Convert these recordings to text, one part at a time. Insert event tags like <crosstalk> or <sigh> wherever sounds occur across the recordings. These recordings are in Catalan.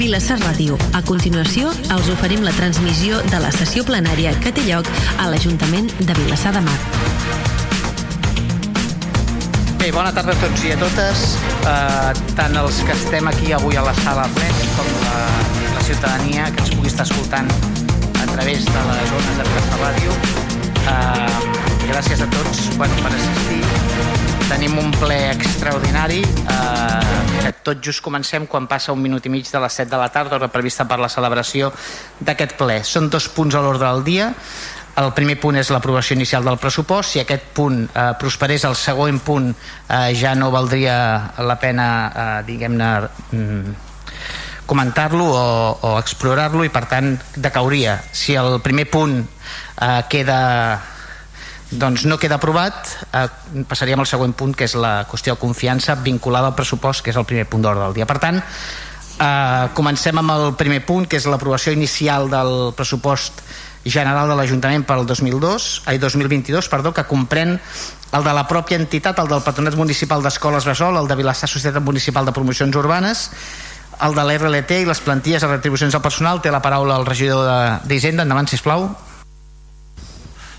Vilassar Ràdio. A continuació, els oferim la transmissió de la sessió plenària que té lloc a l'Ajuntament de Vilassar de Mar. Bé, bona tarda a tots i a totes, eh, tant els que estem aquí avui a la sala plens com la, la ciutadania que ens pugui estar escoltant a través de les zones de Vilassar Ràdio. Eh, gràcies a tots bueno, per assistir. Tenim un ple extraordinari eh, que tot just comencem quan passa un minut i mig de les 7 de la tarda, hora prevista per la celebració d'aquest ple. Són dos punts a l'ordre del dia. El primer punt és l'aprovació inicial del pressupost. Si aquest punt eh, prosperés, el següent punt eh, ja no valdria la pena, eh, diguem-ne, mm, comentar-lo o, o explorar-lo i per tant decauria. Si el primer punt eh, queda doncs no queda aprovat eh, passaríem al següent punt que és la qüestió de confiança vinculada al pressupost que és el primer punt d'ordre del dia per tant eh, comencem amb el primer punt que és l'aprovació inicial del pressupost general de l'Ajuntament per al 2002, ai, 2022 perdó, que comprèn el de la pròpia entitat, el del Patronat Municipal d'Escoles Besol, el de Vilassar Societat Municipal de Promocions Urbanes, el de l'RLT i les plantilles de retribucions al personal. Té la paraula el regidor d'Hisenda. Endavant, sisplau.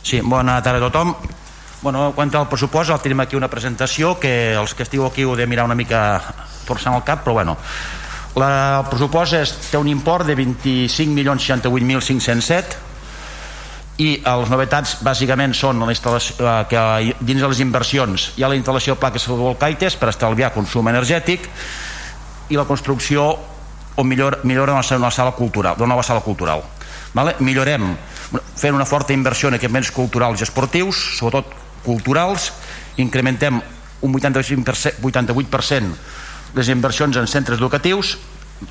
Sí, bona tarda a tothom. Bueno, quant al pressupost, el tenim aquí una presentació que els que estigueu aquí ho de mirar una mica torçant el cap, però bueno, la, el pressupost és, té un import de 25.068.507 i les novetats bàsicament són la instal·lació, eh, que dins de les inversions hi ha la instal·lació de plaques fotovoltaiques per estalviar consum energètic i la construcció o millor, millora una, una sala cultural, d'una nova sala cultural. Vale? Millorem fent una forta inversió en equipaments culturals i esportius, sobretot culturals, incrementem un 85%, 88% les inversions en centres educatius,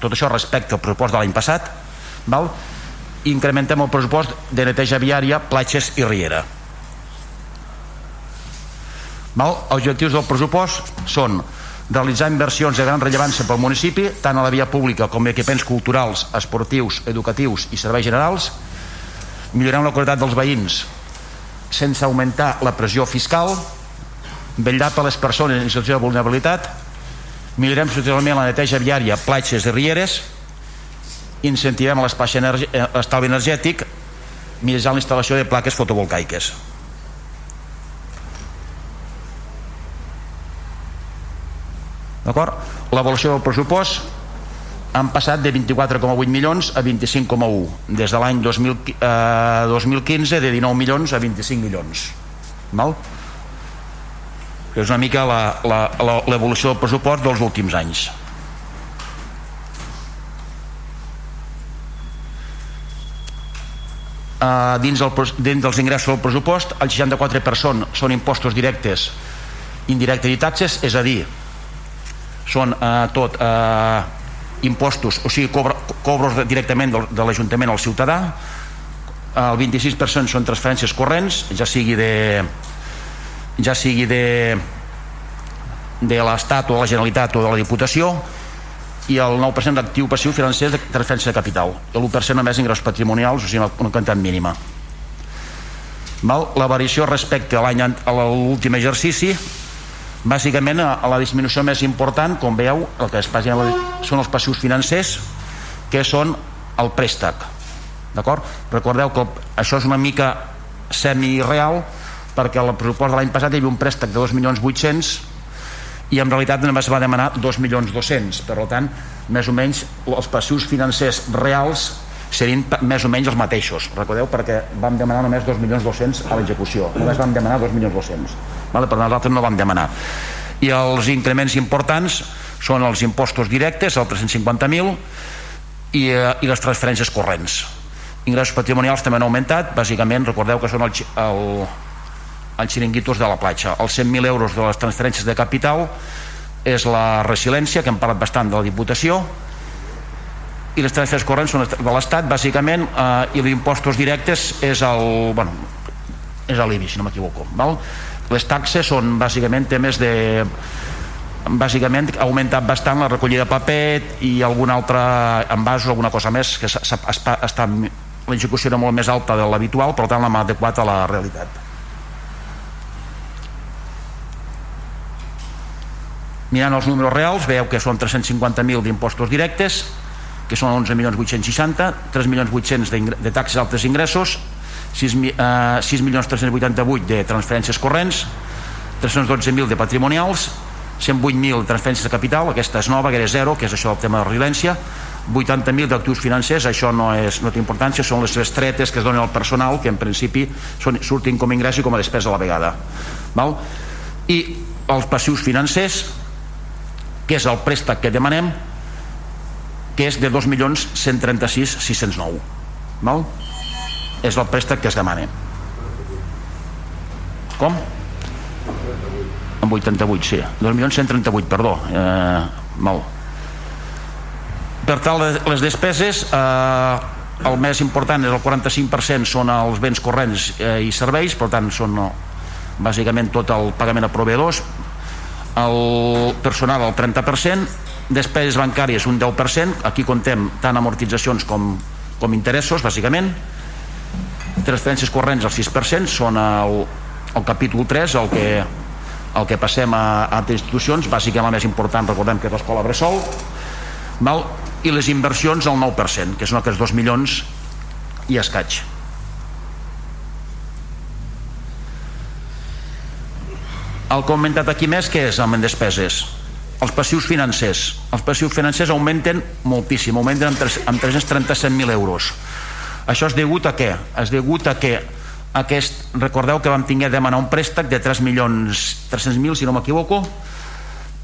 tot això respecte al pressupost de l'any passat, val? incrementem el pressupost de neteja viària, platges i riera. Val? Els objectius del pressupost són realitzar inversions de gran rellevància pel municipi, tant a la via pública com a equipaments culturals, esportius, educatius i serveis generals, millorem la qualitat dels veïns sense augmentar la pressió fiscal, vetllar per les persones en situació de vulnerabilitat, millorem substancialment la neteja viària, platges i rieres, incentivem l'estalvi energi energètic. Mitjançant la instal·lació de plaques fotovoltaiques. D'acord? L'avaluació del pressupost han passat de 24,8 milions a 25,1 des de l'any eh, 2015 de 19 milions a 25 milions val? que és una mica l'evolució del pressupost dels últims anys Uh, dins, el, dins dels ingressos del pressupost el 64% són impostos directes indirectes i taxes és a dir són uh, tot uh, impostos, o sigui, cobra, cobros directament de, de l'Ajuntament al ciutadà, el 26% són transferències corrents, ja sigui de ja sigui de de l'Estat o de la Generalitat o de la Diputació i el 9% d'actiu passiu financer de transferència de capital. I l'1% només ingressos patrimonials o sigui una quantitat mínima. Val? la variació respecte a l'any a l'últim exercici bàsicament a la disminució més important com veieu el que es passa són els passius financers que són el préstec d'acord? recordeu que això és una mica semi-real perquè el pressupost de l'any passat hi havia un préstec de 2.800.000 i en realitat només va demanar 2.200.000 per tant, més o menys els passius financers reals serien més o menys els mateixos. Recordeu perquè vam demanar només 2.200.000 a l'execució, només vam demanar 2.200.000 vale? per nosaltres no vam demanar i els increments importants són els impostos directes el 350.000 i, eh, i les transferències corrents ingressos patrimonials també han augmentat bàsicament recordeu que són el, el, xiringuitos de la platja els 100.000 euros de les transferències de capital és la resiliència que hem parlat bastant de la Diputació i les transferències corrents són de l'Estat bàsicament eh, i els impostos directes és el bueno, és l'IBI si no m'equivoco val? Les taxes són bàsicament temes de bàsicament ha augmentat bastant la recollida de paper i algun altre envasos, alguna cosa més que està, l'execució era molt més alta de l'habitual per tant l'ha adequat a la realitat. Mirant els números reals veieu que són 350.000 d'impostos directes que són 11.860 3.800.000 de taxes altres ingressos 6.388 de transferències corrents 312.000 de patrimonials 108.000 transferències de capital aquesta és nova, que era zero, que és això el tema de residència 80.000 d'actius financers això no, és, no té importància, són les bestretes que es donen al personal que en principi són, surtin com a ingrés i com a despesa a la vegada val? i els passius financers que és el préstec que demanem que és de 2.136.609 val? És el préstec que es demana com? en 88, sí. 2.138, perdó. Eh, mal. Per tal les despeses eh, el més important és el 45% són els béns corrents eh, i serveis per tant són no, bàsicament tot el pagament a proveïdors. El personal el 30% despeses bancàries un 10% aquí contem tant amortitzacions com, com interessos bàsicament transferències corrents al 6% són el, el capítol 3 el que, el que passem a, a altres institucions. Bàsicament el més important recordem que és l'escola Bressol val? i les inversions al 9% que són aquests 2 milions i escaig. El que ha aquí més que és? Amb despeses. Els passius financers. Els passius financers augmenten moltíssim augmenten amb, 3, amb 337.000 euros això és degut a què? és degut a que aquest, recordeu que vam tinguer de demanar un préstec de 3 milions 300.000 si no m'equivoco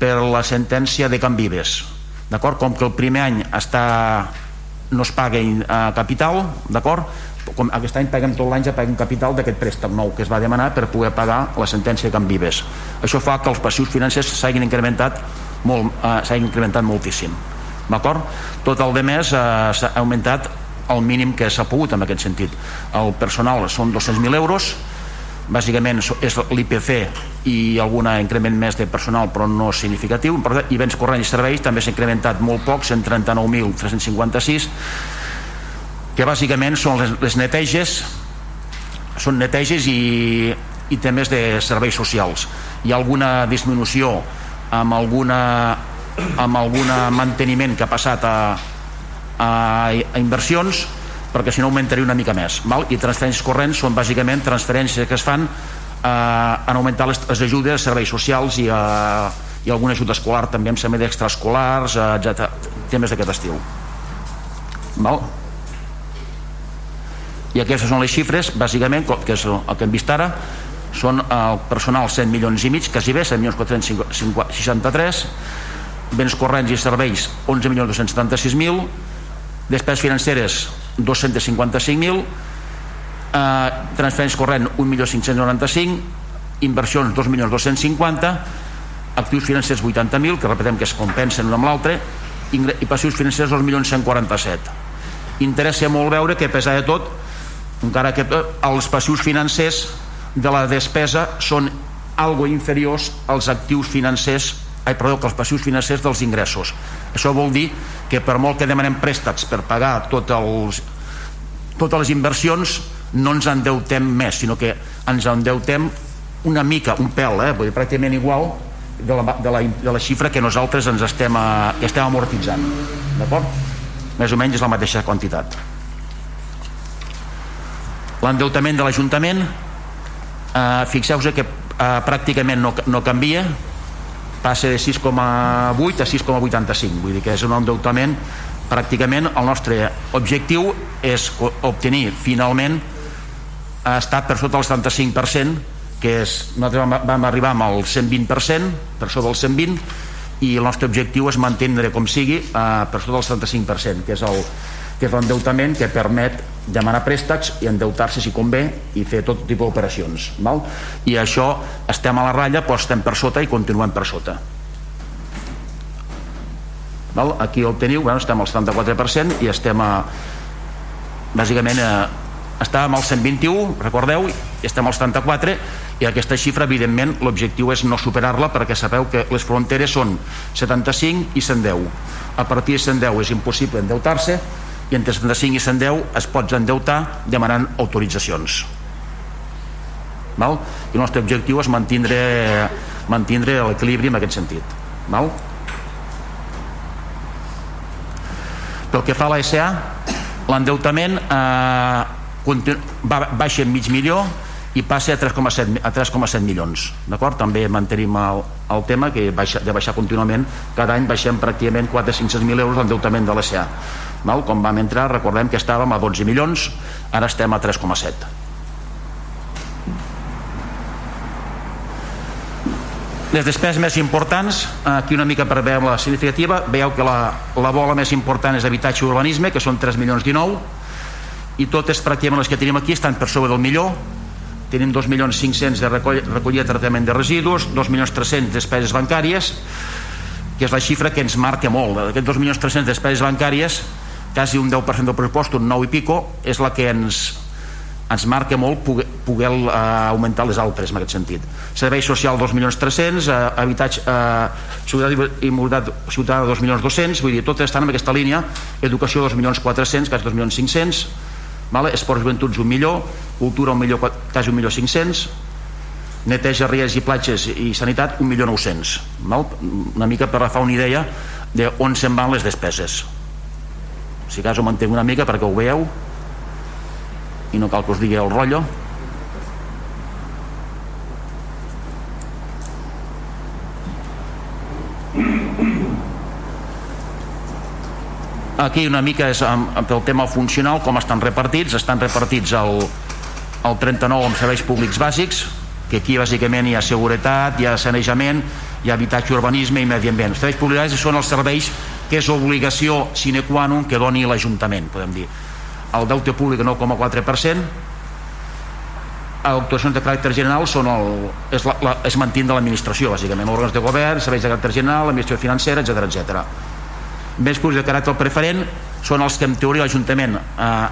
per la sentència de Can Vives d'acord? com que el primer any està no es paga a capital d'acord? com aquest any paguem tot l'any ja paguem capital d'aquest préstec nou que es va demanar per poder pagar la sentència de Can Vives això fa que els passius financers s'hagin incrementat molt, eh, s'hagin incrementat moltíssim d'acord? tot el de més eh, s'ha augmentat el mínim que s'ha pogut en aquest sentit. El personal són 200.000 euros bàsicament és l'IPC i algun increment més de personal però no significatiu. I béns corrents i serveis també s'ha incrementat molt poc 139.356 que bàsicament són les, les neteges són neteges i, i temes de serveis socials. Hi ha alguna disminució amb alguna amb algun manteniment que ha passat a, a, a inversions perquè si no augmentaria una mica més val? i transferències corrents són bàsicament transferències que es fan eh, en augmentar les, les ajudes, serveis socials i, eh, i algun ajut escolar també em sembla d'extraescolars eh, temes d'aquest estil. Val? i aquestes són les xifres bàsicament, que és el que hem vist ara. Són el personal 100 milions i mig quasi bé, 100 milions 463 béns corrents i serveis 11 milions 276 mil despeses financeres 255.000 eh, transferents corrent 1.595 inversions 2.250 actius financers 80.000 que repetem que es compensen un amb l'altre i passius financers 2.147 interessa molt veure que a pesar de tot encara que eh, els passius financers de la despesa són algo inferiors als actius financers ai, perdó, que els passius financers dels ingressos això vol dir que per molt que demanem préstecs per pagar tot els, totes les inversions no ens endeutem més sinó que ens endeutem una mica, un pèl, eh? Vull dir, pràcticament igual de la, de, la, de la xifra que nosaltres ens estem, a, que estem amortitzant d'acord? més o menys és la mateixa quantitat l'endeutament de l'Ajuntament eh, fixeu-vos que eh, pràcticament no, no canvia passa de 6,8 a 6,85 vull dir que és un endeutament pràcticament el nostre objectiu és obtenir finalment ha estat per sota del 75% que és, nosaltres vam arribar amb el 120% per sota del 120 i el nostre objectiu és mantenir com sigui eh, per sota del 75% que és el que és l'endeutament que permet demanar préstecs i endeutar-se si convé i fer tot tipus d'operacions i això estem a la ratlla però estem per sota i continuem per sota. Val? aquí el teniu, bueno, estem al 74% i estem a bàsicament a, estàvem al 121 recordeu, i estem al 74 i aquesta xifra evidentment l'objectiu és no superar-la perquè sabeu que les fronteres són 75 i 110 a partir de 110 és impossible endeutar-se i entre 75 i 110 es pots endeutar demanant autoritzacions val? i el nostre objectiu és mantindre, mantindre l'equilibri en aquest sentit val? pel que fa a la SA l'endeutament eh, va, baixa en mig milió i passa a 3,7 a 3,7 milions d'acord? també mantenim el, el tema que baixa, de baixar contínuament cada any baixem pràcticament 400-500.000 euros l'endeutament de l'ESA Val? com vam entrar recordem que estàvem a 12 milions ara estem a 3,7 les despeses més importants aquí una mica per veure la significativa veieu que la, la bola més important és habitatge i urbanisme que són 3 milions 19 i totes pràcticament les que tenim aquí estan per sobre del millor tenim 2.500.000 de recoll, recollida de tractament de residus 2.300.000 despeses bancàries que és la xifra que ens marca molt. D'aquests 2.300.000 despeses bancàries quasi un 10% del pressupost un 9 i pico és la que ens, ens marca molt poder, poder uh, augmentar les altres en aquest sentit. Servei social 2.300.000 uh, habitatge uh, ciutat i mobilitat ciutadana 2.200.000 vull dir, totes estan en aquesta línia. Educació 2.400.000 quasi 2.500.000 vale? esports joventuts un millor. Cultura un millor, quasi un millor 500 neteja, ries i platges i sanitat un millor 900 val? una mica per agafar una idea de on se'n van les despeses. Si cas ho mantenc una mica perquè ho veieu. I no cal que us digui el rotllo aquí una mica és amb, amb el tema funcional com estan repartits estan repartits el, el 39 amb serveis públics bàsics que aquí bàsicament hi ha seguretat hi ha sanejament, hi ha habitatge urbanisme i medi ambient. Els serveis públics bàsics són els serveis que és obligació sine qua non que doni l'Ajuntament, podem dir. El deute públic 9,4%, actuacions de caràcter general són el, és, la, la, és mantint de l'administració, bàsicament, òrgans de govern, serveis de caràcter general, administració financera, etc etc públics de caràcter preferent són els que en teoria l'Ajuntament eh,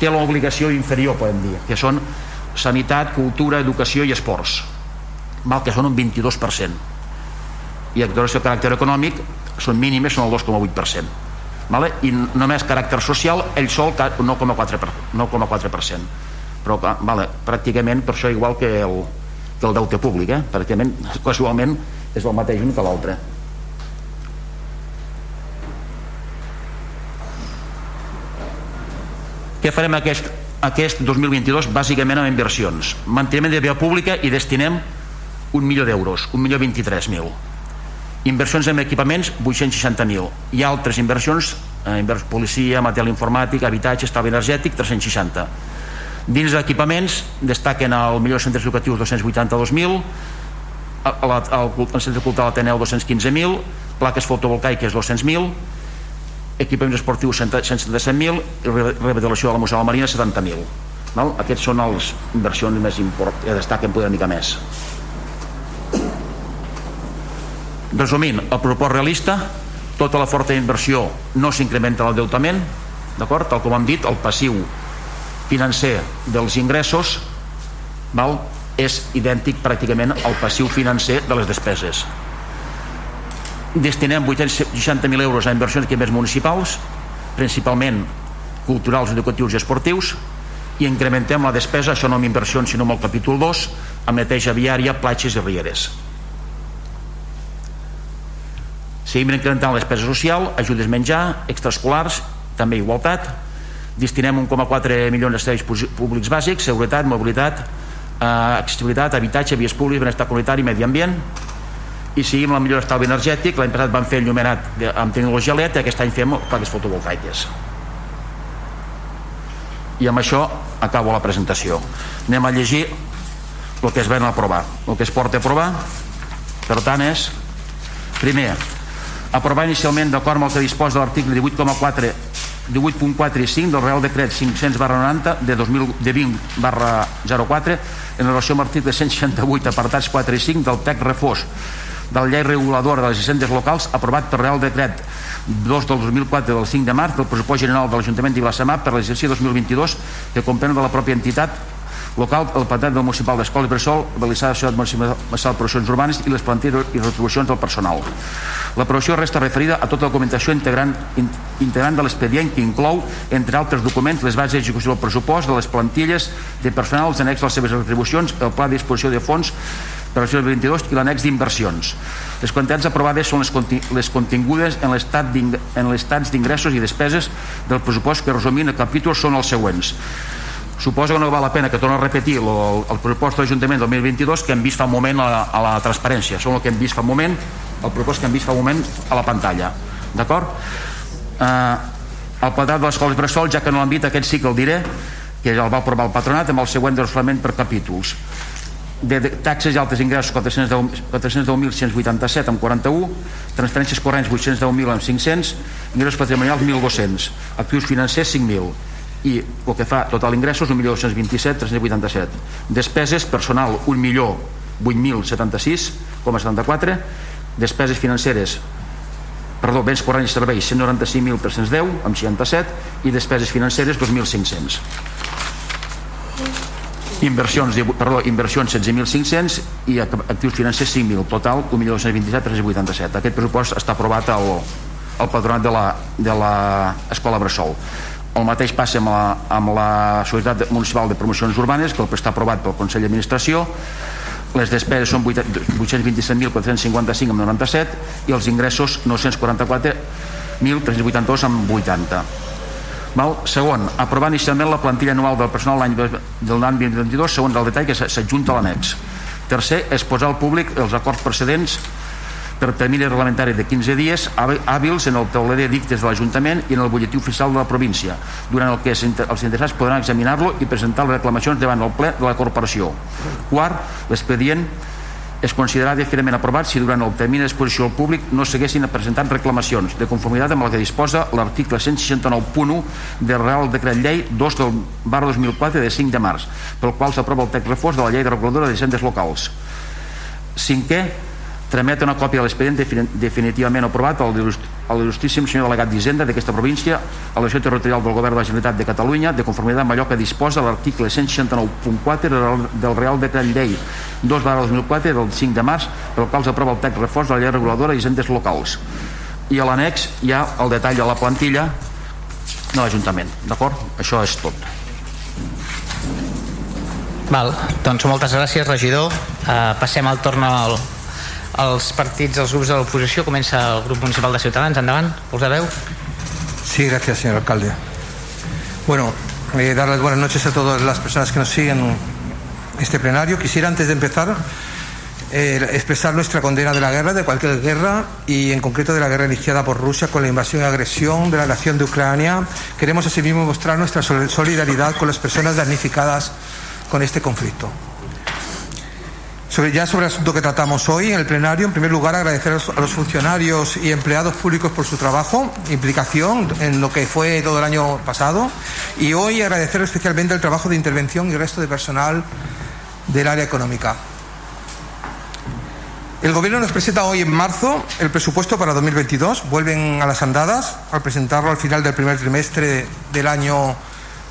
té l'obligació inferior podem dir, que són sanitat, cultura, educació i esports. Mal que són un 22% i actuació de caràcter econòmic són mínimes, són el 2,8% vale? i només caràcter social ell sol 9,4% però vale, pràcticament per això igual que el, que el deute públic eh? pràcticament, casualment és el mateix un que l'altre Què farem aquest, aquest 2022? Bàsicament amb inversions. Manteniment de via pública i destinem un milió d'euros, un milió 23.000. Inversions en equipaments, 860.000. Hi ha altres inversions, eh, policia, material informàtic, habitatge, estalvi energètic, 360. Dins d'equipaments destaquen el millor centres educatius 282.000, el, el, el centre cultural Ateneu 215.000, plaques fotovoltaiques 200.000, equipaments esportius 177.000 i rehabilitació de la Museu de la Marina 70.000 val? aquests són els inversions més importants que destaquen poder mica més resumint el propòs realista tota la forta inversió no s'incrementa l'endeutament d'acord? tal com hem dit el passiu financer dels ingressos val? és idèntic pràcticament al passiu financer de les despeses destinem 860.000 euros a inversions equipaments municipals principalment culturals, educatius i esportius i incrementem la despesa, això no amb inversions sinó amb el capítol 2 amb neteja viària, platges i rieres. Seguim incrementant la despesa social ajudes menjar, extraescolars també igualtat. Destinem 1,4 milions de serveis públics bàsics seguretat, mobilitat eh, accessibilitat, habitatge, vies públics, benestar comunitari, medi ambient i seguim la millor estalvi energètic l'any passat vam fer el llumenat amb tecnologia LED aquest any fem plaques fotovoltaiques. I amb això acabo la presentació. Anem a llegir el que es ven a aprovar el que es porta a aprovar. Per tant és primer aprovar inicialment d'acord amb el que disposa l'article 18,4 18.4 i 5 del Real Decret 500 barra 90 de, 2000, de 20 barra 04 en relació amb l'article 168 apartats 4 i 5 del TEC refós de la llei reguladora de les hisendes locals aprovat per Real Decret 2 del 2004 del 5 de març del pressupost general de l'Ajuntament de Vilassamar per l'exercici 2022 que comprèn de la pròpia entitat local el patrat del municipal d'escola i bressol la ciutat municipal de operacions urbanes i les plantilles i retribucions del personal. L'aprovació resta referida a tota la documentació integrant, integrant de l'expedient que inclou, entre altres documents, les bases d'execució del pressupost, de les plantilles de personal, els annex a les seves retribucions, el pla de disposició de fons per al 2022 i l'annex d'inversions. Les quantitats aprovades són les, conti les contingudes en l'estat d'ingressos i despeses del pressupost que resumint el capítol són els següents. Suposo que no val la pena que torno a repetir el, el pressupost de l'Ajuntament 2022 que hem vist fa un moment a la, a la transparència. Són el que hem vist fa un moment, el pressupost que hem vist fa un moment a la pantalla. D'acord? Eh, el quadrat de les escoles bressol, ja que no l'han dit, aquest sí que el diré, que el va aprovar el patronat amb el següent desflament per capítols de taxes i altres ingressos 410.187 amb 41 transferències corrents 810.000 amb 500 ingressos patrimonials 1.200 actius financers 5.000 i el que fa total ingressos 1.227.387 despeses personal 1.008.076,74 despeses financeres perdó, béns corrents i serveis 195.310 amb 67 i despeses financeres 2.500 inversions, perdó, inversions 16.500 i actius financers 5.000 total 1.227.387 aquest pressupost està aprovat al, al patronat de l'escola Bressol. El mateix passa amb la, amb la Societat Municipal de Promocions Urbanes que està aprovat pel Consell d'Administració. Les despeses són 827.455 amb 97 i els ingressos 944.382 amb 80 Val? Segon, aprovar inicialment la plantilla anual del personal l'any del 2022 segons el detall que s'adjunta a l'annex. Tercer, és posar al públic els acords precedents per termini reglamentari de 15 dies hàbils en el tauler de dictes de l'Ajuntament i en el butlletí oficial de la província, durant el que els interessats podran examinar-lo i presentar les reclamacions davant el ple de la corporació. Quart, l'expedient es considerarà definitivament aprovat si durant el termini d'exposició al públic no s'haguessin presentat reclamacions de conformitat amb el que disposa l'article 169.1 del Real Decret Llei 2 del bar 2004 de 5 de març, pel qual s'aprova el text reforç de la Llei de Reguladora de Hisendes Locals. Cinquè, tramet una còpia de l'expedient definitivament aprovat al l'il·lustríssim senyor delegat d'Hisenda d'aquesta província a la Societat Territorial del Govern de la Generalitat de Catalunya de conformitat amb allò que disposa l'article 169.4 del Real Decret Llei 2 2004 del 5 de març pel qual s'aprova el text reforç de la llei reguladora d'Hisendes locals. I a l'annex hi ha el detall de la plantilla de l'Ajuntament d'acord? Això és tot. Val, doncs moltes gràcies regidor. Uh, passem al torn al, els partits, els grups de l'oposició. Comença el grup municipal de Ciutadans. Endavant, us veu. Sí, gracias, señor alcalde. Bueno, eh, darles buenas noches a todas las personas que nos siguen este plenario. Quisiera, antes de empezar, eh, expresar nuestra condena de la guerra, de cualquier guerra, y en concreto de la guerra iniciada por Rusia con la invasión y agresión de la nación de Ucrania. Queremos asimismo mostrar nuestra solidaridad con las personas damnificadas con este conflicto. Sobre, ya sobre el asunto que tratamos hoy en el plenario, en primer lugar agradecer a los funcionarios y empleados públicos por su trabajo, implicación en lo que fue todo el año pasado y hoy agradecer especialmente el trabajo de intervención y el resto de personal del área económica. El Gobierno nos presenta hoy en marzo el presupuesto para 2022. Vuelven a las andadas al presentarlo al final del primer trimestre del año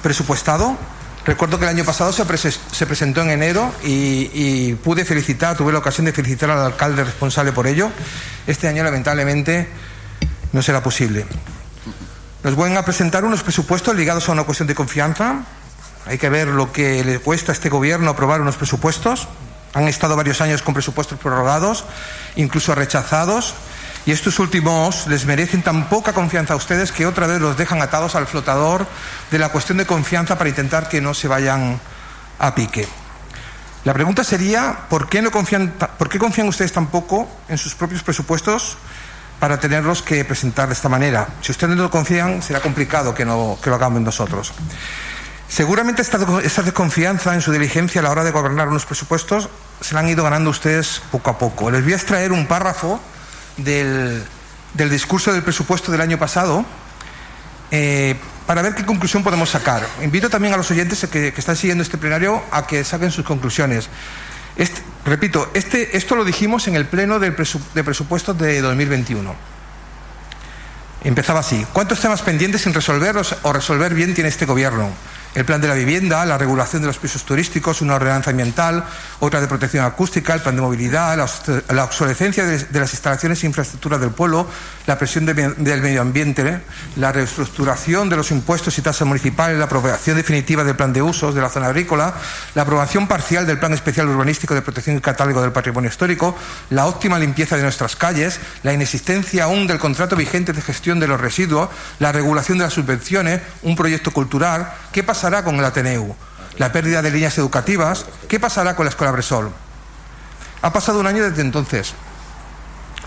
presupuestado. Recuerdo que el año pasado se, se presentó en enero y, y, pude felicitar, tuve la ocasión de felicitar al alcalde responsable por ello. Este año, lamentablemente, no será posible. Nos van a presentar unos presupuestos ligados a una cuestión de confianza. Hay que ver lo que le cuesta a este gobierno aprobar unos presupuestos. Han estado varios años con presupuestos prorrogados, incluso rechazados. Y estos últimos les merecen tan poca confianza a ustedes que otra vez los dejan atados al flotador de la cuestión de confianza para intentar que no se vayan a pique. La pregunta sería, ¿por qué, no confían, ¿por qué confían ustedes tan poco en sus propios presupuestos para tenerlos que presentar de esta manera? Si ustedes no confían, será complicado que, lo hagamos nosotros. Seguramente esta, esta desconfianza en su diligencia a la hora de gobernar unos presupuestos se la han ido ganando ustedes poco a poco. Les voy a extraer un párrafo del, del discurso del presupuesto del año pasado eh, para ver qué conclusión podemos sacar. Invito también a los oyentes que, están siguiendo este plenario a que saquen sus conclusiones. Repito, este, esto lo dijimos en el pleno del presu, de presupuestos de 2021. Empezaba así. ¿Cuántos temas pendientes sin resolver o resolver bien tiene este gobierno? El plan de la vivienda, la regulación de los pisos turísticos, una ordenanza ambiental, otra de protección acústica, el plan de movilidad, la, obsolescencia de, las instalaciones e infraestructuras del pueblo, la presión del medio ambiente, la reestructuración de los impuestos y tasas municipales, la aprobación definitiva del plan de usos de la zona agrícola, la aprobación parcial del plan especial urbanístico de protección y catálogo del patrimonio histórico, la óptima limpieza de nuestras calles, la inexistencia aún del contrato vigente de gestión de los residuos, la regulación de las subvenciones, un proyecto cultural, ¿qué pasa pasará con el Ateneu? ¿La pérdida de líneas educativas? ¿Qué pasará con la Escuela Bresol? Ha pasado un año desde entonces.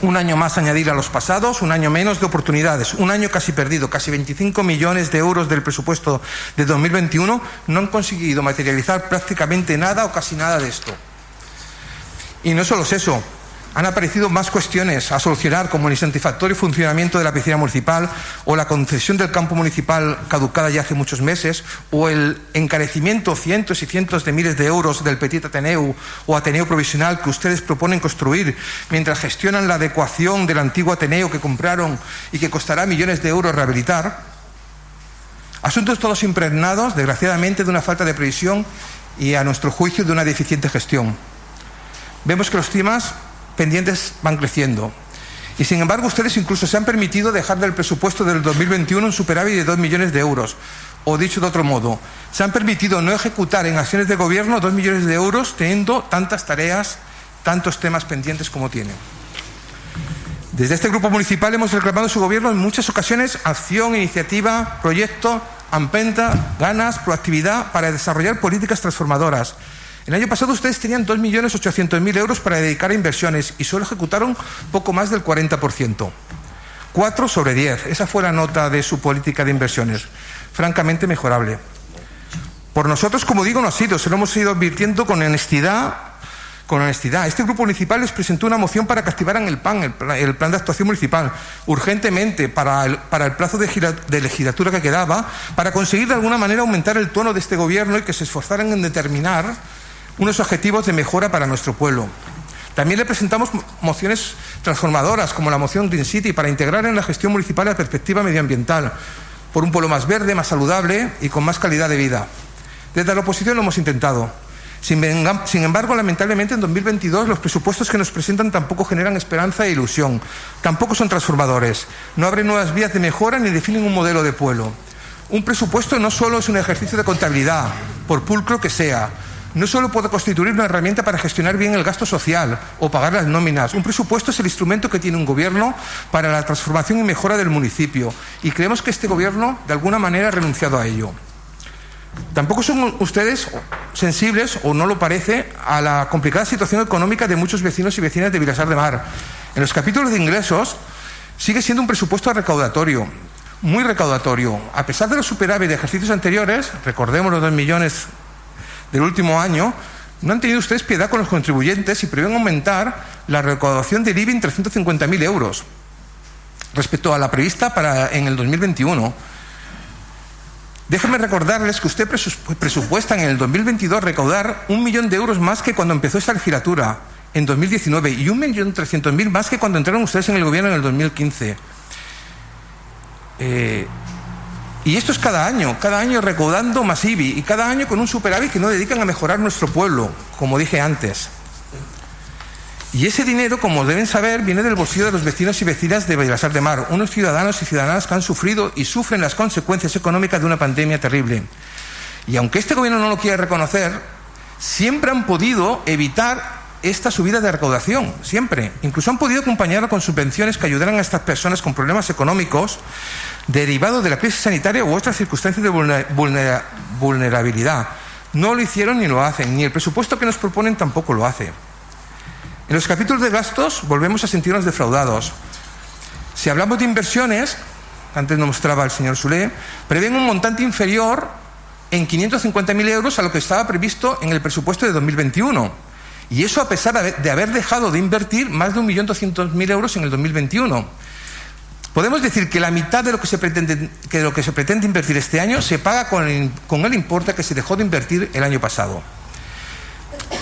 Un año más añadir a los pasados, un año menos de oportunidades, un año casi perdido, casi 25 millones de euros del presupuesto de 2021 no han conseguido materializar prácticamente nada o casi nada de esto. Y no solo es eso, han aparecido más cuestiones a solucionar, como el insatisfactorio funcionamiento de la piscina municipal o la concesión del campo municipal caducada ya hace muchos meses o el encarecimiento cientos y cientos de miles de euros del Petit Ateneu o Ateneo provisional que ustedes proponen construir mientras gestionan la adecuación del antiguo Ateneo que compraron y que costará millones de euros rehabilitar. Asuntos todos impregnados, desgraciadamente, de una falta de previsión y, a nuestro juicio, de una deficiente gestión. Vemos que los temas pendientes van creciendo. Y sin embargo, ustedes incluso se han permitido dejar del presupuesto del 2021 un superávit de 2 millones de euros. O dicho de otro modo, se han permitido no ejecutar en acciones de gobierno 2 millones de euros teniendo tantas tareas, tantos temas pendientes como tienen. Desde este grupo municipal hemos reclamado a su gobierno en muchas ocasiones acción, iniciativa, proyecto, ampenta, ganas, proactividad para desarrollar políticas transformadoras el año pasado ustedes tenían 2.800.000 euros para dedicar a inversiones y solo ejecutaron poco más del 40%. 4 sobre 10. Esa fue la nota de su política de inversiones. Francamente mejorable. Por nosotros, como digo, no ha sido. Se lo hemos ido advirtiendo con honestidad. Con honestidad. Este grupo municipal les presentó una moción para que activaran el PAN, el, plan de actuación municipal, urgentemente para el, para el plazo de, de legislatura que quedaba, para conseguir de alguna manera aumentar el tono de este gobierno y que se esforzaran en determinar unos objetivos de mejora para nuestro pueblo. También le presentamos mociones transformadoras, como la moción Green City, para integrar en la gestión municipal la perspectiva medioambiental, por un pueblo más verde, más saludable y con más calidad de vida. Desde la oposición lo hemos intentado. Sin, embargo, lamentablemente en 2022 los presupuestos que nos presentan tampoco generan esperanza e ilusión, tampoco son transformadores, no abren nuevas vías de mejora ni definen un modelo de pueblo. Un presupuesto no solo es un ejercicio de contabilidad, por pulcro que sea, no solo puede constituir una herramienta para gestionar bien el gasto social o pagar las nóminas. Un presupuesto es el instrumento que tiene un gobierno para la transformación y mejora del municipio. Y creemos que este gobierno, de alguna manera, ha renunciado a ello. Tampoco son ustedes sensibles, o no lo parece, a la complicada situación económica de muchos vecinos y vecinas de Vilasar de Mar. En los capítulos de ingresos sigue siendo un presupuesto recaudatorio, muy recaudatorio. A pesar de los superávit de ejercicios anteriores, recordemos los dos millones del último año, no han tenido ustedes piedad con los contribuyentes y prevén aumentar la recaudación del IBI en 350.000 euros respecto a la prevista para en el 2021. Déjenme recordarles que usted presupuesta en el 2022 recaudar un millón de euros más que cuando empezó esta legislatura, en 2019, y un millón trescientos mil más que cuando entraron ustedes en el gobierno en el 2015. Eh, y esto es cada año, cada año recaudando más IBI y cada año con un superávit que no dedican a mejorar nuestro pueblo, como dije antes. Y ese dinero, como deben saber, viene del bolsillo de los vecinos y vecinas de Bailasar de Mar, unos ciudadanos y ciudadanas que han sufrido y sufren las consecuencias económicas de una pandemia terrible. Y aunque este gobierno no lo quiera reconocer, siempre han podido evitar esta subida de recaudación, siempre. Incluso han podido acompañarla con subvenciones que ayudaran a estas personas con problemas económicos derivados de la crisis sanitaria u otras circunstancias de vulnerabilidad. No lo hicieron ni lo hacen, ni el presupuesto que nos proponen tampoco lo hace. En los capítulos de gastos volvemos a sentirnos defraudados. Si hablamos de inversiones, antes nos mostraba el señor Sulé, prevén un montante inferior en 550.000 euros a lo que estaba previsto en el presupuesto de 2021 y eso a pesar de haber dejado de invertir más de 1.200.000 euros en el 2021. Podemos decir que la mitad de lo que se pretende, que lo que se pretende invertir este año se paga con el, con el importe que se dejó de invertir el año pasado.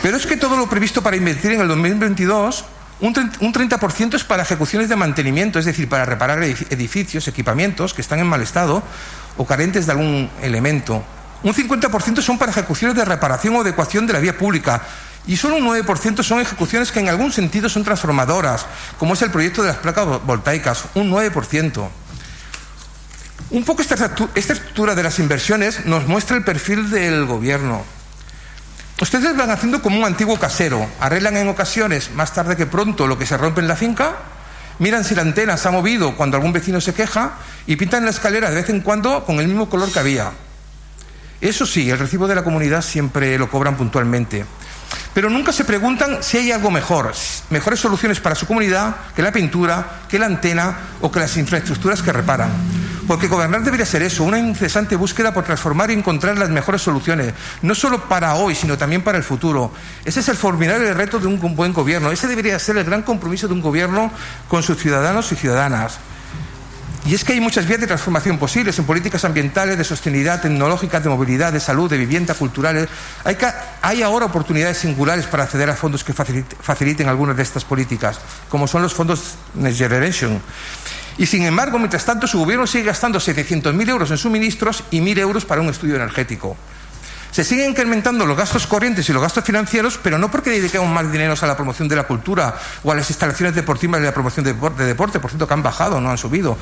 Pero es que todo lo previsto para invertir en el 2022, un 30% es para ejecuciones de mantenimiento, es decir, para reparar edificios, equipamientos que están en mal estado o carentes de algún elemento Un 50% son para ejecuciones de reparación o adecuación de la vía pública. Y solo un 9% son ejecuciones que en algún sentido son transformadoras, como es el proyecto de las placas voltaicas, un 9%. Un poco esta estructura de las inversiones nos muestra el perfil del gobierno. Ustedes van haciendo como un antiguo casero, arreglan en ocasiones, más tarde que pronto, lo que se rompe en la finca, miran si la antena se ha movido cuando algún vecino se queja y pintan la escalera de vez en cuando con el mismo color que había. Eso sí, el recibo de la comunidad siempre lo cobran puntualmente. Pero nunca se preguntan si hay algo mejor, mejores soluciones para su comunidad que la pintura, que la antena o que las infraestructuras que reparan. Porque gobernar debería ser eso, una incesante búsqueda por transformar y encontrar las mejores soluciones, no solo para hoy, sino también para el futuro. Ese es el formidable reto de un buen gobierno, ese debería ser el gran compromiso de un gobierno con sus ciudadanos y ciudadanas. Y es que hay muchas vías de transformación posibles en políticas ambientales, de sostenibilidad tecnológica, de movilidad, de salud, de vivienda, culturales. Hay, hay ahora oportunidades singulares para acceder a fondos que faciliten algunas de estas políticas, como son los fondos Next Generation. Y sin embargo, mientras tanto, su gobierno sigue gastando 700.000 euros en suministros y 1.000 euros para un estudio energético. Se siguen incrementando los gastos corrientes y los gastos financieros, pero no porque dediquemos más dinero a la promoción de la cultura o a las instalaciones deportivas y la promoción de deporte, por cierto, que han bajado, no han subido.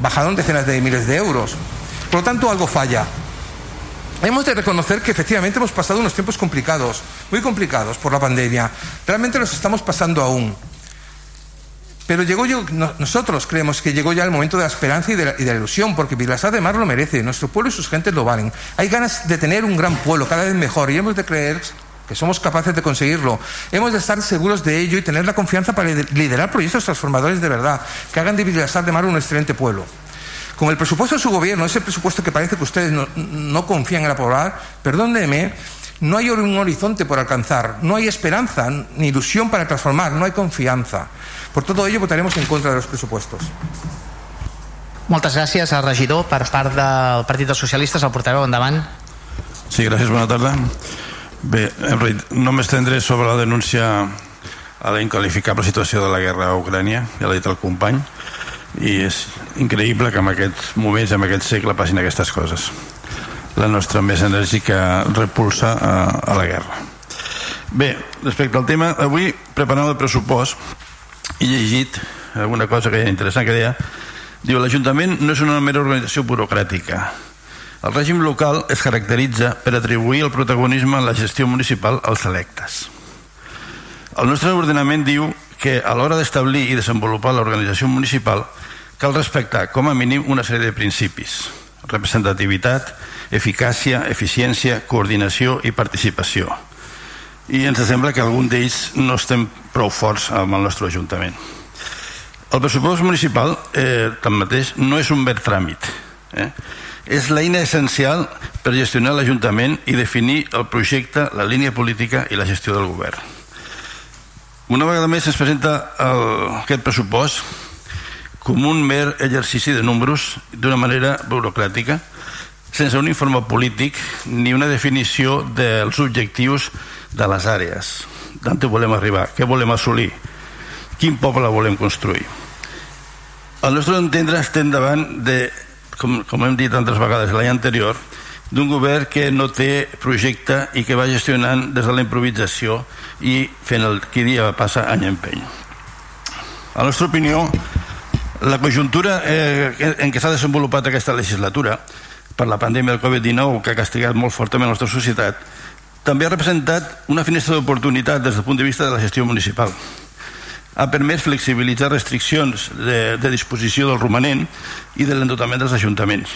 Bajaron decenas de miles de euros. Por lo tanto, algo falla. Hemos de reconocer que efectivamente hemos pasado unos tiempos complicados, muy complicados por la pandemia. Realmente los estamos pasando aún. Pero llegó yo, nosotros creemos que llegó ya el momento de la esperanza y de la, ilusión, porque Vilasar de Mar lo merece, nuestro pueblo y sus gentes lo valen. Hay ganas de tener un gran pueblo, cada vez mejor, y hemos de creer que somos capaces de conseguirlo. Hemos de estar seguros de ello y tener la confianza para liderar proyectos transformadores de verdad, que hagan de Vilasar de Mar un excelente pueblo. Con el presupuesto de su gobierno, ese presupuesto que parece que ustedes no, confían en aprobar, perdónenme, no hay un horizonte por alcanzar, no hay esperanza ni ilusión para transformar, no hay confianza. Per tot ello votaremos en contra dels pressupostos. Moltes gràcies al regidor per part del Partit dels Socialistes, el portaveu endavant. Sí, gràcies, bona tarda. Bé, no m'estendré sobre la denúncia a la inqualificable situació de la guerra a Ucrània, ja l'ha dit el company, i és increïble que en aquests moments, en aquest segle, passin aquestes coses. La nostra més enèrgica repulsa a, a la guerra. Bé, respecte al tema, avui, preparant el pressupost, he llegit alguna cosa que interessant que deia diu l'Ajuntament no és una mera organització burocràtica. El règim local es caracteritza per atribuir el protagonisme en la gestió municipal als electes. El nostre ordenament diu que a l'hora d'establir i desenvolupar l'organització municipal cal respectar com a mínim una sèrie de principis representativitat, eficàcia, eficiència, coordinació i participació i ens sembla que algun d'ells no estem prou forts amb el nostre Ajuntament. El pressupost municipal, eh, tanmateix, no és un mer tràmit. Eh? És l'eina essencial per gestionar l'Ajuntament i definir el projecte, la línia política i la gestió del govern. Una vegada més es presenta el, aquest pressupost com un mer exercici de números d'una manera burocràtica, sense un informe polític ni una definició dels objectius de les àrees. D'on volem arribar, què volem assolir? Quin poble volem construir? Al nostre entendre estem davant de, com, com hem dit altres vegades l'any anterior, d'un govern que no té projecte i que va gestionant des de la improvisació i fent el que dia passa any empeny. A la nostra opinió, la conjuntura eh, en què s'ha desenvolupat aquesta legislatura per la pandèmia del Covid-19 que ha castigat molt fortament la nostra societat també ha representat una finestra d'oportunitat des del punt de vista de la gestió municipal. Ha permès flexibilitzar restriccions de, de disposició del romanent i de l'endotament dels ajuntaments.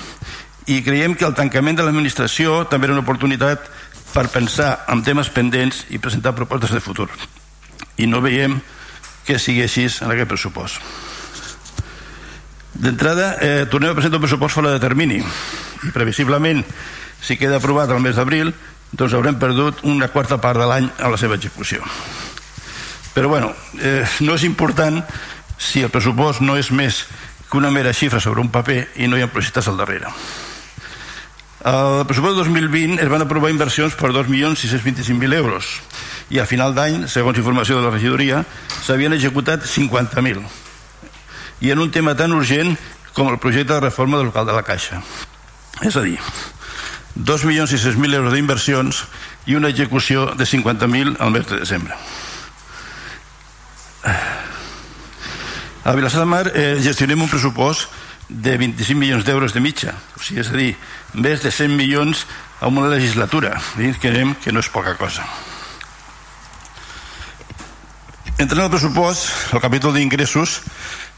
I creiem que el tancament de l'administració també era una oportunitat per pensar en temes pendents i presentar propostes de futur. I no veiem que sigui així en aquest pressupost. D'entrada, eh, tornem a presentar un pressupost fora de termini previsiblement, si queda aprovat el mes d'abril, doncs haurem perdut una quarta part de l'any a la seva execució. Però bueno, eh, no és important si el pressupost no és més que una mera xifra sobre un paper i no hi ha projectes al darrere. Al pressupost 2020 es van aprovar inversions per 2.625.000 euros i a final d'any, segons informació de la regidoria, s'havien executat 50.000 i en un tema tan urgent com el projecte de reforma del local de la Caixa. És a dir, 2.600.000 euros d'inversions i una execució de 50.000 al mes de desembre. A Vilassar de Mar eh, gestionem un pressupost de 25 milions d'euros de mitja, o sigui, és a dir, més de 100 milions en una legislatura. I creiem que no és poca cosa. Entrant al pressupost, al capítol d'ingressos,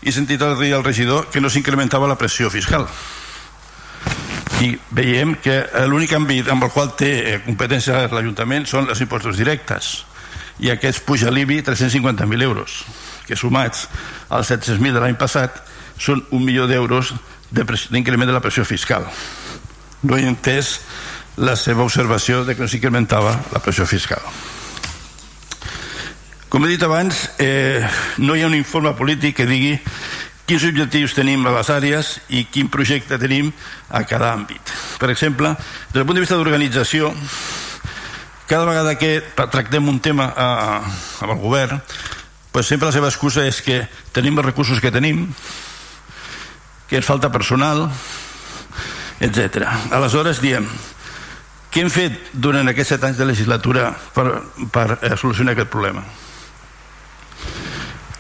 he sentit al regidor que no s'incrementava la pressió fiscal. I veiem que l'únic àmbit amb el qual té eh, competència l'Ajuntament són els impostos directes. I aquests puja l'IBI 350.000 euros que sumats als 700.000 de l'any passat són un milió d'euros d'increment de, de la pressió fiscal. No he entès la seva observació de que no s'incrementava la pressió fiscal. Com he dit abans eh, no hi ha un informe polític que digui quins objectius tenim a les àrees i quin projecte tenim a cada àmbit per exemple, des del punt de vista d'organització cada vegada que tractem un tema a, amb el govern pues sempre la seva excusa és que tenim els recursos que tenim que ens falta personal etc. Aleshores diem què hem fet durant aquests set anys de legislatura per, per eh, solucionar aquest problema?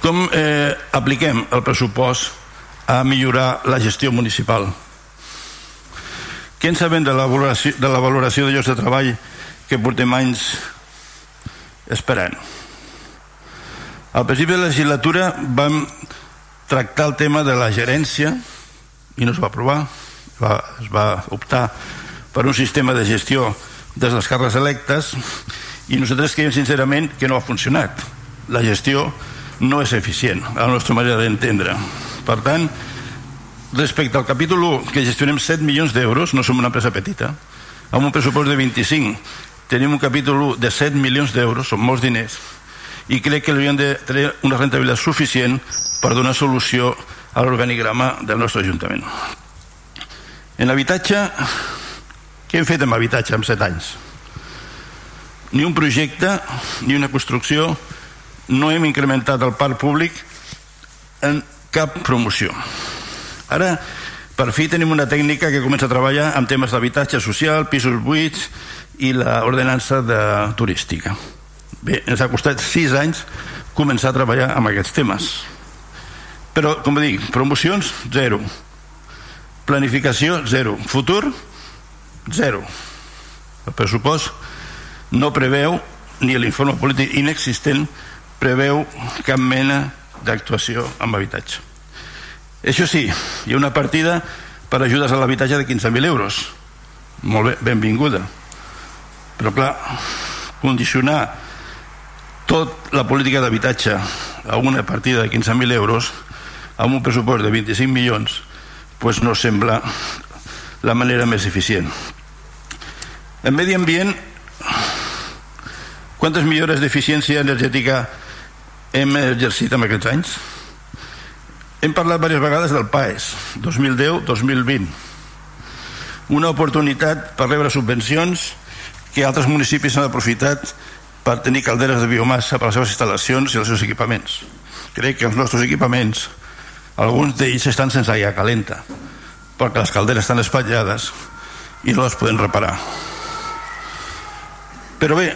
Com eh, apliquem el pressupost a millorar la gestió municipal? Què en sabem de la valoració de, la valoració de llocs de treball que portem anys esperant? Al principi de la legislatura vam tractar el tema de la gerència i no es va aprovar va, es va optar per un sistema de gestió des dels càrrecs electes i nosaltres creiem sincerament que no ha funcionat la gestió no és eficient a la nostra manera d'entendre per tant respecte al capítol 1 que gestionem 7 milions d'euros no som una empresa petita amb un pressupost de 25 tenim un capítol 1 de 7 milions d'euros són molts diners i crec que hauríem de tenir una rentabilitat suficient per donar solució a l'organigrama del nostre Ajuntament. En habitatge, què hem fet amb habitatge en 7 anys? Ni un projecte, ni una construcció, no hem incrementat el parc públic en cap promoció. Ara, per fi tenim una tècnica que comença a treballar amb temes d'habitatge social, pisos buits i l'ordenança de turística. Bé, ens ha costat 6 anys començar a treballar amb aquests temes però, com dic, promocions, zero. Planificació, zero. Futur, zero. El pressupost no preveu, ni l'informe polític inexistent, preveu cap mena d'actuació amb habitatge. Això sí, hi ha una partida per ajudes a l'habitatge de 15.000 euros. Molt bé, benvinguda. Però clar, condicionar tot la política d'habitatge a una partida de 15.000 euros amb un pressupost de 25 milions pues no sembla la manera més eficient en medi ambient quantes millores d'eficiència energètica hem exercit en aquests anys? Hem parlat diverses vegades del PAES 2010-2020 una oportunitat per rebre subvencions que altres municipis han aprofitat per tenir calderes de biomassa per les seves instal·lacions i els seus equipaments. Crec que els nostres equipaments alguns d'ells estan sense aigua calenta perquè les calderes estan espatllades i no les podem reparar. Però bé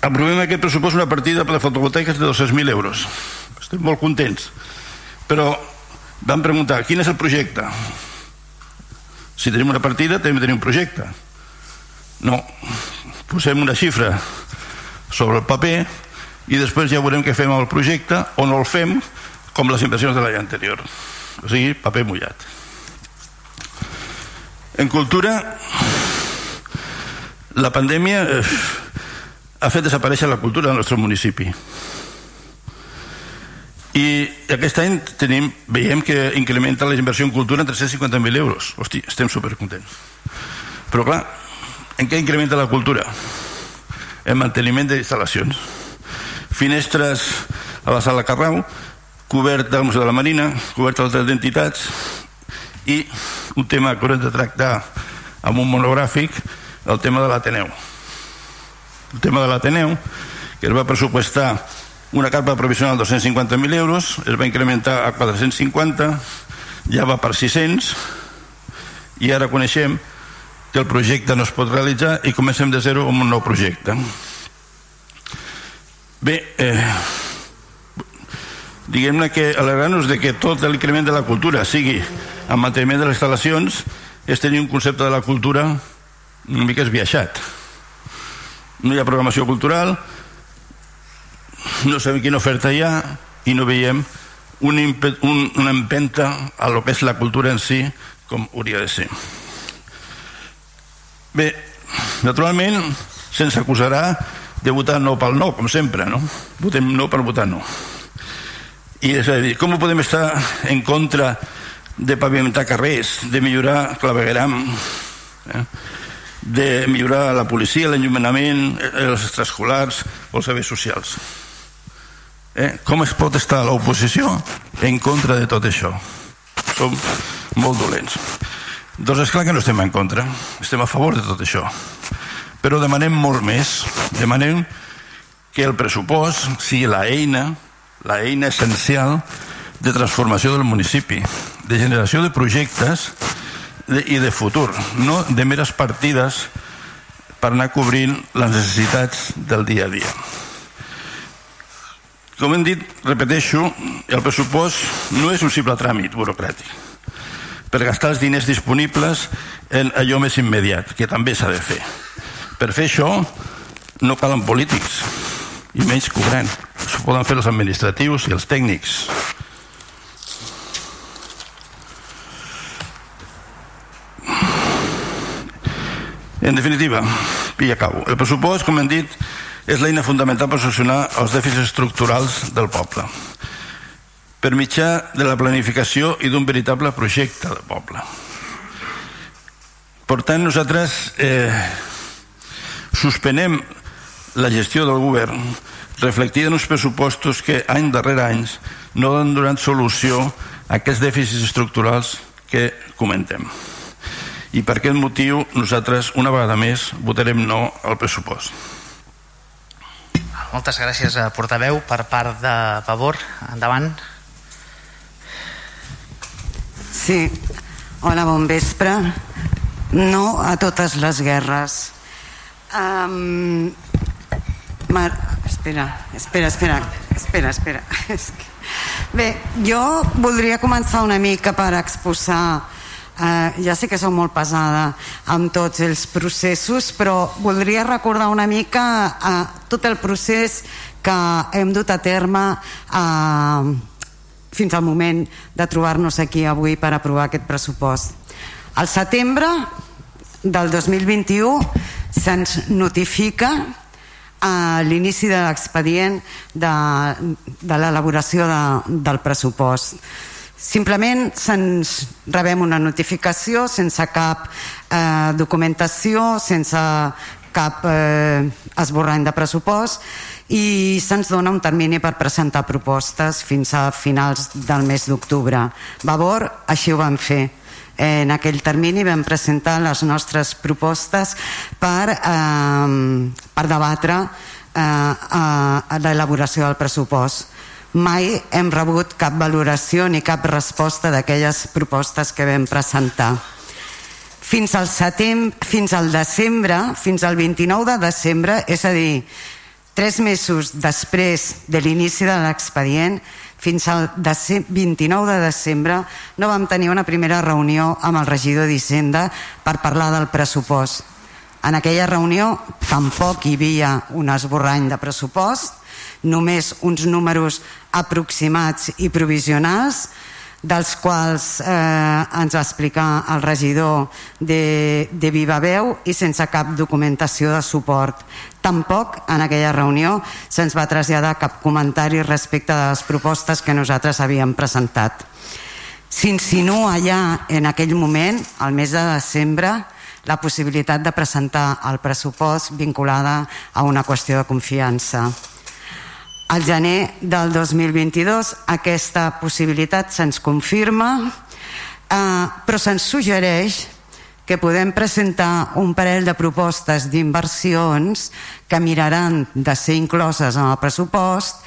aprovem aquest pressupost una partida per a fotovoltaiques de 200.000 euros. Estem molt contents. Però vam preguntar quin és el projecte? Si tenim una partida tenim de tenir un projecte. No posem una xifra sobre el paper i després ja veurem què fem amb el projecte o no el fem com les inversions de l'any anterior. O sigui, paper mullat. En cultura la pandèmia eh, ha fet desaparèixer la cultura del nostre municipi i aquest any tenim, veiem que incrementa la inversió en cultura en 350.000 euros hosti, estem supercontents però clar, en què incrementa la cultura? en manteniment d'instal·lacions finestres a la sala Carrau cobert del Museu de la Marina, cobert altres entitats i un tema que haurem de tractar amb un monogràfic, el tema de l'Ateneu. El tema de l'Ateneu, que es va pressupostar una carpa provisional de 250.000 euros, es va incrementar a 450, ja va per 600, i ara coneixem que el projecte no es pot realitzar i comencem de zero amb un nou projecte. Bé, eh, diguem-ne que alegrant-nos de que tot l'increment de la cultura sigui en manteniment de les instal·lacions és tenir un concepte de la cultura una mica esbiaixat. No hi ha programació cultural, no sabem quina oferta hi ha i no veiem un, un, una empenta a lo que és la cultura en si com hauria de ser. Bé, naturalment se'ns acusarà de votar no pel no, com sempre, no? Votem no per votar no. I és a dir, com podem estar en contra de pavimentar carrers, de millorar clavegueram, eh? De millorar la policia, l'enllumenament, els extraescolars o els serveis socials? Eh? Com es pot estar l'oposició en contra de tot això? Som molt dolents. Doncs és clar que no estem en contra, estem a favor de tot això. Però demanem molt més. Demanem que el pressupost sigui la eina, la eina essencial de transformació del municipi, de generació de projectes i de futur, no de meres partides per anar cobrint les necessitats del dia a dia. Com hem dit, repeteixo, el pressupost no és un simple tràmit burocràtic per gastar els diners disponibles en allò més immediat, que també s'ha de fer. Per fer això no calen polítics, i menys cobrant. Això poden fer els administratius i els tècnics. En definitiva, i acabo, el pressupost, com hem dit, és l'eina fundamental per solucionar els dèficits estructurals del poble per mitjà de la planificació i d'un veritable projecte del poble. Per tant, nosaltres eh, suspenem la gestió del govern reflectida en uns pressupostos que any darrere anys no han donat solució a aquests dèficits estructurals que comentem. I per aquest motiu nosaltres, una vegada més, votarem no al pressupost. Moltes gràcies, a portaveu. Per part de favor, endavant. Sí, hola, bon vespre. No a totes les guerres. Um, Mar... Espera, espera, espera, espera, espera. <laughs> Bé, jo voldria començar una mica per exposar eh, ja sé que sou molt pesada amb tots els processos, però voldria recordar una mica eh, tot el procés que hem dut a terme eh, fins al moment de trobar-nos aquí avui per aprovar aquest pressupost. Al setembre del 2021 se'ns notifica a l'inici de l'expedient de, de l'elaboració de, del pressupost Simplement se'ns rebem una notificació sense cap eh, documentació, sense cap eh, esborrany de pressupost i se'ns dona un termini per presentar propostes fins a finals del mes d'octubre. Vavor, així ho vam fer. En aquell termini vam presentar les nostres propostes per, eh, per debatre eh, l'elaboració del pressupost mai hem rebut cap valoració ni cap resposta d'aquelles propostes que vam presentar. Fins al, setembre, fins al desembre, fins al 29 de desembre, és a dir, tres mesos després de l'inici de l'expedient, fins al 29 de desembre no vam tenir una primera reunió amb el regidor d'Hisenda per parlar del pressupost. En aquella reunió tampoc hi havia un esborrany de pressupost, només uns números aproximats i provisionals dels quals eh, ens va explicar el regidor de, de Viva Veu i sense cap documentació de suport. Tampoc en aquella reunió se'ns va traslladar cap comentari respecte de les propostes que nosaltres havíem presentat. S'insinua ja en aquell moment, al mes de desembre, la possibilitat de presentar el pressupost vinculada a una qüestió de confiança. Al gener del 2022 aquesta possibilitat se'ns confirma, eh, però se'ns suggereix que podem presentar un parell de propostes d'inversions que miraran de ser incloses en el pressupost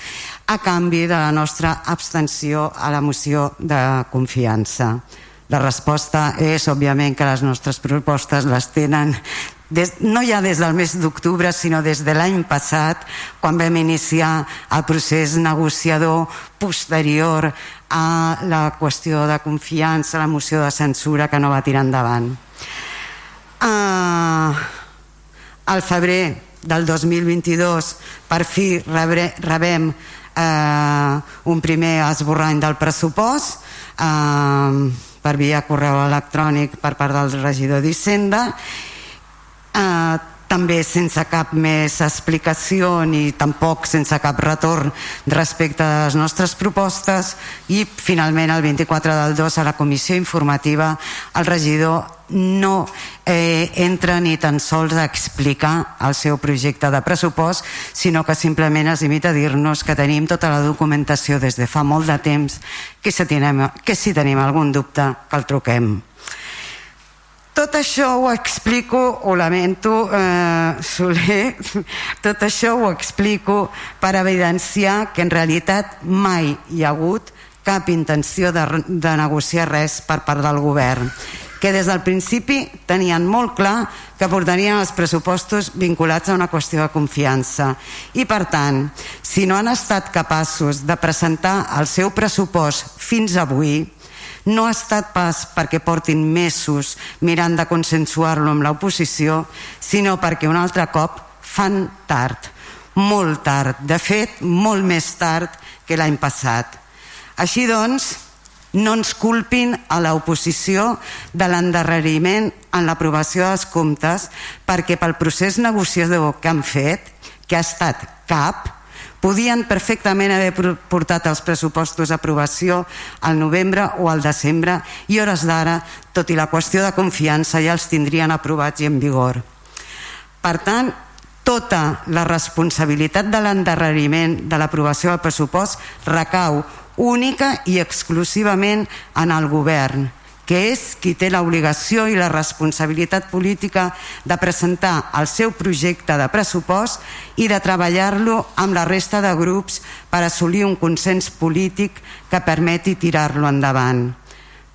a canvi de la nostra abstenció a la moció de confiança. La resposta és, òbviament, que les nostres propostes les tenen des, no ja des del mes d'octubre, sinó des de l'any passat, quan vam iniciar el procés negociador posterior a la qüestió de confiança, la moció de censura que no va tirar endavant. Uh, al febrer del 2022 per fi rebre, rebem eh, un primer esborrany del pressupost eh, per via correu electrònic per part del regidor d'Hisenda eh, també sense cap més explicació ni tampoc sense cap retorn respecte a les nostres propostes. I finalment el 24 del 2 a la comissió informativa el regidor no eh, entra ni tan sols a explicar el seu projecte de pressupost sinó que simplement es limita a dir-nos que tenim tota la documentació des de fa molt de temps que si tenim, que si tenim algun dubte que el truquem tot això ho explico, ho lamento, eh, Soler, <laughs> tot això ho explico per evidenciar que en realitat mai hi ha hagut cap intenció de, de negociar res per part del govern que des del principi tenien molt clar que portarien els pressupostos vinculats a una qüestió de confiança. I per tant, si no han estat capaços de presentar el seu pressupost fins avui, no ha estat pas perquè portin mesos mirant de consensuar-lo amb l'oposició, sinó perquè un altre cop fan tard, molt tard, de fet, molt més tard que l'any passat. Així doncs, no ens culpin a l'oposició de l'endarreriment en l'aprovació dels comptes perquè pel procés negociador que han fet, que ha estat cap, podien perfectament haver portat els pressupostos a aprovació al novembre o al desembre i hores d'ara, tot i la qüestió de confiança, ja els tindrien aprovats i en vigor. Per tant, tota la responsabilitat de l'endarreriment de l'aprovació del pressupost recau única i exclusivament en el govern que és qui té l'obligació i la responsabilitat política de presentar el seu projecte de pressupost i de treballar-lo amb la resta de grups per assolir un consens polític que permeti tirar-lo endavant.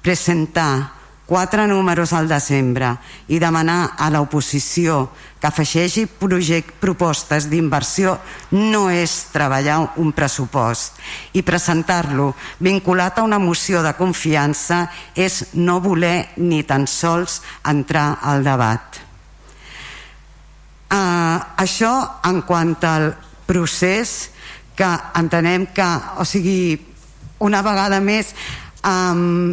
Presentar quatre números al desembre i demanar a l'oposició que afegeixi project, propostes d'inversió no és treballar un pressupost i presentar-lo vinculat a una moció de confiança és no voler ni tan sols entrar al debat. Uh, això en quant al procés que entenem que, o sigui, una vegada més um,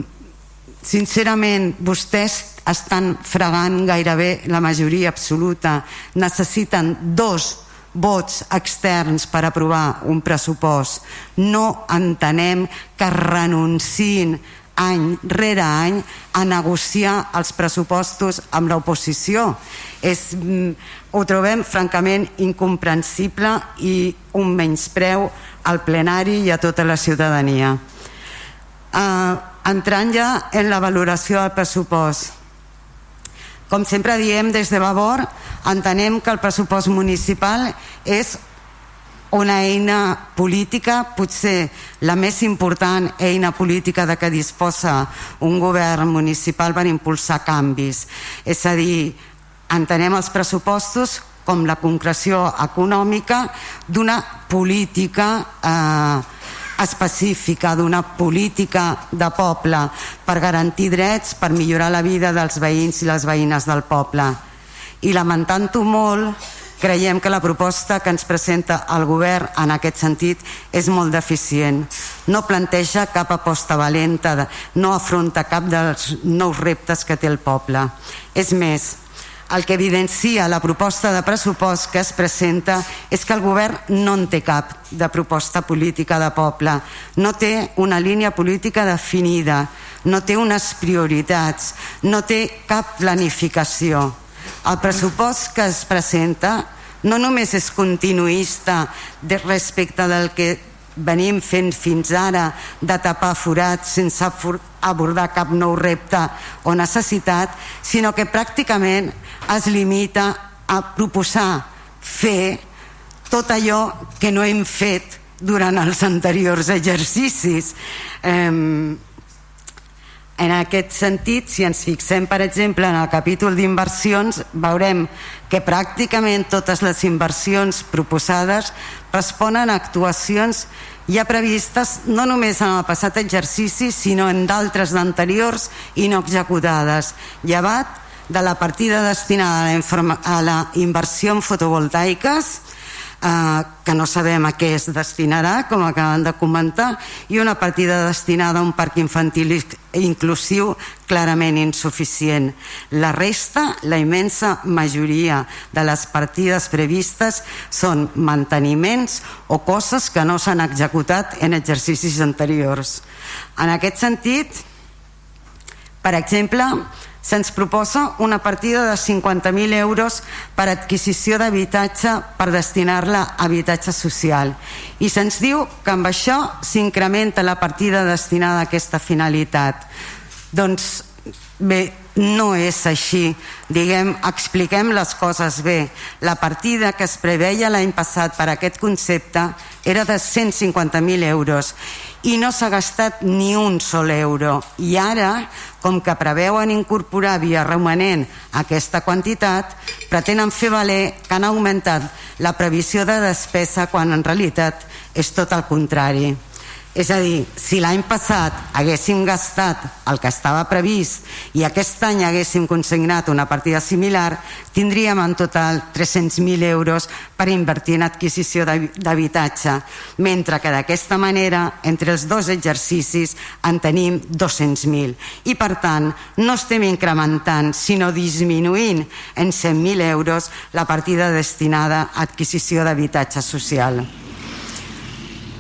sincerament vostès estan fregant gairebé la majoria absoluta. Necessiten dos vots externs per aprovar un pressupost. No entenem que renunciin any rere any a negociar els pressupostos amb l'oposició. És, mm, ho trobem francament incomprensible i un menyspreu al plenari i a tota la ciutadania. Uh, entrant ja en la valoració del pressupost. Com sempre diem des de Vavor, entenem que el pressupost municipal és una eina política, potser la més important eina política de què disposa un govern municipal per impulsar canvis. És a dir, entenem els pressupostos com la concreció econòmica d'una política eh, específica d'una política de poble per garantir drets, per millorar la vida dels veïns i les veïnes del poble. I lamentant-ho molt, creiem que la proposta que ens presenta el govern en aquest sentit és molt deficient. No planteja cap aposta valenta, no afronta cap dels nous reptes que té el poble. És més, el que evidencia la proposta de pressupost que es presenta és que el govern no en té cap de proposta política de poble, no té una línia política definida, no té unes prioritats, no té cap planificació. El pressupost que es presenta no només és continuista respecte del que venim fent fins ara de tapar forats sense abordar cap nou repte o necessitat, sinó que pràcticament es limita a proposar fer tot allò que no hem fet durant els anteriors exercicis. En aquest sentit, si ens fixem, per exemple, en el capítol d'inversions, veurem que pràcticament totes les inversions proposades responen a actuacions ja previstes no només en el passat exercici, sinó en d'altres d'anteriors i no executades, llevat de la partida destinada a la, a la inversió en fotovoltaiques, eh, que no sabem a què es destinarà, com acaben de comentar, i una partida destinada a un parc infantil inclusiu clarament insuficient. La resta, la immensa majoria de les partides previstes són manteniments o coses que no s'han executat en exercicis anteriors. En aquest sentit, per exemple, se'ns proposa una partida de 50.000 euros per adquisició d'habitatge per destinar-la a habitatge social. I se'ns diu que amb això s'incrementa la partida destinada a aquesta finalitat. Doncs bé, no és així. Diguem, expliquem les coses bé. La partida que es preveia l'any passat per aquest concepte era de 150.000 euros i no s'ha gastat ni un sol euro i ara, com que preveuen incorporar via romanent aquesta quantitat, pretenen fer valer que han augmentat la previsió de despesa quan en realitat és tot el contrari. És a dir, si l'any passat haguéssim gastat el que estava previst i aquest any haguéssim consignat una partida similar, tindríem en total 300.000 euros per invertir en adquisició d'habitatge, mentre que d'aquesta manera, entre els dos exercicis, en tenim 200.000. I per tant, no estem incrementant, sinó disminuint en 100.000 euros la partida destinada a adquisició d'habitatge social.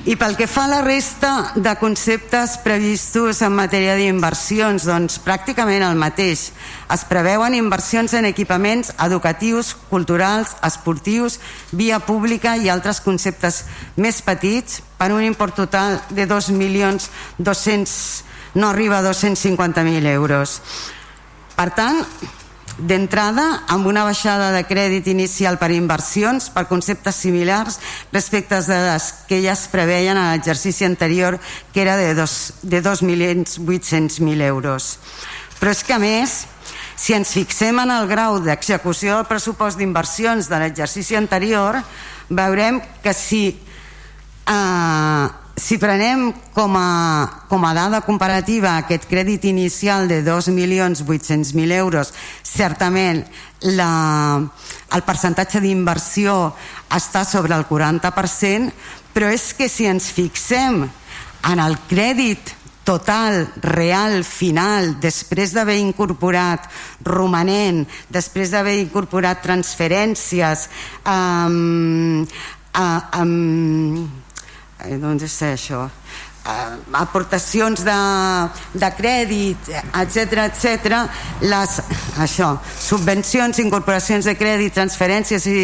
I pel que fa a la resta de conceptes previstos en matèria d'inversions, doncs pràcticament el mateix. Es preveuen inversions en equipaments educatius, culturals, esportius, via pública i altres conceptes més petits per un import total de 2.200.000 no arriba a 250.000 euros. Per tant, d'entrada amb una baixada de crèdit inicial per inversions per conceptes similars respecte de les que ja es preveien a l'exercici anterior que era de 2.800.000 euros. Però és que a més si ens fixem en el grau d'execució del pressupost d'inversions de l'exercici anterior veurem que si eh, si prenem com a, com a dada comparativa aquest crèdit inicial de 2.800.000 euros, certament la, el percentatge d'inversió està sobre el 40%, però és que si ens fixem en el crèdit total, real, final, després d'haver incorporat romanent, després d'haver incorporat transferències, um, uh, um, eh, doncs és això eh, aportacions de, de crèdit, etc etc. les, això, subvencions, incorporacions de crèdit, transferències i,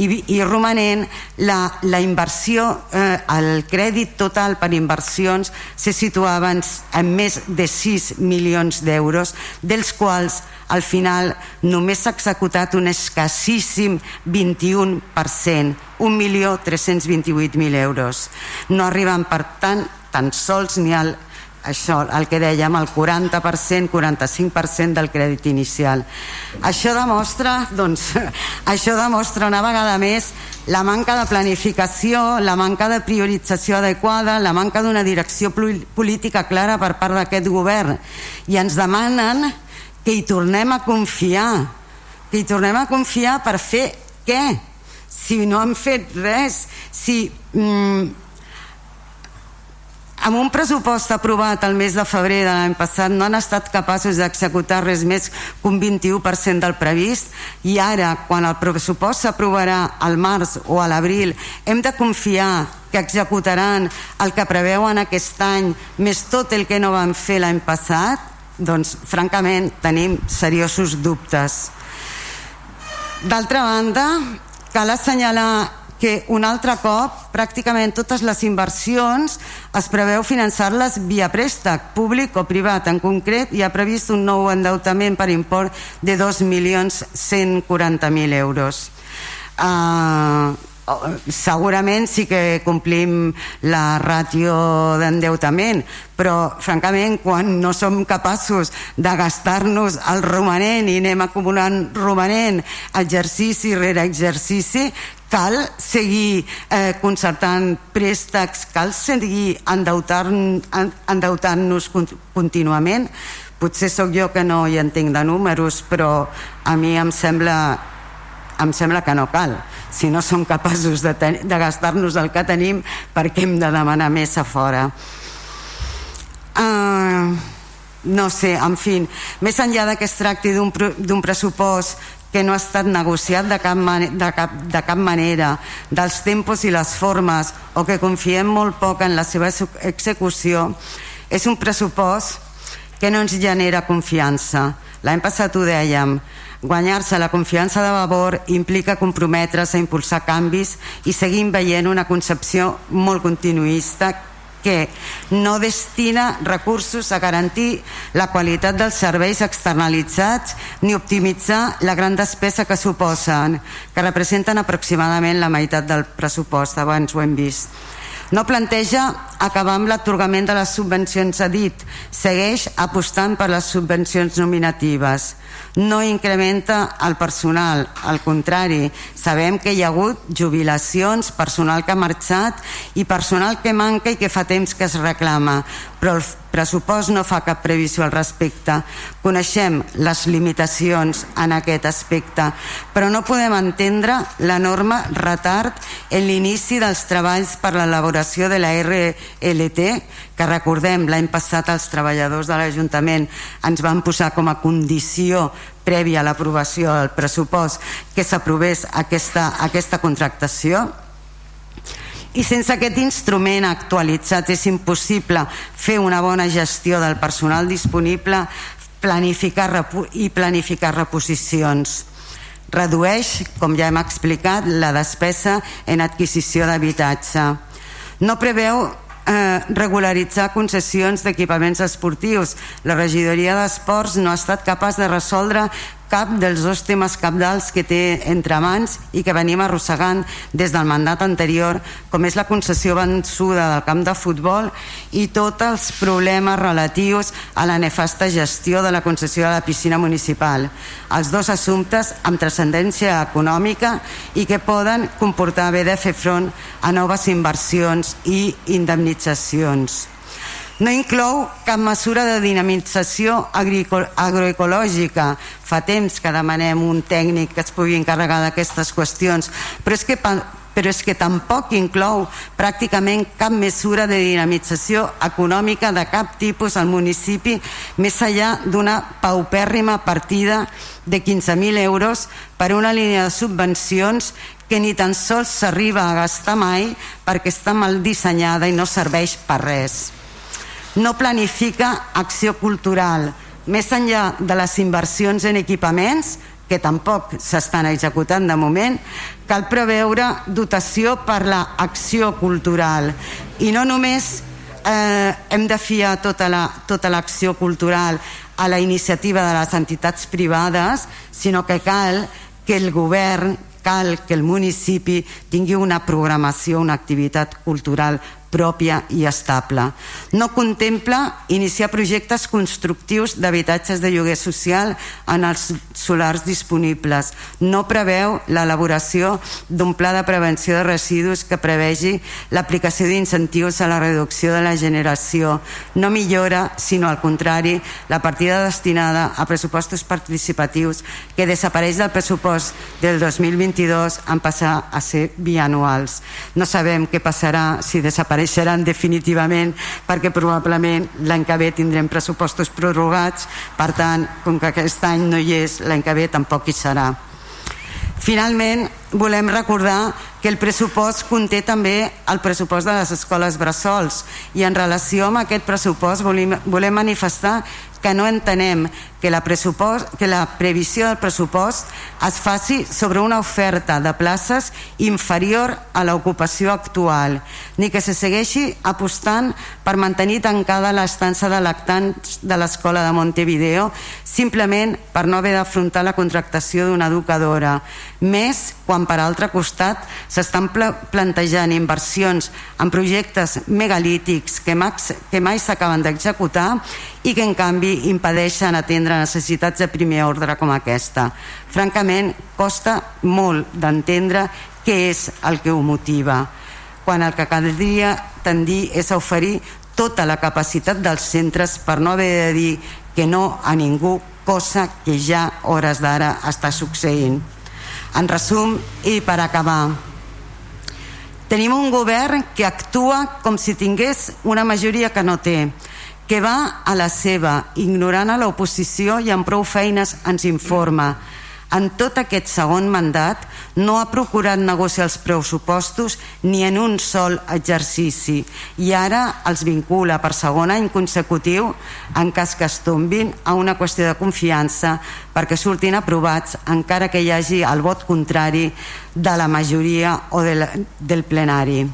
i, i romanent, la, la inversió, eh, el crèdit total per inversions se situava en, en més de 6 milions d'euros, dels quals al final només s'ha executat un escassíssim 21%, 1.328.000 euros. No arriben, per tant, tan sols ni al això, el que dèiem, el 40%, 45% del crèdit inicial. Això demostra, doncs, <laughs> això demostra una vegada més la manca de planificació, la manca de priorització adequada, la manca d'una direcció política clara per part d'aquest govern. I ens demanen que hi tornem a confiar que hi tornem a confiar per fer què? si no han fet res si mm, amb un pressupost aprovat el mes de febrer de l'any passat no han estat capaços d'executar res més que un 21% del previst i ara quan el pressupost s'aprovarà al març o a l'abril hem de confiar que executaran el que preveuen aquest any més tot el que no van fer l'any passat doncs francament tenim seriosos dubtes. D'altra banda, cal assenyalar que un altre cop pràcticament totes les inversions es preveu finançar-les via préstec públic o privat. En concret hi ha previst un nou endeutament per import de 2.140.000 euros. Uh, segurament sí que complim la ràtio d'endeutament però francament quan no som capaços de gastar-nos el romanent i anem acumulant romanent exercici rere exercici cal seguir eh, concertant préstecs cal seguir endeutant-nos endeutant contínuament. Potser sóc jo que no hi entenc de números però a mi em sembla em sembla que no cal si no som capaços de, de gastar-nos el que tenim perquè hem de demanar més a fora uh, no sé, en fi més enllà de que es tracti d'un pressupost que no ha estat negociat de cap, de, cap, de cap manera, dels tempos i les formes, o que confiem molt poc en la seva execució, és un pressupost que no ens genera confiança. L'any passat ho dèiem, Guanyar-se la confiança de Vavor implica comprometre's a impulsar canvis i seguim veient una concepció molt continuista que no destina recursos a garantir la qualitat dels serveis externalitzats ni optimitzar la gran despesa que suposen, que representen aproximadament la meitat del pressupost, abans ho hem vist. No planteja acabar amb l'atorgament de les subvencions a dit, segueix apostant per les subvencions nominatives. No incrementa el personal, al contrari, sabem que hi ha hagut jubilacions, personal que ha marxat i personal que manca i que fa temps que es reclama, però el pressupost no fa cap previsió al respecte. Coneixem les limitacions en aquest aspecte, però no podem entendre l'enorme retard en l'inici dels treballs per l'elaboració de la RLT, que recordem l'any passat els treballadors de l'Ajuntament ens van posar com a condició prèvia a l'aprovació del pressupost que s'aprovés aquesta, aquesta contractació i sense aquest instrument actualitzat és impossible fer una bona gestió del personal disponible planificar i planificar reposicions redueix, com ja hem explicat, la despesa en adquisició d'habitatge no preveu eh, regularitzar concessions d'equipaments esportius. La regidoria d'Esports no ha estat capaç de resoldre cap dels dos temes capdals que té entre mans i que venim arrossegant des del mandat anterior, com és la concessió vençuda del camp de futbol i tots els problemes relatius a la nefasta gestió de la concessió de la piscina municipal. Els dos assumptes amb transcendència econòmica i que poden comportar haver de fer front a noves inversions i indemnitzacions no inclou cap mesura de dinamització agroecològica. Fa temps que demanem un tècnic que es pugui encarregar d'aquestes qüestions, però és que però és que tampoc inclou pràcticament cap mesura de dinamització econòmica de cap tipus al municipi més enllà d'una paupèrrima partida de 15.000 euros per una línia de subvencions que ni tan sols s'arriba a gastar mai perquè està mal dissenyada i no serveix per res no planifica acció cultural més enllà de les inversions en equipaments que tampoc s'estan executant de moment cal preveure dotació per l'acció la cultural. I no només eh, hem de fiar tota l'acció la, tota cultural a la iniciativa de les entitats privades sinó que cal que el govern cal que el municipi tingui una programació, una activitat cultural pròpia i estable. No contempla iniciar projectes constructius d'habitatges de lloguer social en els solars disponibles. No preveu l'elaboració d'un pla de prevenció de residus que prevegi l'aplicació d'incentius a la reducció de la generació. No millora, sinó al contrari, la partida destinada a pressupostos participatius que desapareix del pressupost del 2022 en passar a ser bianuals. No sabem què passarà si desapareix desapareixeran definitivament perquè probablement l'any que ve tindrem pressupostos prorrogats. Per tant, com que aquest any no hi és l'any que ve tampoc hi serà. Finalment volem recordar que el pressupost conté també el pressupost de les escoles bressols. I en relació amb aquest pressupost volem, volem manifestar que no entenem que la, que la previsió del pressupost es faci sobre una oferta de places inferior a l'ocupació actual, ni que se segueixi apostant per mantenir tancada l'estança de lactants de l'escola de Montevideo simplement per no haver d'afrontar la contractació d'una educadora, més quan per altre costat s'estan plantejant inversions en projectes megalítics que, que mai s'acaben d'executar i que en canvi impedeixen atendre necessitats de primer ordre com aquesta. Francament, costa molt d'entendre què és el que ho motiva, quan el que caldria tendir és a oferir tota la capacitat dels centres per no haver de dir que no a ningú, cosa que ja hores d'ara està succeint. En resum, i per acabar, tenim un govern que actua com si tingués una majoria que no té, que va a la seva, ignorant a l'oposició i amb prou feines ens informa, en tot aquest segon mandat no ha procurat negociar els pressupostos ni en un sol exercici i ara els vincula per segon any consecutiu en cas que es tombin a una qüestió de confiança perquè surtin aprovats encara que hi hagi el vot contrari de la majoria o del, del plenari.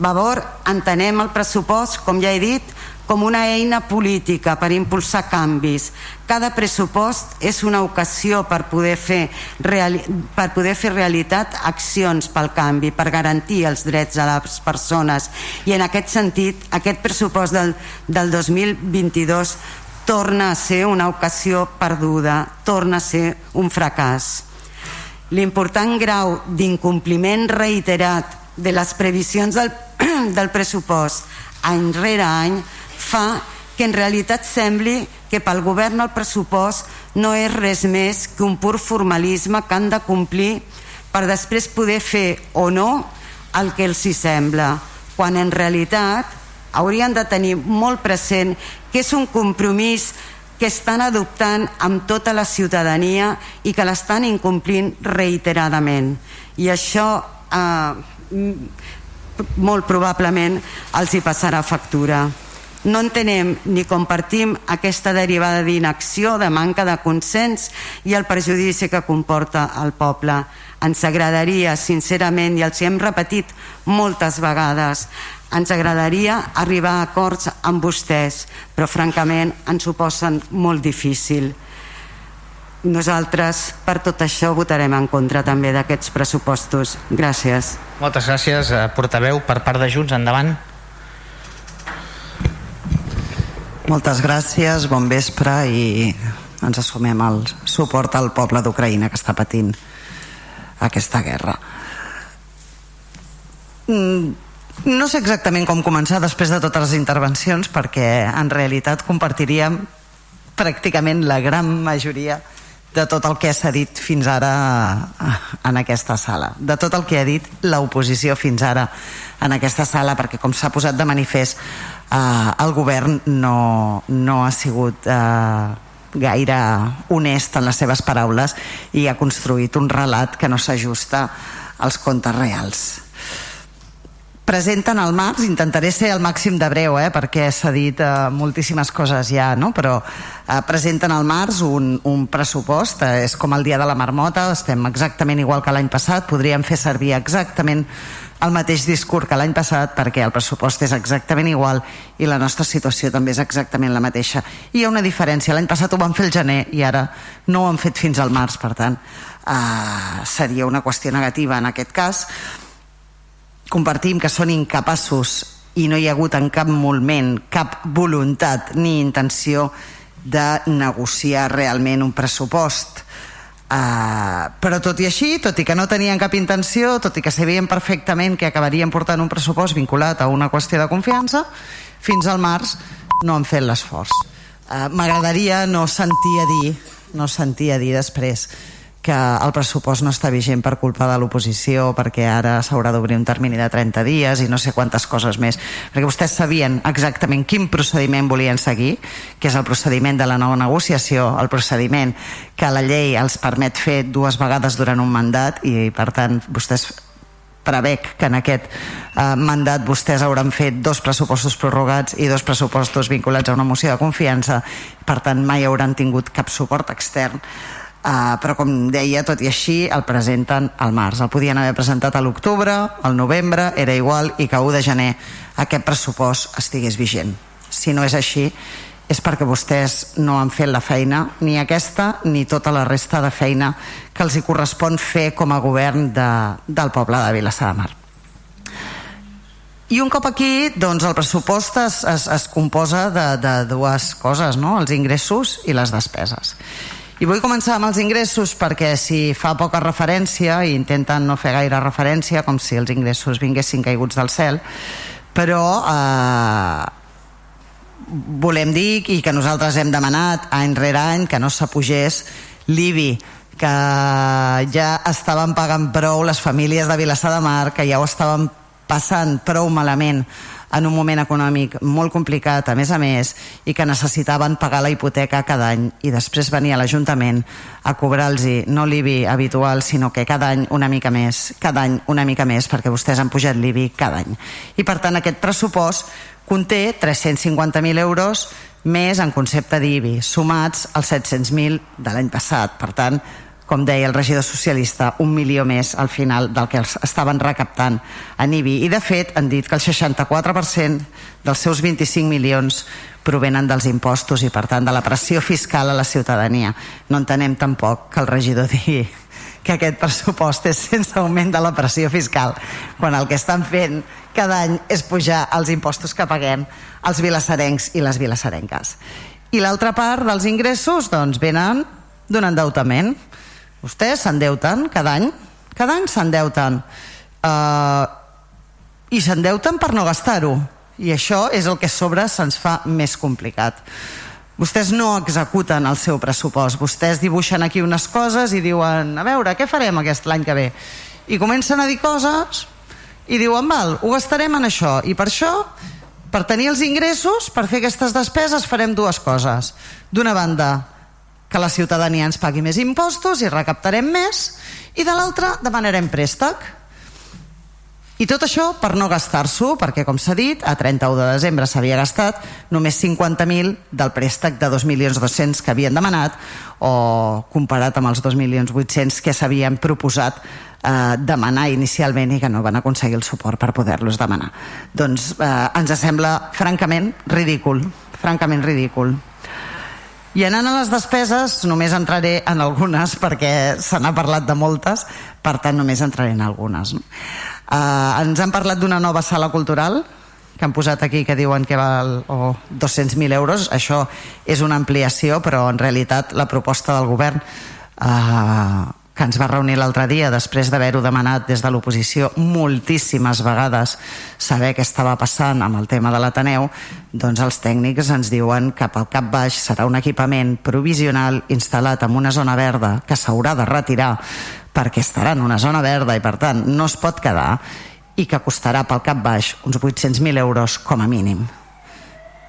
Vavor, entenem el pressupost, com ja he dit, com una eina política per impulsar canvis. Cada pressupost és una ocasió per poder fer, per poder fer realitat accions pel canvi, per garantir els drets de les persones. I en aquest sentit, aquest pressupost del, del 2022 torna a ser una ocasió perduda, torna a ser un fracàs. L'important grau d'incompliment reiterat de les previsions del, <clears throat> del pressupost any rere any fa que en realitat sembli que pel govern el pressupost no és res més que un pur formalisme que han de complir per després poder fer o no el que els hi sembla, quan en realitat haurien de tenir molt present que és un compromís que estan adoptant amb tota la ciutadania i que l'estan incomplint reiteradament. I això eh, molt probablement els hi passarà factura. No entenem ni compartim aquesta derivada d'inacció, de manca de consens i el perjudici que comporta el poble. Ens agradaria, sincerament, i els hem repetit moltes vegades, ens agradaria arribar a acords amb vostès, però francament ens ho posen molt difícil. Nosaltres, per tot això, votarem en contra també d'aquests pressupostos. Gràcies. Moltes gràcies, eh, portaveu. Per part de Junts, endavant. Moltes gràcies, bon vespre i ens assumem el suport al poble d'Ucraïna que està patint aquesta guerra. Mm, no sé exactament com començar després de totes les intervencions perquè en realitat compartiríem pràcticament la gran majoria de tot el que s'ha dit fins ara en aquesta sala, de tot el que ha dit l'oposició fins ara en aquesta sala, perquè com s'ha posat de manifest eh, el govern no, no ha sigut eh, gaire honest en les seves paraules i ha construït un relat que no s'ajusta als contes reals presenten al març, intentaré ser el màxim de breu, eh, perquè s'ha dit eh, moltíssimes coses ja, no? però eh, presenten al març un, un pressupost, eh, és com el dia de la marmota, estem exactament igual que l'any passat, podríem fer servir exactament el mateix discurs que l'any passat perquè el pressupost és exactament igual i la nostra situació també és exactament la mateixa. Hi ha una diferència, l'any passat ho vam fer el gener i ara no ho han fet fins al març, per tant eh, seria una qüestió negativa en aquest cas. Compartim que són incapaços i no hi ha hagut en cap moment cap voluntat ni intenció de negociar realment un pressupost Uh, però tot i així, tot i que no tenien cap intenció, tot i que sabien perfectament que acabarien portant un pressupost vinculat a una qüestió de confiança, fins al març no han fet l'esforç. Uh, M'agradaria no sentir a dir, no sentir a dir després que el pressupost no està vigent per culpa de l'oposició, perquè ara s'haurà d'obrir un termini de 30 dies i no sé quantes coses més, perquè vostès sabien exactament quin procediment volien seguir, que és el procediment de la nova negociació, el procediment que la llei els permet fer dues vegades durant un mandat i per tant vostès prevec que en aquest eh, mandat vostès hauran fet dos pressupostos prorrogats i dos pressupostos vinculats a una moció de confiança. Per tant mai hauran tingut cap suport extern Uh, però com deia, tot i així el presenten al març. El podien haver presentat a l'octubre, al novembre, era igual i que 1 de gener aquest pressupost estigués vigent. Si no és així, és perquè vostès no han fet la feina, ni aquesta ni tota la resta de feina que els hi correspon fer com a govern de, del poble de Vilassar de Mar. I un cop aquí, doncs el pressupost es, es, es composa de, de dues coses, no? els ingressos i les despeses. I vull començar amb els ingressos perquè si fa poca referència i intenten no fer gaire referència, com si els ingressos vinguessin caiguts del cel, però eh, volem dir i que nosaltres hem demanat any rere any que no s'apugés l'IBI que ja estaven pagant prou les famílies de Vilassar de Mar, que ja ho estaven passant prou malament en un moment econòmic molt complicat, a més a més, i que necessitaven pagar la hipoteca cada any i després venir a l'Ajuntament a cobrar-los no l'IBI habitual, sinó que cada any una mica més, cada any una mica més, perquè vostès han pujat l'IBI cada any. I per tant aquest pressupost conté 350.000 euros més en concepte d'IBI, sumats als 700.000 de l'any passat. Per tant, com deia el regidor socialista, un milió més al final del que els estaven recaptant en IBI. I, de fet, han dit que el 64% dels seus 25 milions provenen dels impostos i, per tant, de la pressió fiscal a la ciutadania. No entenem tampoc que el regidor digui que aquest pressupost és sense augment de la pressió fiscal, quan el que estan fent cada any és pujar els impostos que paguem els vilassarencs i les vilassarenques. I l'altra part dels ingressos doncs, venen d'un endeutament Vostès s'endeuten cada any, cada any s'endeuten. Uh, I s'endeuten per no gastar-ho. I això és el que sobre se'ns fa més complicat. Vostès no executen el seu pressupost. Vostès dibuixen aquí unes coses i diuen, a veure, què farem aquest l'any que ve? I comencen a dir coses i diuen, val, ho gastarem en això. I per això, per tenir els ingressos, per fer aquestes despeses, farem dues coses. D'una banda, que la ciutadania ens pagui més impostos i recaptarem més, i de l'altra demanarem préstec. I tot això per no gastar-s'ho, perquè, com s'ha dit, a 31 de desembre s'havia gastat només 50.000 del préstec de 2.200.000 que havien demanat, o comparat amb els 2.800.000 que s'havien proposat eh, demanar inicialment i que no van aconseguir el suport per poder-los demanar. Doncs eh, ens sembla francament ridícul, francament ridícul. I anant a les despeses, només entraré en algunes perquè se n'ha parlat de moltes, per tant només entraré en algunes. No? Uh, ens han parlat d'una nova sala cultural que han posat aquí que diuen que val oh, 200.000 euros. Això és una ampliació, però en realitat la proposta del govern uh, que ens va reunir l'altre dia després d'haver-ho demanat des de l'oposició moltíssimes vegades saber què estava passant amb el tema de l'Ateneu, doncs els tècnics ens diuen que pel cap baix serà un equipament provisional instal·lat en una zona verda que s'haurà de retirar perquè estarà en una zona verda i per tant no es pot quedar i que costarà pel cap baix uns 800.000 euros com a mínim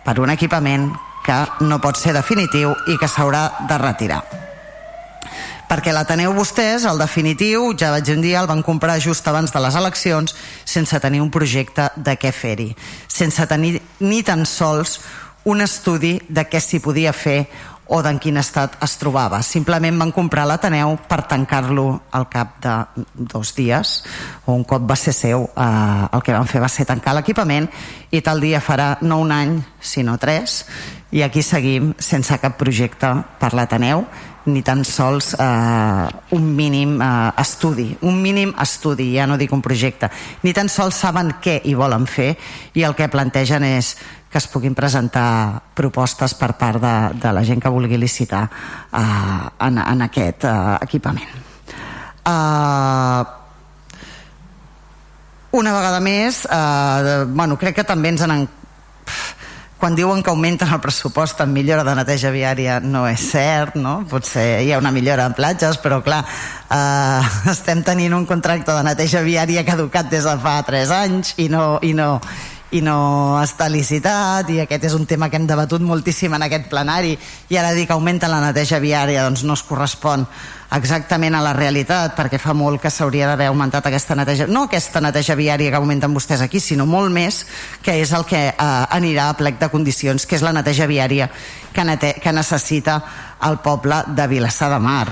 per un equipament que no pot ser definitiu i que s'haurà de retirar perquè l'Ateneu vostès, el definitiu, ja vaig un dia, el van comprar just abans de les eleccions sense tenir un projecte de què fer-hi, sense tenir ni tan sols un estudi de què s'hi podia fer o d'en quin estat es trobava. Simplement van comprar l'Ateneu per tancar-lo al cap de dos dies, o un cop va ser seu, eh, el que van fer va ser tancar l'equipament i tal dia farà no un any, sinó tres, i aquí seguim sense cap projecte per l'Ateneu ni tan sols eh, un mínim eh, estudi, un mínim estudi, ja no dic un projecte, ni tan sols saben què hi volen fer i el que plantegen és que es puguin presentar propostes per part de, de la gent que vulgui licitar eh, en, en aquest eh, equipament. Eh, una vegada més, eh, bueno, crec que també ens han quan diuen que augmenten el pressupost en millora de neteja viària no és cert, no? Potser hi ha una millora en platges, però clar, eh, estem tenint un contracte de neteja viària caducat des de fa 3 anys i no, i no, i no està licitat i aquest és un tema que hem debatut moltíssim en aquest plenari i ara dir que augmenta la neteja viària doncs no es correspon exactament a la realitat, perquè fa molt que s'hauria d'haver augmentat aquesta neteja, no aquesta neteja viària que augmenten vostès aquí, sinó molt més, que és el que eh, anirà a plec de condicions, que és la neteja viària que, nete que necessita el poble de Vilassar de Mar.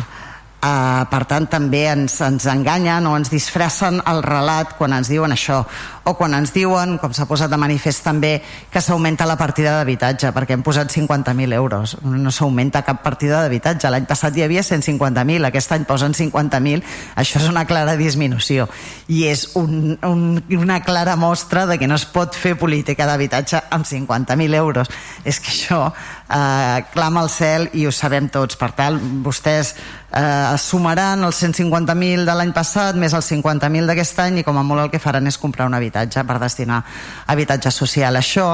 Uh, per tant, també ens, ens enganyen o ens disfressen el relat quan ens diuen això o quan ens diuen, com s'ha posat de manifest també, que s'augmenta la partida d'habitatge perquè hem posat 50.000 euros. No s'augmenta cap partida d'habitatge. L'any passat hi havia 150.000, aquest any posen 50.000, això és una clara disminució. I és un, un, una clara mostra de que no es pot fer política d'habitatge amb 50.000 euros. És que això eh, clama al cel i ho sabem tots per tant, vostès eh, sumaran els 150.000 de l'any passat més els 50.000 d'aquest any i com a molt el que faran és comprar un habitatge per destinar a habitatge social. Això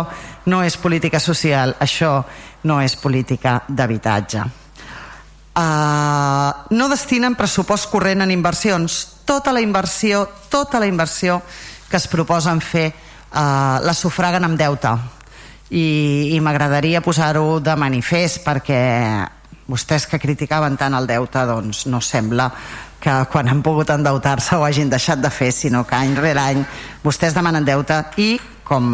no és política social, això no és política d'habitatge. Uh, no destinen pressupost corrent en inversions. Tota la inversió, tota la inversió que es proposen fer uh, la sufraguen amb deute. I, i m'agradaria posar-ho de manifest perquè vostès que criticaven tant el deute doncs no sembla que quan han pogut endeutar-se ho hagin deixat de fer sinó que any rere any vostès demanen deute i com,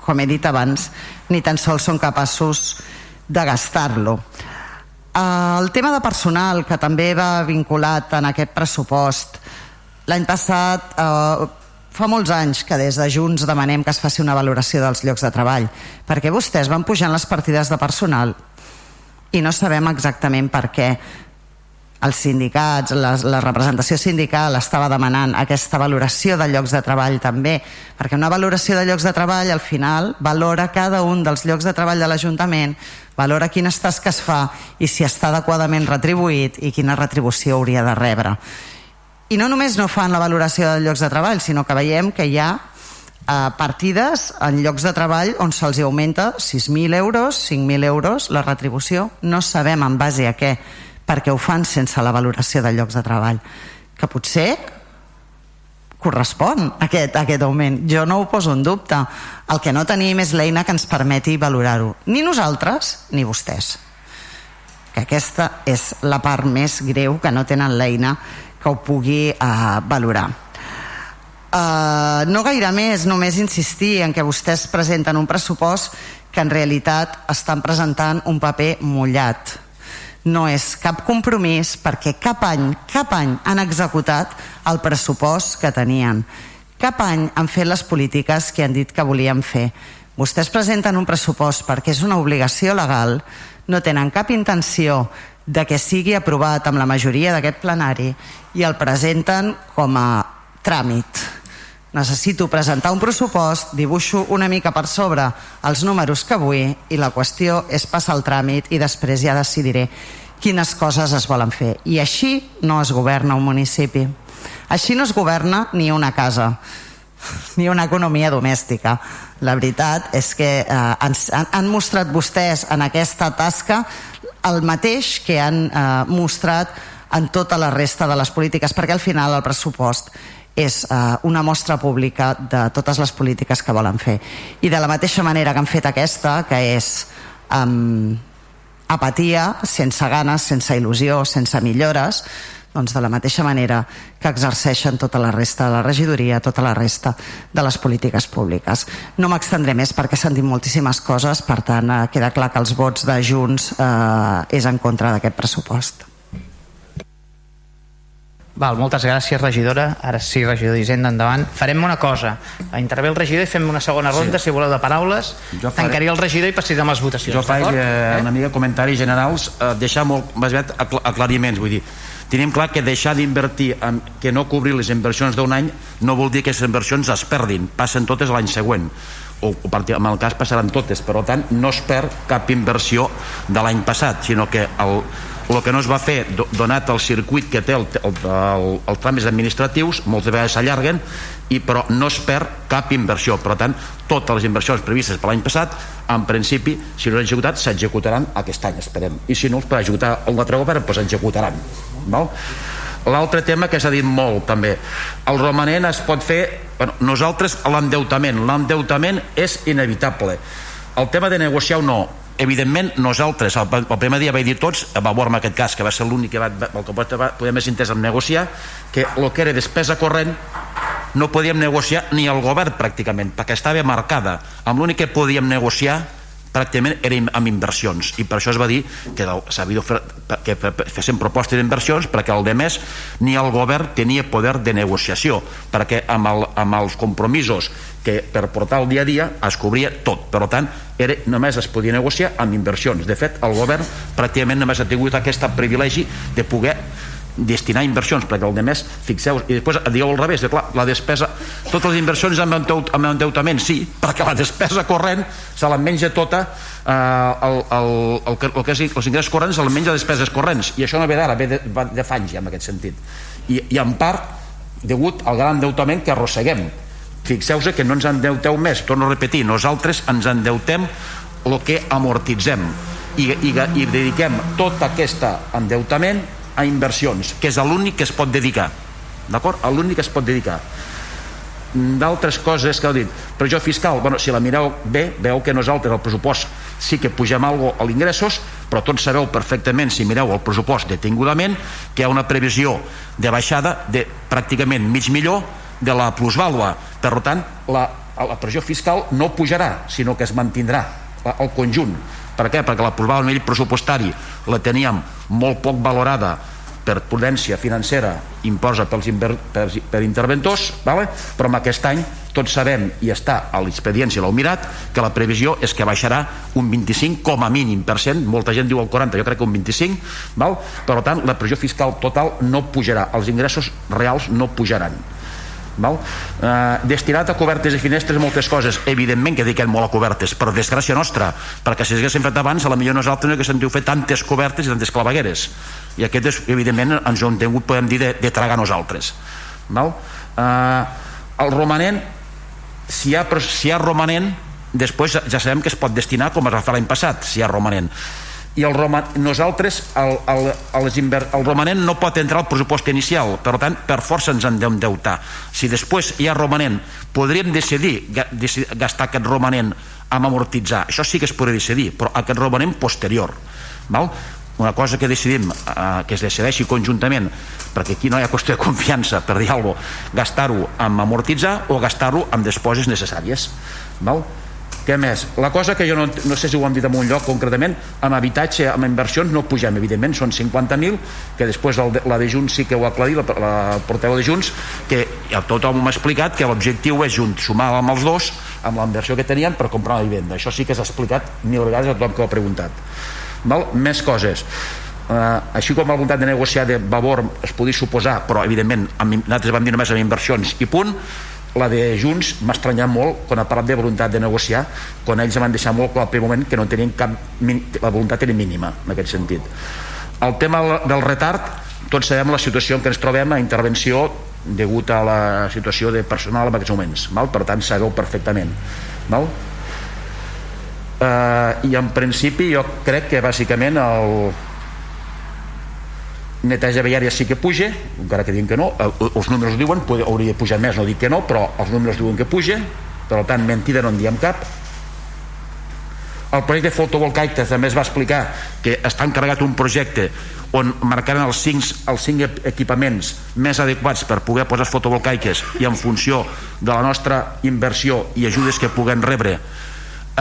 com he dit abans ni tan sols són capaços de gastar-lo. El tema de personal que també va vinculat en aquest pressupost l'any passat eh, fa molts anys que des de Junts demanem que es faci una valoració dels llocs de treball perquè vostès van pujant les partides de personal i no sabem exactament per què els sindicats, la, la representació sindical estava demanant aquesta valoració de llocs de treball també, perquè una valoració de llocs de treball al final valora cada un dels llocs de treball de l'Ajuntament, valora quines tasques fa i si està adequadament retribuït i quina retribució hauria de rebre. I no només no fan la valoració de llocs de treball, sinó que veiem que hi ha eh, partides en llocs de treball on se'ls augmenta 6.000 euros, 5.000 euros la retribució, no sabem en base a què perquè ho fan sense la valoració de llocs de treball que potser correspon aquest, aquest augment. Jo no ho poso en dubte. El que no tenim és l'eina que ens permeti valorar-ho. Ni nosaltres ni vostès. Que aquesta és la part més greu que no tenen l'eina que ho pugui eh, valorar Uh, no gaire més, només insistir en que vostès presenten un pressupost que en realitat estan presentant un paper mullat. No és cap compromís perquè cap any, cap any han executat el pressupost que tenien. Cap any han fet les polítiques que han dit que volien fer. Vostès presenten un pressupost perquè és una obligació legal, no tenen cap intenció de que sigui aprovat amb la majoria d'aquest plenari i el presenten com a tràmit necessito presentar un pressupost, dibuixo una mica per sobre els números que vull i la qüestió és passar el tràmit i després ja decidiré quines coses es volen fer. I així no es governa un municipi. Així no es governa ni una casa, ni una economia domèstica. La veritat és que eh, ens, han, han mostrat vostès en aquesta tasca el mateix que han eh, mostrat en tota la resta de les polítiques, perquè al final el pressupost és eh, una mostra pública de totes les polítiques que volen fer. I de la mateixa manera que han fet aquesta, que és um, apatia, sense ganes, sense il·lusió, sense millores, doncs de la mateixa manera que exerceixen tota la resta de la regidoria, tota la resta de les polítiques públiques. No m'extendré més perquè s'han dit moltíssimes coses, per tant, eh, queda clar que els vots de Junts eh, és en contra d'aquest pressupost. Val, moltes gràcies, regidora. Ara sí, regidor d'Hisenda, endavant. Farem una cosa. Intervé el regidor i fem una segona ronda, sí. si voleu, de paraules. Jo faré... Tancaria el regidor i passarem a les votacions. Jo faig eh, eh? una mica comentaris generals, eh, deixar molt, més aviat aclariments, vull dir, tenim clar que deixar d'invertir, que no cobrir les inversions d'un any, no vol dir que les inversions es perdin, passen totes l'any següent. O, o en el cas passaran totes, per tant no es perd cap inversió de l'any passat, sinó que el, el que no es va fer donat el circuit que té el, el, el, tràmits administratius moltes vegades s'allarguen i però no es perd cap inversió. Per tant totes les inversions previstes per l'any passat en principi si no s'han executat s'executaran aquest any esperem. I si no els per executar el altre govern doncs executaran val? l'altre tema que s'ha dit molt també. El romanent es pot fer bueno, nosaltres l'endeutament. L'endeutament és inevitable. El tema de negociar o no evidentment nosaltres el, el primer dia vaig dir tots va veure en aquest cas que va ser l'únic que va, el que poder més entès en negociar que el que era despesa corrent no podíem negociar ni el govern pràcticament perquè estava marcada. Amb l'únic que podíem negociar pràcticament era amb inversions. I per això es va dir que s'havia que fessin propostes d'inversions perquè el de més ni el govern tenia poder de negociació perquè amb, el, amb els compromisos que per portar el dia a dia es cobria tot, per tant era, només es podia negociar amb inversions. De fet el govern pràcticament només ha tingut aquest privilegi de poder destinar inversions perquè el de més, fixeu i després dieu al revés, clar, la despesa totes les inversions amb, endeut, amb endeutament sí, perquè la despesa corrent se la menja tota eh, el, el, el, el, que és els ingressos corrents se la menja despeses corrents. I això no ve d'ara, ve de, de fanys ja en aquest sentit. I, i en part degut al gran endeutament que arrosseguem fixeu-se que no ens endeuteu més torno a repetir, nosaltres ens endeutem el que amortitzem i, i, i dediquem tot aquest endeutament a inversions, que és l'únic que es pot dedicar d'acord? l'únic que es pot dedicar d'altres coses que heu dit pressió fiscal, bueno, si la mireu bé veu que nosaltres el pressupost sí que pugem algo a l'ingressos però tots sabeu perfectament si mireu el pressupost detingudament que hi ha una previsió de baixada de pràcticament mig milió de la plusvàlua per tant la, la pressió fiscal no pujarà sinó que es mantindrà el conjunt per què? Perquè la plusvàlua a nivell pressupostari la teníem molt poc valorada per prudència financera imposa pels inver, per, per interventors vale? però en aquest any tots sabem i està a l'expedient si l'heu mirat que la previsió és que baixarà un 25 com a mínim per cent molta gent diu el 40, jo crec que un 25 val? per tant la pressió fiscal total no pujarà els ingressos reals no pujaran Val? Eh, destinat a cobertes i finestres moltes coses evidentment que dediquem molt a cobertes per desgràcia nostra perquè si haguéssim fet abans a la millor nosaltres no haguéssim fet tantes cobertes i tantes clavegueres i aquest és, evidentment ens ho hem tingut podem dir de, de tragar nosaltres Val? Eh, el romanent si hi ha, si hi ha romanent després ja sabem que es pot destinar com es va fer l'any passat si hi ha romanent i el Roma, nosaltres el, el, el, inver, el romanent no pot entrar al pressupost inicial per tant per força ens han d'endeutar si després hi ha romanent podríem decidir, gastar aquest romanent amb amortitzar, això sí que es podria decidir però aquest romanent posterior val? una cosa que decidim eh, que es decideixi conjuntament perquè aquí no hi ha qüestió de confiança per dir alguna gastar-ho amb amortitzar o gastar-ho amb desposes necessàries val? Què més? La cosa que jo no, no sé si ho hem dit en un lloc concretament, amb habitatge, amb inversions no pugem, evidentment, són 50.000, que després el, la de Junts sí que ho ha aclarit, la, la porteu de Junts, que tothom m'ha explicat que l'objectiu és junt, sumar amb els dos, amb la inversió que tenien per comprar la vivenda. Això sí que s'ha explicat mil vegades a tothom que ho ha preguntat. Val? Més coses. Uh, així com la voluntat de negociar de Vavor es podia suposar, però evidentment amb, nosaltres vam dir només amb inversions i punt, la de Junts m'ha estranyat molt quan ha parlat de voluntat de negociar quan ells van deixar molt clar al primer moment que no tenien cap la voluntat era mínima en aquest sentit el tema del retard tots sabem la situació en què ens trobem a intervenció degut a la situació de personal en aquests moments val? per tant sabeu perfectament val? Eh, i en principi jo crec que bàsicament el, neteja viària sí que puja encara que diuen que no, els números diuen hauria de pujar més, no dic que no però els números diuen que puja. Per tant mentida no en diem cap. El projecte fotovoltaic també es va explicar que està encarregat un projecte on marcaran els cinc, els cinc equipaments més adequats per poder posar fotovoltaiques i en funció de la nostra inversió i ajudes que puguem rebre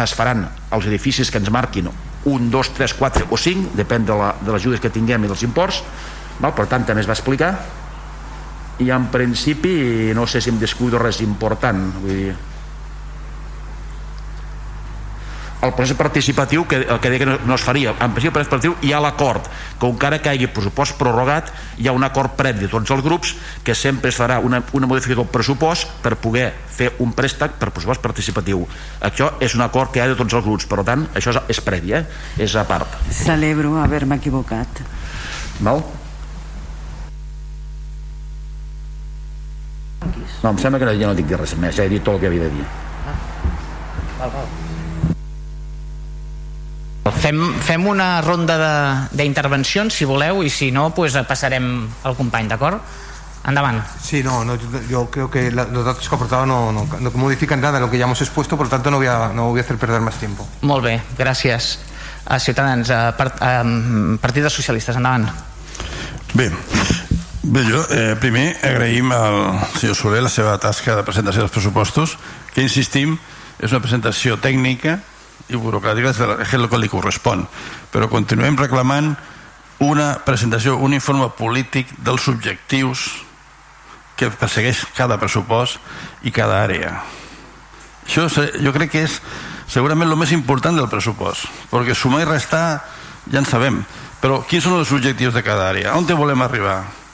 es faran els edificis que ens marquin un, dos, tres, quatre o cinc depèn de, la, de les ajudes que tinguem i dels imports val? per tant també es va explicar i en principi no sé si em descuido res important vull dir el procés participatiu que, el que deia que no, no es faria en principi participatiu hi ha l'acord que encara que hi hagi pressupost prorrogat hi ha un acord previ de tots els grups que sempre es farà una, una modificació del pressupost per poder fer un préstec per pressupost participatiu això és un acord que hi ha de tots els grups per tant això és, és previ, eh? és a part celebro haver-me equivocat Val? no, em sembla que ja no dic res més ja he dit tot el que havia de dir val, val. Fem, fem una ronda d'intervencions, si voleu, i si no, pues passarem al company, d'acord? Endavant. Sí, no, no, yo creo que la, los datos que aportado no, no, no modifican nada de lo que ya hemos expuesto, por lo tanto no voy a, no voy a hacer perder más tiempo. Molt bé, gràcies. A Ciutadans, a, part, a Partit dels Socialistes, endavant. Bé, Bé, jo eh, primer agraïm al senyor Soler la seva tasca de presentació dels pressupostos, que insistim, és una presentació tècnica i burocràtica és el que li correspon però continuem reclamant una presentació, un informe polític dels objectius que persegueix cada pressupost i cada àrea. Això jo crec que és segurament el més important del pressupost perquè sumar i restar ja en sabem però quins són els objectius de cada àrea? On te volem arribar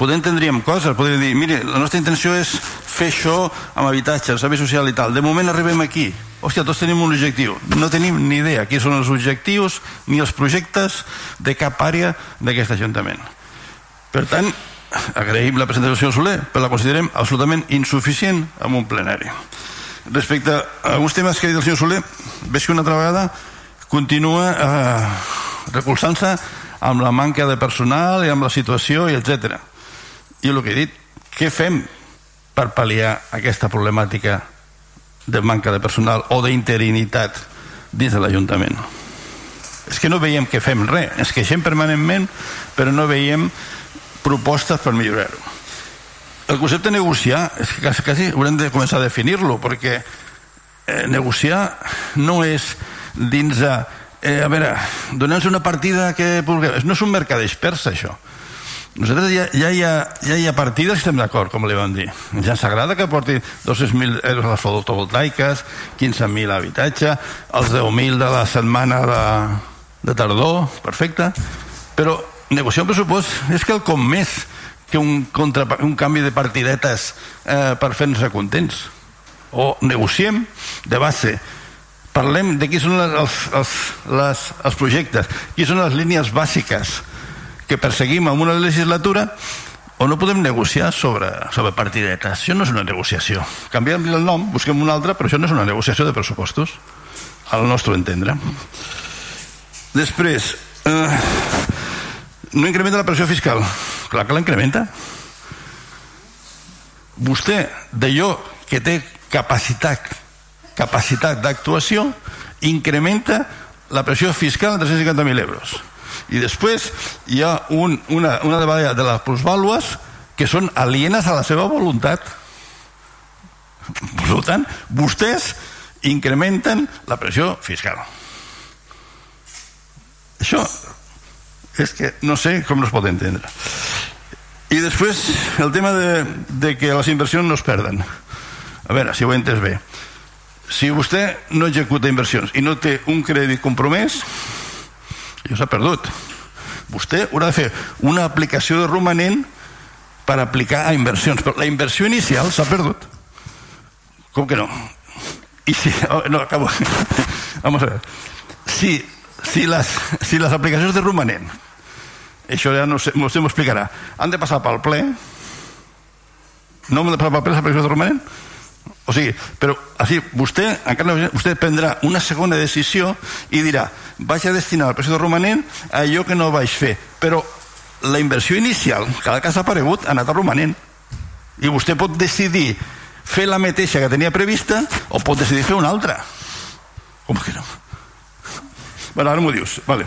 poder entendríem coses, podríem dir, mire, la nostra intenció és fer això amb habitatge, servei social i tal. De moment arribem aquí. Hòstia, tots tenim un objectiu. No tenim ni idea quins són els objectius ni els projectes de cap àrea d'aquest Ajuntament. Per tant, agraïm la presentació del Soler, però la considerem absolutament insuficient amb un plenari. Respecte a alguns temes que ha dit el senyor Soler, veig que una altra vegada continua eh, recolzant-se amb la manca de personal i amb la situació i etc i el que he dit, què fem per pal·liar aquesta problemàtica de manca de personal o d'interinitat dins de l'Ajuntament? És que no veiem que fem res, ens queixem permanentment, però no veiem propostes per millorar-ho. El concepte negociar, és que quasi, quasi haurem de començar a definir-lo, perquè eh, negociar no és dins de... Eh, a veure, donar-nos una partida que. No és un mercadeig persa, això nosaltres ja, ja, hi, ha, ja hi ha partides i estem d'acord, com li vam dir. Ja ens agrada que porti 200.000 euros a les fotovoltaiques, 15.000 a habitatge, els 10.000 de la setmana de, de tardor, perfecte. Però negociar un pressupost és que el com més que un, contra, un canvi de partidetes eh, per fer-nos contents. O negociem de base parlem de qui són les, els, els, les, els projectes, qui són les línies bàsiques que perseguim en una legislatura o no podem negociar sobre, sobre partidetes. Això no és una negociació. Canviem el nom, busquem un altre, però això no és una negociació de pressupostos, al nostre entendre. Després, eh, no incrementa la pressió fiscal. Clar que la incrementa. Vostè, d'allò que té capacitat capacitat d'actuació, incrementa la pressió fiscal en 350.000 euros i després hi ha un, una, una de, de les plusvàlues que són alienes a la seva voluntat. Per tant vostès incrementen la pressió fiscal. Això és que no sé com no es pot entendre. I després el tema de, de que les inversions no es perden. A veure si ho he entès bé. Si vostè no executa inversions i no té un crèdit compromès això s'ha perdut. Vostè haurà de fer una aplicació de romanent per aplicar a inversions però la inversió inicial s'ha perdut. Com que no? i si, oh, no, acabo. <laughs> Vamos a ver. Si, si, les, si les aplicacions de romanent això ja no sé, vostè m'ho explicarà. Han de passar pel ple? No han de passar pel ple les aplicacions de romanent o sigui, però així, vostè, encara vostè prendrà una segona decisió i dirà, vaig a destinar el pressió de romanent a allò que no vaig fer. Però la inversió inicial, cada cas ha aparegut, ha anat a romanent. I vostè pot decidir fer la mateixa que tenia prevista o pot decidir fer una altra. Com que no? Bueno, ara m'ho dius, vale.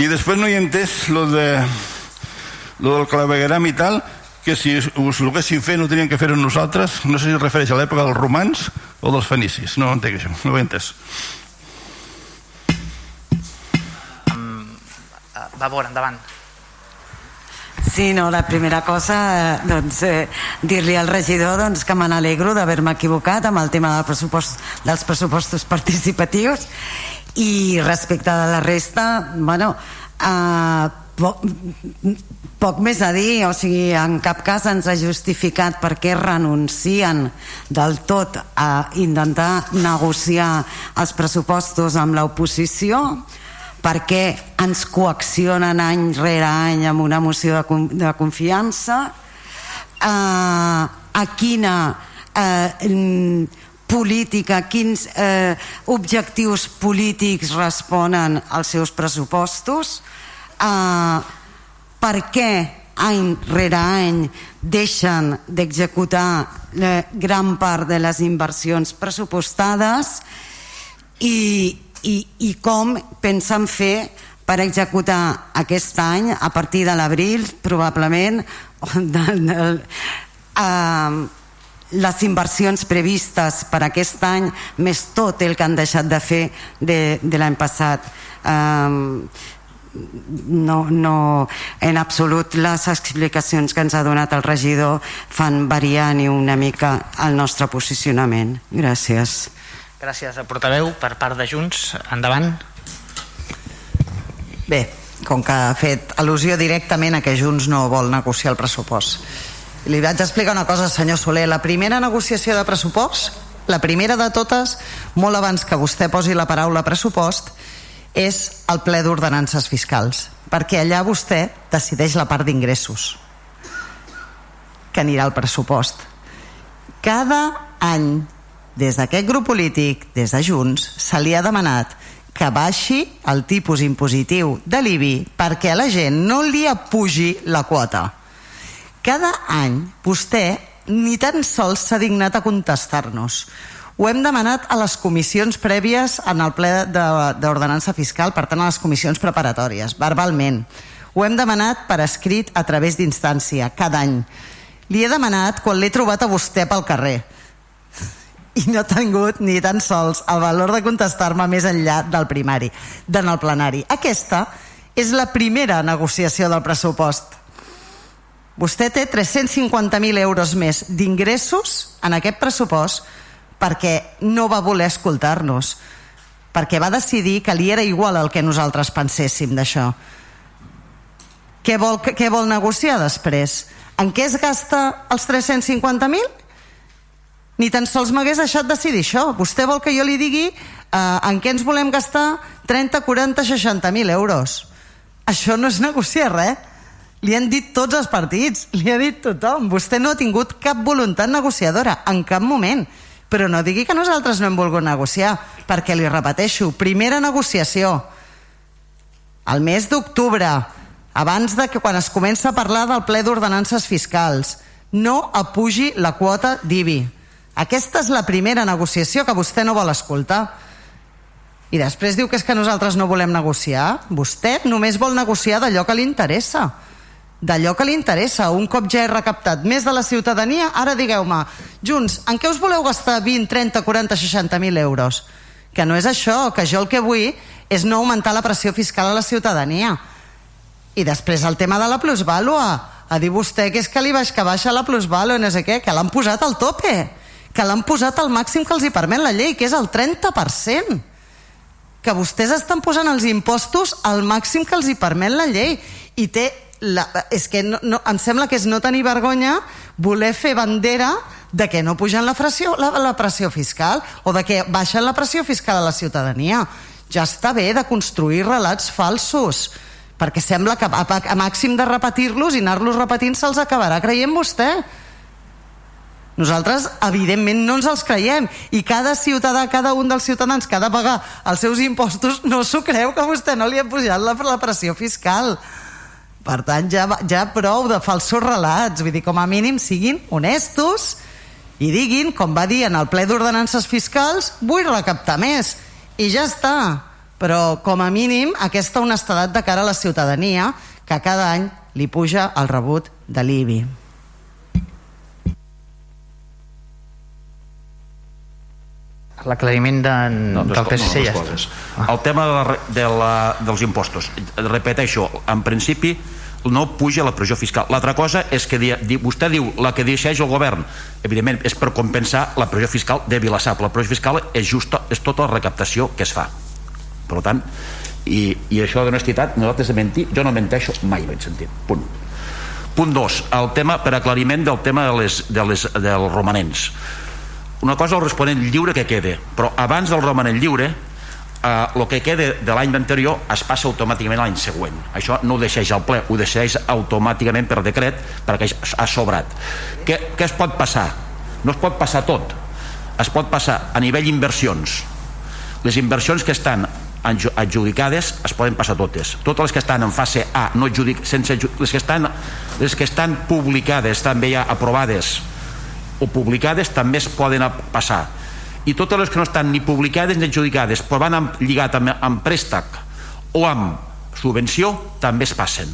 I després no hi he entès lo, de, lo del clavegueram i tal, que si us ho haguéssim fet no tenien que fer-ho nosaltres. No sé si es refereix a l'època dels romans o dels fenicis, no ho entenc això. No ho he entès. Um, va veure, endavant. Sí, no, la primera cosa, eh, doncs, eh, dir-li al regidor doncs, que me n'alegro d'haver-me equivocat amb el tema del pressupost, dels pressupostos participatius. I respecte de la resta, bueno, eh, poc més a dir, o sigui, en cap cas ens ha justificat per què renuncien del tot a intentar negociar els pressupostos amb l'oposició, per què ens coaccionen any rere any amb una moció de, de confiança, eh, a quina eh, política, quins eh, objectius polítics responen als seus pressupostos, eh, per què any rere any deixen d'executar gran part de les inversions pressupostades i, i, i com pensen fer per executar aquest any a partir de l'abril probablement del, del, eh, les inversions previstes per aquest any més tot el que han deixat de fer de, de l'any passat. Um, no, no, en absolut. Les explicacions que ens ha donat el regidor fan variar ni una mica el nostre posicionament. Gràcies. Gràcies a portaveu per part de Junts. Endavant. Bé, com que ha fet al·lusió directament a que Junts no vol negociar el pressupost. Li vaig explicar una cosa, senyor Soler. La primera negociació de pressupost, la primera de totes, molt abans que vostè posi la paraula pressupost, és el ple d'ordenances fiscals, perquè allà vostè decideix la part d'ingressos que anirà al pressupost. Cada any, des d'aquest grup polític, des de Junts, se li ha demanat que baixi el tipus impositiu de l'IBI perquè a la gent no li apugi la quota cada any vostè ni tan sols s'ha dignat a contestar-nos. Ho hem demanat a les comissions prèvies en el ple d'ordenança fiscal, per tant a les comissions preparatòries, verbalment. Ho hem demanat per escrit a través d'instància, cada any. Li he demanat quan l'he trobat a vostè pel carrer i no ha tingut ni tan sols el valor de contestar-me més enllà del primari, del plenari. Aquesta és la primera negociació del pressupost Vostè té 350.000 euros més d'ingressos en aquest pressupost perquè no va voler escoltar-nos, perquè va decidir que li era igual el que nosaltres penséssim d'això. Què vol, què vol negociar després? En què es gasta els 350.000? Ni tan sols m'hagués deixat decidir això. Vostè vol que jo li digui eh, en què ens volem gastar 30, 40, 60.000 euros. Això no és negociar res. Li han dit tots els partits, li ha dit tothom. Vostè no ha tingut cap voluntat negociadora, en cap moment. Però no digui que nosaltres no hem volgut negociar, perquè li repeteixo, primera negociació, al mes d'octubre, abans de que quan es comença a parlar del ple d'ordenances fiscals, no apugi la quota d'IBI. Aquesta és la primera negociació que vostè no vol escoltar. I després diu que és que nosaltres no volem negociar. Vostè només vol negociar d'allò que li interessa d'allò que li interessa. Un cop ja he recaptat més de la ciutadania, ara digueu-me, Junts, en què us voleu gastar 20, 30, 40, 60.000 euros? Que no és això, que jo el que vull és no augmentar la pressió fiscal a la ciutadania. I després el tema de la plusvàlua. A dir vostè que és que li baix, que baixa la plusvàlua no sé què, que l'han posat al tope, que l'han posat al màxim que els hi permet la llei, que és el 30% que vostès estan posant els impostos al màxim que els hi permet la llei i té la, és que no, no, em sembla que és no tenir vergonya voler fer bandera de que no pugen la pressió, la, la pressió fiscal o de que baixen la pressió fiscal a la ciutadania. Ja està bé de construir relats falsos perquè sembla que a, a màxim de repetir-los i anar-los repetint se'ls acabarà creient vostè. Nosaltres, evidentment, no ens els creiem i cada ciutadà, cada un dels ciutadans que ha de pagar els seus impostos no s'ho creu que vostè no li ha pujat la, la pressió fiscal. Per tant, ja, ja prou de falsos relats. Vull dir, com a mínim siguin honestos i diguin, com va dir en el ple d'ordenances fiscals, vull recaptar més. I ja està. Però, com a mínim, aquesta honestedat de cara a la ciutadania, que cada any li puja el rebut de l'IBI. L'aclariment de, no, del PSC ja està. Ah. El tema de la, de la, dels impostos. Repeteixo, en principi no puja la pressió fiscal. L'altra cosa és que di, vostè diu la que deixeix el govern, evidentment és per compensar la pressió fiscal de Vilassar, la pressió fiscal és, justa, és tota la recaptació que es fa. Per tant, i, i això d'honestitat, nosaltres de mentir, jo no menteixo mai, l'he sentit. Punt. Punt 2, el tema per aclariment del tema de les, de les, dels romanents una cosa el responent lliure que quede però abans del romanent lliure eh, el que quede de l'any anterior es passa automàticament l'any següent. Això no ho deixeix al ple, ho deixeix automàticament per decret perquè ha sobrat. Què, què es pot passar? no es pot passar tot. Es pot passar a nivell inversions. Les inversions que estan adjudicades es poden passar totes. Totes les que estan en fase A no adjudic, sense, les, que estan, les que estan publicades també ja aprovades o publicades també es poden passar i totes les que no estan ni publicades ni adjudicades però van amb, lligat amb, amb préstec o amb subvenció també es passen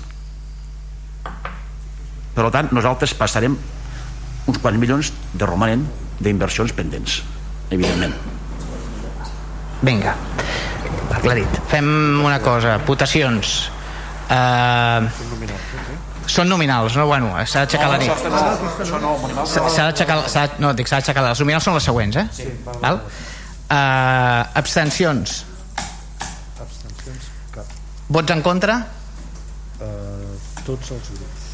per tant nosaltres passarem uns quants milions de romanent d'inversions pendents, evidentment. Vinga, aclarit. Fem una cosa, votacions. Uh, són nominals, no? Bueno, s'ha d'aixecar la nit. S'ha d'aixecar... No, dic, s'ha d'aixecar... Les nominals són les següents, eh? Sí. Val? Uh, abstencions. Abstencions, cap. Vots en contra? Uh, tots els grups.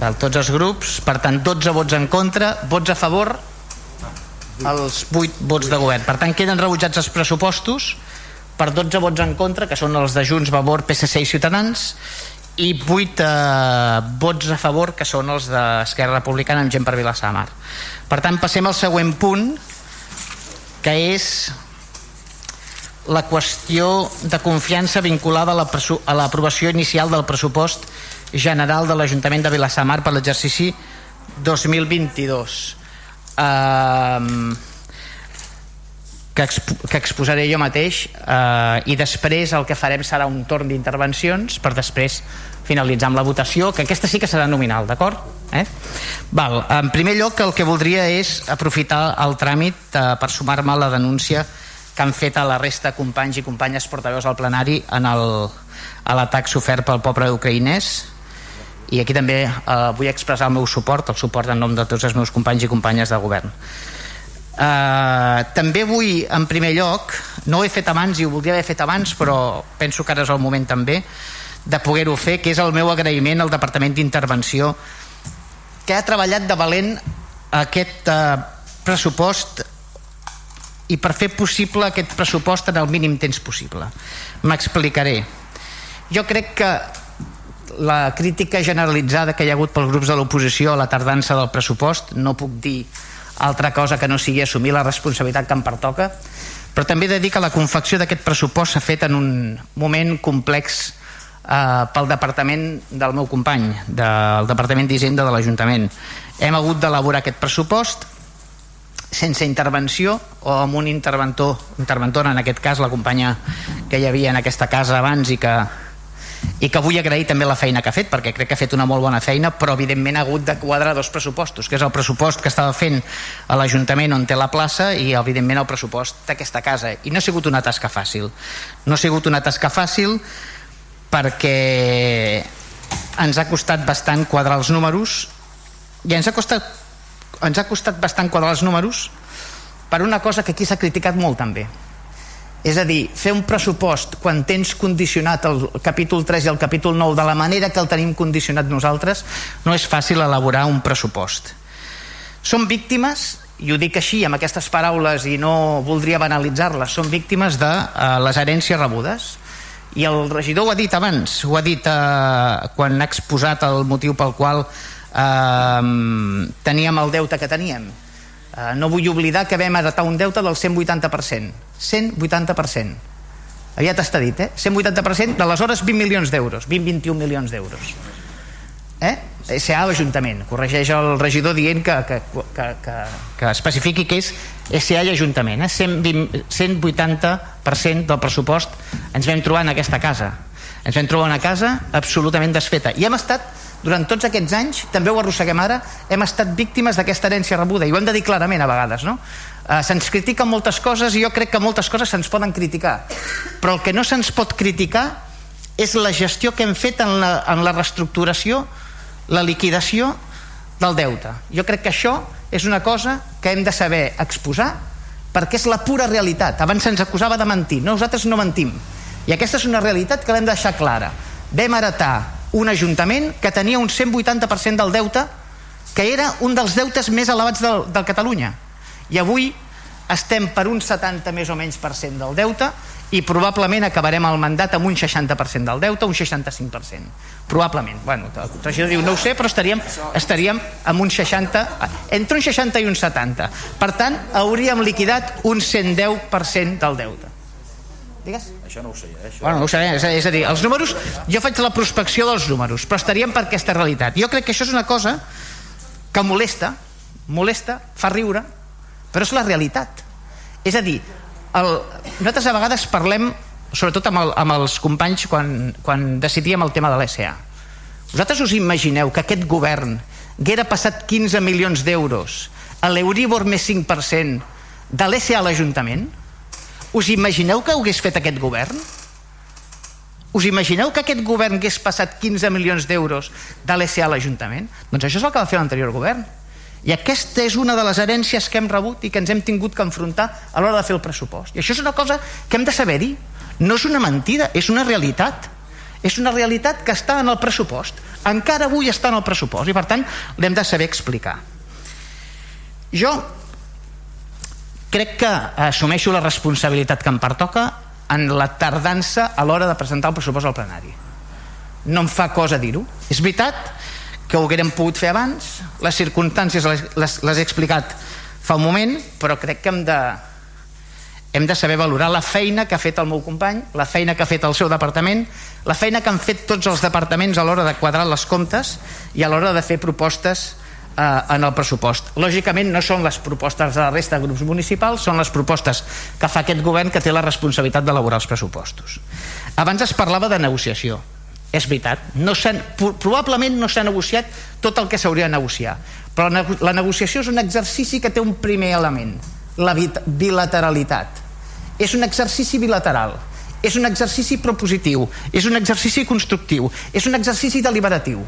Val, tots els grups. Per tant, 12 vots en contra. Vots a favor? Els 8 vots de govern. Per tant, queden rebutjats els pressupostos per 12 vots en contra, que són els de Junts, Vavor, PSC i Ciutadans, i 8 eh, vots a favor que són els d'Esquerra Republicana amb gent per Vilassamar per tant passem al següent punt que és la qüestió de confiança vinculada a l'aprovació inicial del pressupost general de l'Ajuntament de Vilassamar per l'exercici 2022 eh, que, exp que exposaré jo mateix eh, i després el que farem serà un torn d'intervencions per després finalitzar amb la votació, que aquesta sí que serà nominal, d'acord? Eh? Val, en primer lloc el que voldria és aprofitar el tràmit eh, per sumar-me a la denúncia que han fet a la resta de companys i companyes portaveus al plenari en el, a l'atac sofert pel poble ucraïnès i aquí també eh, vull expressar el meu suport, el suport en nom de tots els meus companys i companyes de govern. Uh, també vull en primer lloc no ho he fet abans i ho voldria haver fet abans però penso que ara és el moment també de poder-ho fer que és el meu agraïment al Departament d'Intervenció que ha treballat de valent aquest uh, pressupost i per fer possible aquest pressupost en el mínim temps possible. M'explicaré. Jo crec que la crítica generalitzada que hi ha hagut pels grups de l'oposició a la tardança del pressupost no puc dir altra cosa que no sigui assumir la responsabilitat que em pertoca però també he de dir que la confecció d'aquest pressupost s'ha fet en un moment complex eh, pel departament del meu company del departament d'Hisenda de l'Ajuntament. Hem hagut d'elaborar aquest pressupost sense intervenció o amb un interventor interventora en aquest cas la companya que hi havia en aquesta casa abans i que i que vull agrair també la feina que ha fet perquè crec que ha fet una molt bona feina però evidentment ha hagut de quadrar dos pressupostos que és el pressupost que estava fent a l'Ajuntament on té la plaça i evidentment el pressupost d'aquesta casa. I no ha sigut una tasca fàcil. No ha sigut una tasca fàcil perquè ens ha costat bastant quadrar els números i ens ha costat ens ha costat bastant quadrar els números per una cosa que aquí s'ha criticat molt també és a dir, fer un pressupost quan tens condicionat el capítol 3 i el capítol 9 de la manera que el tenim condicionat nosaltres, no és fàcil elaborar un pressupost. Som víctimes, i ho dic així amb aquestes paraules i no voldria banalitzar-les, són víctimes de uh, les herències rebudes. I el regidor ho ha dit abans, ho ha dit uh, quan ha exposat el motiu pel qual uh, teníem el deute que teníem Eh, no vull oblidar que vam heretar un deute del 180%. 180%. Aviat està dit, eh? 180% d'aleshores 20 milions d'euros, 20-21 milions d'euros. Eh? SA Ajuntament, corregeix el regidor dient que, que, que, que, que especifiqui que és SA i Ajuntament. Eh? 120, 180% del pressupost ens vam trobar en aquesta casa. Ens vam trobar una casa absolutament desfeta. I hem estat durant tots aquests anys, també ho arrosseguem ara, hem estat víctimes d'aquesta herència rebuda i ho hem de dir clarament a vegades, no? Eh, se'ns critiquen moltes coses i jo crec que moltes coses se'ns poden criticar però el que no se'ns pot criticar és la gestió que hem fet en la, en la reestructuració la liquidació del deute. Jo crec que això és una cosa que hem de saber exposar perquè és la pura realitat. Abans se'ns acusava de mentir nosaltres no mentim. I aquesta és una realitat que l'hem de deixar clara. Vam heretar un ajuntament que tenia un 180% del deute que era un dels deutes més elevats del, del Catalunya i avui estem per un 70 més o menys per cent del deute i probablement acabarem el mandat amb un 60% del deute, un 65%. Probablement. Bueno, el regidor diu, no ho sé, però estaríem, estaríem amb un 60, entre un 60 i un 70. Per tant, hauríem liquidat un 110% del deute. Digues? Això no ho sé, eh? Això... Bueno, no ho sabem, és, és a dir, els números, jo faig la prospecció dels números, però estaríem per aquesta realitat. Jo crec que això és una cosa que molesta, molesta, fa riure, però és la realitat. És a dir, el, nosaltres a vegades parlem, sobretot amb, el, amb els companys, quan, quan decidíem el tema de l'SA. Vosaltres us imagineu que aquest govern haguera passat 15 milions d'euros a l'Euribor més 5% de l'ESA a l'Ajuntament? Us imagineu que hagués fet aquest govern? Us imagineu que aquest govern hagués passat 15 milions d'euros de l'ESA a l'Ajuntament? Doncs això és el que va fer l'anterior govern. I aquesta és una de les herències que hem rebut i que ens hem tingut que enfrontar a l'hora de fer el pressupost. I això és una cosa que hem de saber dir. No és una mentida, és una realitat. És una realitat que està en el pressupost. Encara avui està en el pressupost i per tant l'hem de saber explicar. Jo crec que assumeixo la responsabilitat que em pertoca en la tardança a l'hora de presentar el pressupost al plenari. No em fa cosa dir-ho. És veritat que ho haguérem pogut fer abans, les circumstàncies les, les, les he explicat fa un moment, però crec que hem de, hem de saber valorar la feina que ha fet el meu company, la feina que ha fet el seu departament, la feina que han fet tots els departaments a l'hora de quadrar les comptes i a l'hora de fer propostes eh, en el pressupost. Lògicament no són les propostes de la resta de grups municipals, són les propostes que fa aquest govern que té la responsabilitat d'elaborar els pressupostos. Abans es parlava de negociació. És veritat, no probablement no s'ha negociat tot el que s'hauria de negociar, però la negociació és un exercici que té un primer element, la bilateralitat. És un exercici bilateral, és un exercici propositiu, és un exercici constructiu, és un exercici deliberatiu.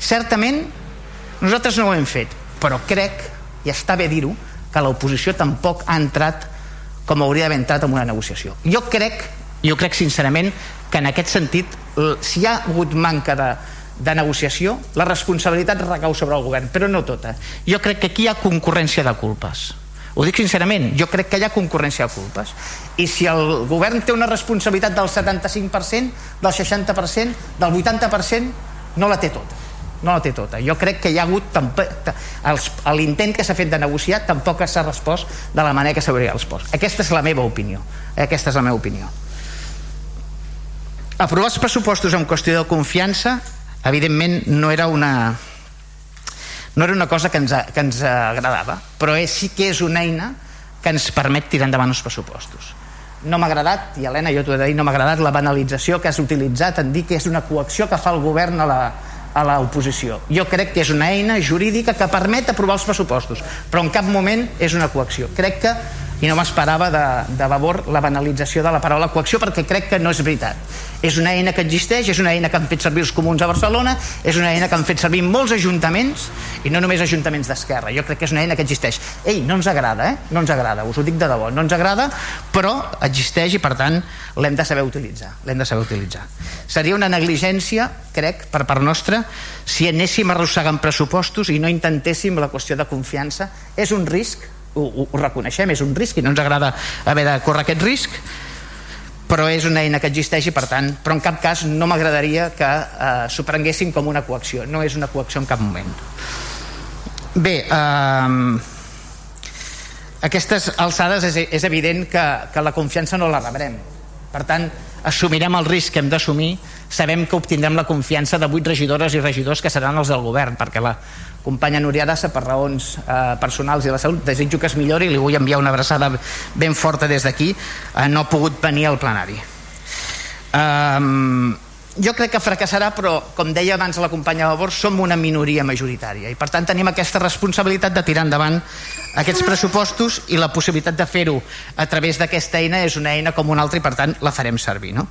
Certament nosaltres no ho hem fet, però crec, i està bé dir-ho, que l'oposició tampoc ha entrat com hauria d'haver entrat en una negociació. Jo crec, jo crec sincerament que en aquest sentit, si hi ha hagut manca de, de negociació, la responsabilitat recau sobre el govern, però no tota. Jo crec que aquí hi ha concurrència de culpes. Ho dic sincerament, jo crec que hi ha concurrència de culpes. I si el govern té una responsabilitat del 75%, del 60%, del 80%, no la té tota no la té tota. Jo crec que hi ha hagut l'intent que s'ha fet de negociar tampoc s'ha respost de la manera que s'hauria respost. Aquesta és la meva opinió. Aquesta és la meva opinió. Aprovar els pressupostos en qüestió de confiança evidentment no era una no era una cosa que ens, que ens agradava però és, sí que és una eina que ens permet tirar endavant els pressupostos no m'ha agradat, i Helena jo t'ho he de dir no m'ha agradat la banalització que has utilitzat en dir que és una coacció que fa el govern a la, a l'oposició. Jo crec que és una eina jurídica que permet aprovar els pressupostos, però en cap moment és una coacció. Crec que i no m'esperava de, de favor la banalització de la paraula coacció perquè crec que no és veritat és una eina que existeix, és una eina que han fet servir els comuns a Barcelona, és una eina que han fet servir molts ajuntaments i no només ajuntaments d'esquerra, jo crec que és una eina que existeix. Ei, no ens agrada, eh? no ens agrada us ho dic de debò, no ens agrada però existeix i per tant l'hem de saber utilitzar. L'hem de saber utilitzar. Seria una negligència, crec, per part nostra si anéssim arrossegant pressupostos i no intentéssim la qüestió de confiança. És un risc ho, ho, ho reconeixem, és un risc i no ens agrada haver de córrer aquest risc però és una eina que existeix i per tant, però en cap cas no m'agradaria que eh, s'ho prenguessin com una coacció. No és una coacció en cap moment. Bé eh, aquestes alçades és, és evident que, que la confiança no la rebrem. Per tant assumirem el risc que hem d'assumir. Sabem que obtindrem la confiança de vuit regidores i regidors que seran els del govern perquè la companya Núria Dassa per raons eh, personals i la salut desitjo que es millori. I li vull enviar una abraçada ben forta des d'aquí. Eh, no ha pogut venir al plenari. Um, jo crec que fracassarà però com deia abans la companya Labor som una minoria majoritària i per tant tenim aquesta responsabilitat de tirar endavant aquests pressupostos i la possibilitat de fer-ho a través d'aquesta eina és una eina com una altra i per tant la farem servir no?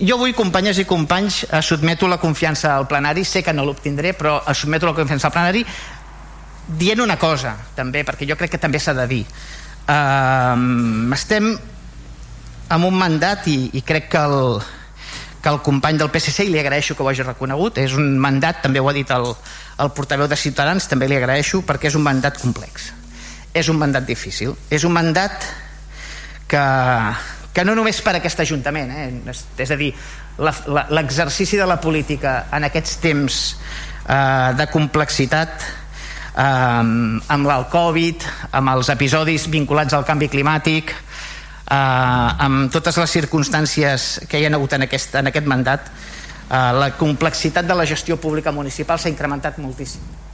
Jo vull, companyes i companys, sotmeto la confiança al plenari, sé que no l'obtindré, però sotmeto la confiança al plenari dient una cosa, també, perquè jo crec que també s'ha de dir. Uh, estem amb un mandat i, i crec que el, que el company del PSC, i li agraeixo que ho hagi reconegut, és un mandat, també ho ha dit el, el portaveu de Ciutadans, també li agraeixo, perquè és un mandat complex. És un mandat difícil. És un mandat que, que no només per aquest Ajuntament, eh? és a dir, l'exercici de la política en aquests temps eh, de complexitat eh, amb el Covid, amb els episodis vinculats al canvi climàtic, eh, amb totes les circumstàncies que hi ha hagut en aquest, en aquest mandat, eh, la complexitat de la gestió pública municipal s'ha incrementat moltíssim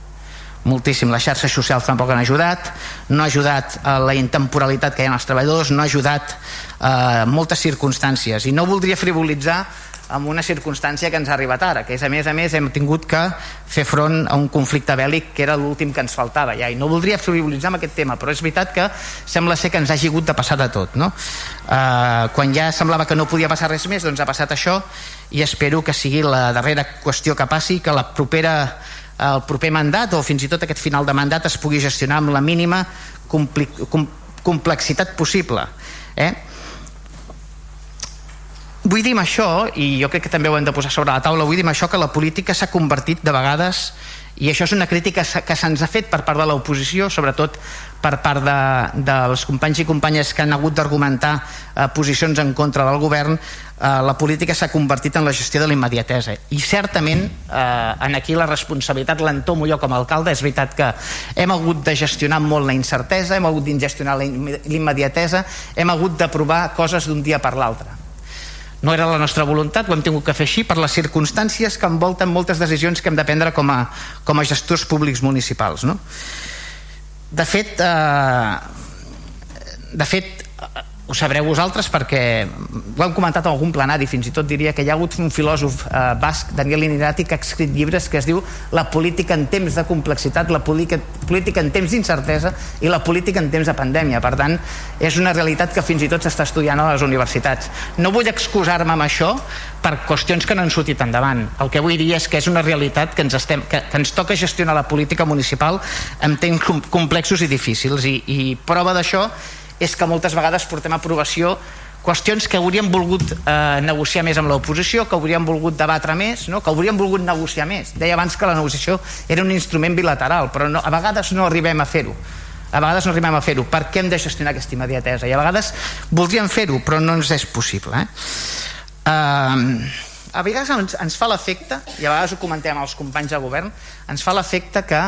moltíssim. Les xarxes socials tampoc han ajudat, no ha ajudat a la intemporalitat que hi ha als treballadors, no ha ajudat a moltes circumstàncies. I no voldria frivolitzar amb una circumstància que ens ha arribat ara, que és a més a més hem tingut que fer front a un conflicte bèl·lic que era l'últim que ens faltava ja, i no voldria frivolitzar amb aquest tema, però és veritat que sembla ser que ens hagi hagut de passar de tot, no? Eh, quan ja semblava que no podia passar res més, doncs ha passat això i espero que sigui la darrera qüestió que passi, que la propera el proper mandat o fins i tot aquest final de mandat es pugui gestionar amb la mínima complexitat possible eh? vull dir amb això i jo crec que també ho hem de posar sobre la taula vull dir amb això que la política s'ha convertit de vegades i això és una crítica que se'ns ha fet per part de l'oposició sobretot per part de, dels companys i companyes que han hagut d'argumentar eh, posicions en contra del govern eh, la política s'ha convertit en la gestió de la immediatesa i certament eh, en aquí la responsabilitat l'entomo jo com a alcalde és veritat que hem hagut de gestionar molt la incertesa hem hagut de gestionar la immediatesa hem hagut d'aprovar coses d'un dia per l'altre no era la nostra voluntat, ho hem tingut que fer així per les circumstàncies que envolten moltes decisions que hem de prendre com a, com a gestors públics municipals. No? De fet, eh, de fet, ho sabreu vosaltres perquè ho hem comentat en algun plenari fins i tot diria que hi ha hagut un filòsof eh, basc, Daniel Inirati que ha escrit llibres que es diu La política en temps de complexitat la política, en temps d'incertesa i la política en temps de pandèmia. Per tant és una realitat que fins i tot s'està estudiant a les universitats. No vull excusar-me amb això per qüestions que no han sortit endavant. El que vull dir és que és una realitat que ens, estem, que, que ens toca gestionar la política municipal en temps complexos i difícils. I, i prova d'això és que moltes vegades portem a aprovació qüestions que hauríem volgut eh, negociar més amb l'oposició, que hauríem volgut debatre més, no? que hauríem volgut negociar més. Deia abans que la negociació era un instrument bilateral, però no, a vegades no arribem a fer-ho. A vegades no arribem a fer-ho perquè hem de gestionar aquesta immediatesa i a vegades voldríem fer-ho però no ens és possible. Eh? Uh, a vegades ens, ens fa l'efecte, i a vegades ho comentem amb els companys de govern, ens fa l'efecte que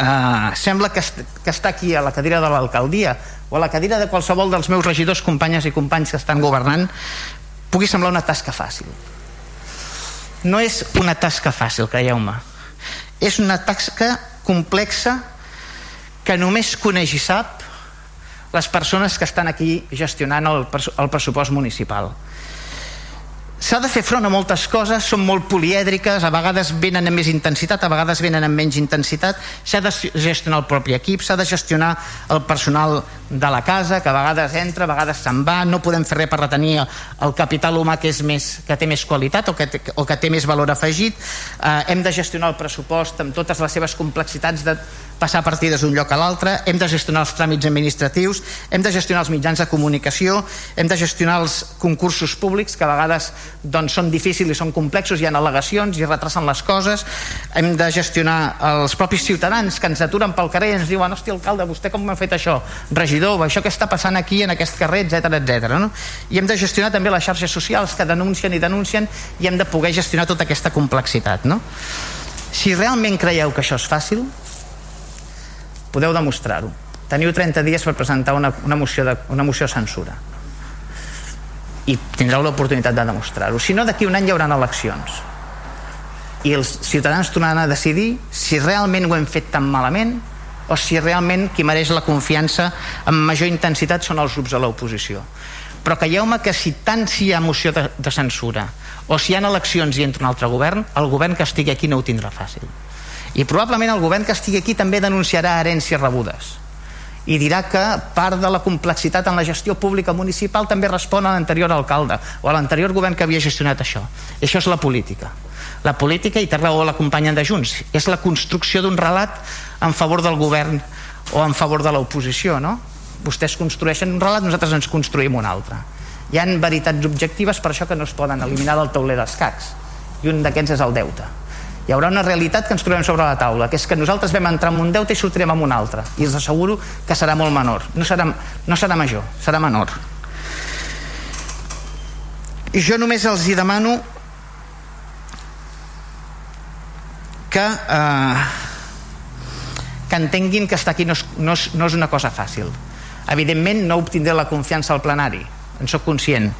uh, sembla que, est que està aquí a la cadira de l'alcaldia o a la cadira de qualsevol dels meus regidors, companyes i companys que estan governant. Pugui semblar una tasca fàcil. No és una tasca fàcil, creieu-me. És una tasca complexa que només coneix i sap les persones que estan aquí gestionant el, el pressupost municipal s'ha de fer front a moltes coses, són molt polièdriques, a vegades venen amb més intensitat, a vegades venen amb menys intensitat, s'ha de gestionar el propi equip, s'ha de gestionar el personal de la casa, que a vegades entra, a vegades se'n va, no podem fer res per retenir el capital humà que, és més, que té més qualitat o que o que té més valor afegit, eh, hem de gestionar el pressupost amb totes les seves complexitats de passar partides d'un lloc a l'altre, hem de gestionar els tràmits administratius, hem de gestionar els mitjans de comunicació, hem de gestionar els concursos públics, que a vegades doncs, són difícils i són complexos, hi ha al·legacions i retrasen les coses, hem de gestionar els propis ciutadans que ens aturen pel carrer i ens diuen, hòstia, alcalde, vostè com m'ha fet això? Regidor, això que està passant aquí en aquest carrer, etc etc. No? I hem de gestionar també les xarxes socials que denuncien i denuncien i hem de poder gestionar tota aquesta complexitat. No? Si realment creieu que això és fàcil, podeu demostrar-ho. Teniu 30 dies per presentar una, una, moció, de, una moció de censura i tindreu l'oportunitat de demostrar-ho. Si no, d'aquí un any hi haurà eleccions i els ciutadans tornaran a decidir si realment ho hem fet tan malament o si realment qui mereix la confiança amb major intensitat són els grups de l'oposició. Però creieu-me que si tant si hi ha moció de, de censura o si hi ha eleccions i entra un altre govern, el govern que estigui aquí no ho tindrà fàcil i probablement el govern que estigui aquí també denunciarà herències rebudes i dirà que part de la complexitat en la gestió pública municipal també respon a l'anterior alcalde o a l'anterior govern que havia gestionat això. I això és la política. La política, i té raó la companya de Junts, és la construcció d'un relat en favor del govern o en favor de l'oposició, no? Vostès construeixen un relat, nosaltres ens construïm un altre. Hi han veritats objectives per això que no es poden eliminar del tauler d'escacs. I un d'aquests és el deute hi haurà una realitat que ens trobem sobre la taula, que és que nosaltres vam entrar en un deute i sortirem amb un altre. I els asseguro que serà molt menor. No serà, no serà major, serà menor. I jo només els hi demano que, eh, que entenguin que estar aquí no és, no, és, no és una cosa fàcil. Evidentment no obtindré la confiança al plenari, en sóc conscient.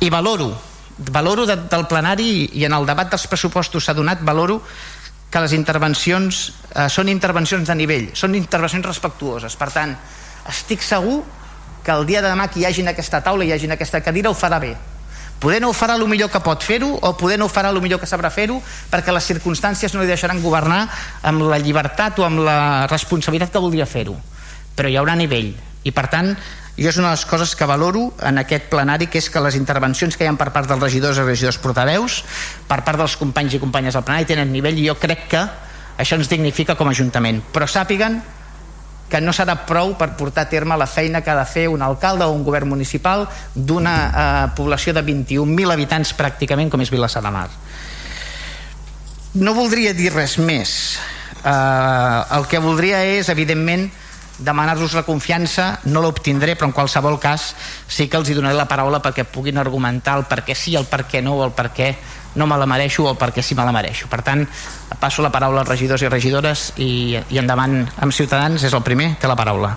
I valoro valoro de, del plenari i en el debat dels pressupostos s'ha donat, valoro que les intervencions eh, són intervencions de nivell, són intervencions respectuoses. Per tant, estic segur que el dia de demà que hi hagi en aquesta taula, hi hagi en aquesta cadira, ho farà bé. poder no ho farà el millor que pot fer-ho o poder no ho farà el millor que sabrà fer-ho perquè les circumstàncies no li deixaran governar amb la llibertat o amb la responsabilitat que voldria fer-ho però hi haurà nivell i per tant jo és una de les coses que valoro en aquest plenari que és que les intervencions que hi ha per part dels regidors i regidors portaveus per part dels companys i companyes del plenari tenen nivell i jo crec que això ens dignifica com a Ajuntament. Però sàpiguen que no serà prou per portar a terme la feina que ha de fer un alcalde o un govern municipal d'una eh, població de 21.000 habitants pràcticament com és Vilassar de Mar. No voldria dir res més. Eh, el que voldria és evidentment demanar-los la confiança no l'obtindré però en qualsevol cas sí que els hi donaré la paraula perquè puguin argumentar el per què sí, el per què no o el per què no me la mereixo o perquè sí me la mereixo. Per tant, passo la paraula als regidors i regidores i, i endavant amb Ciutadans, és el primer, té la paraula.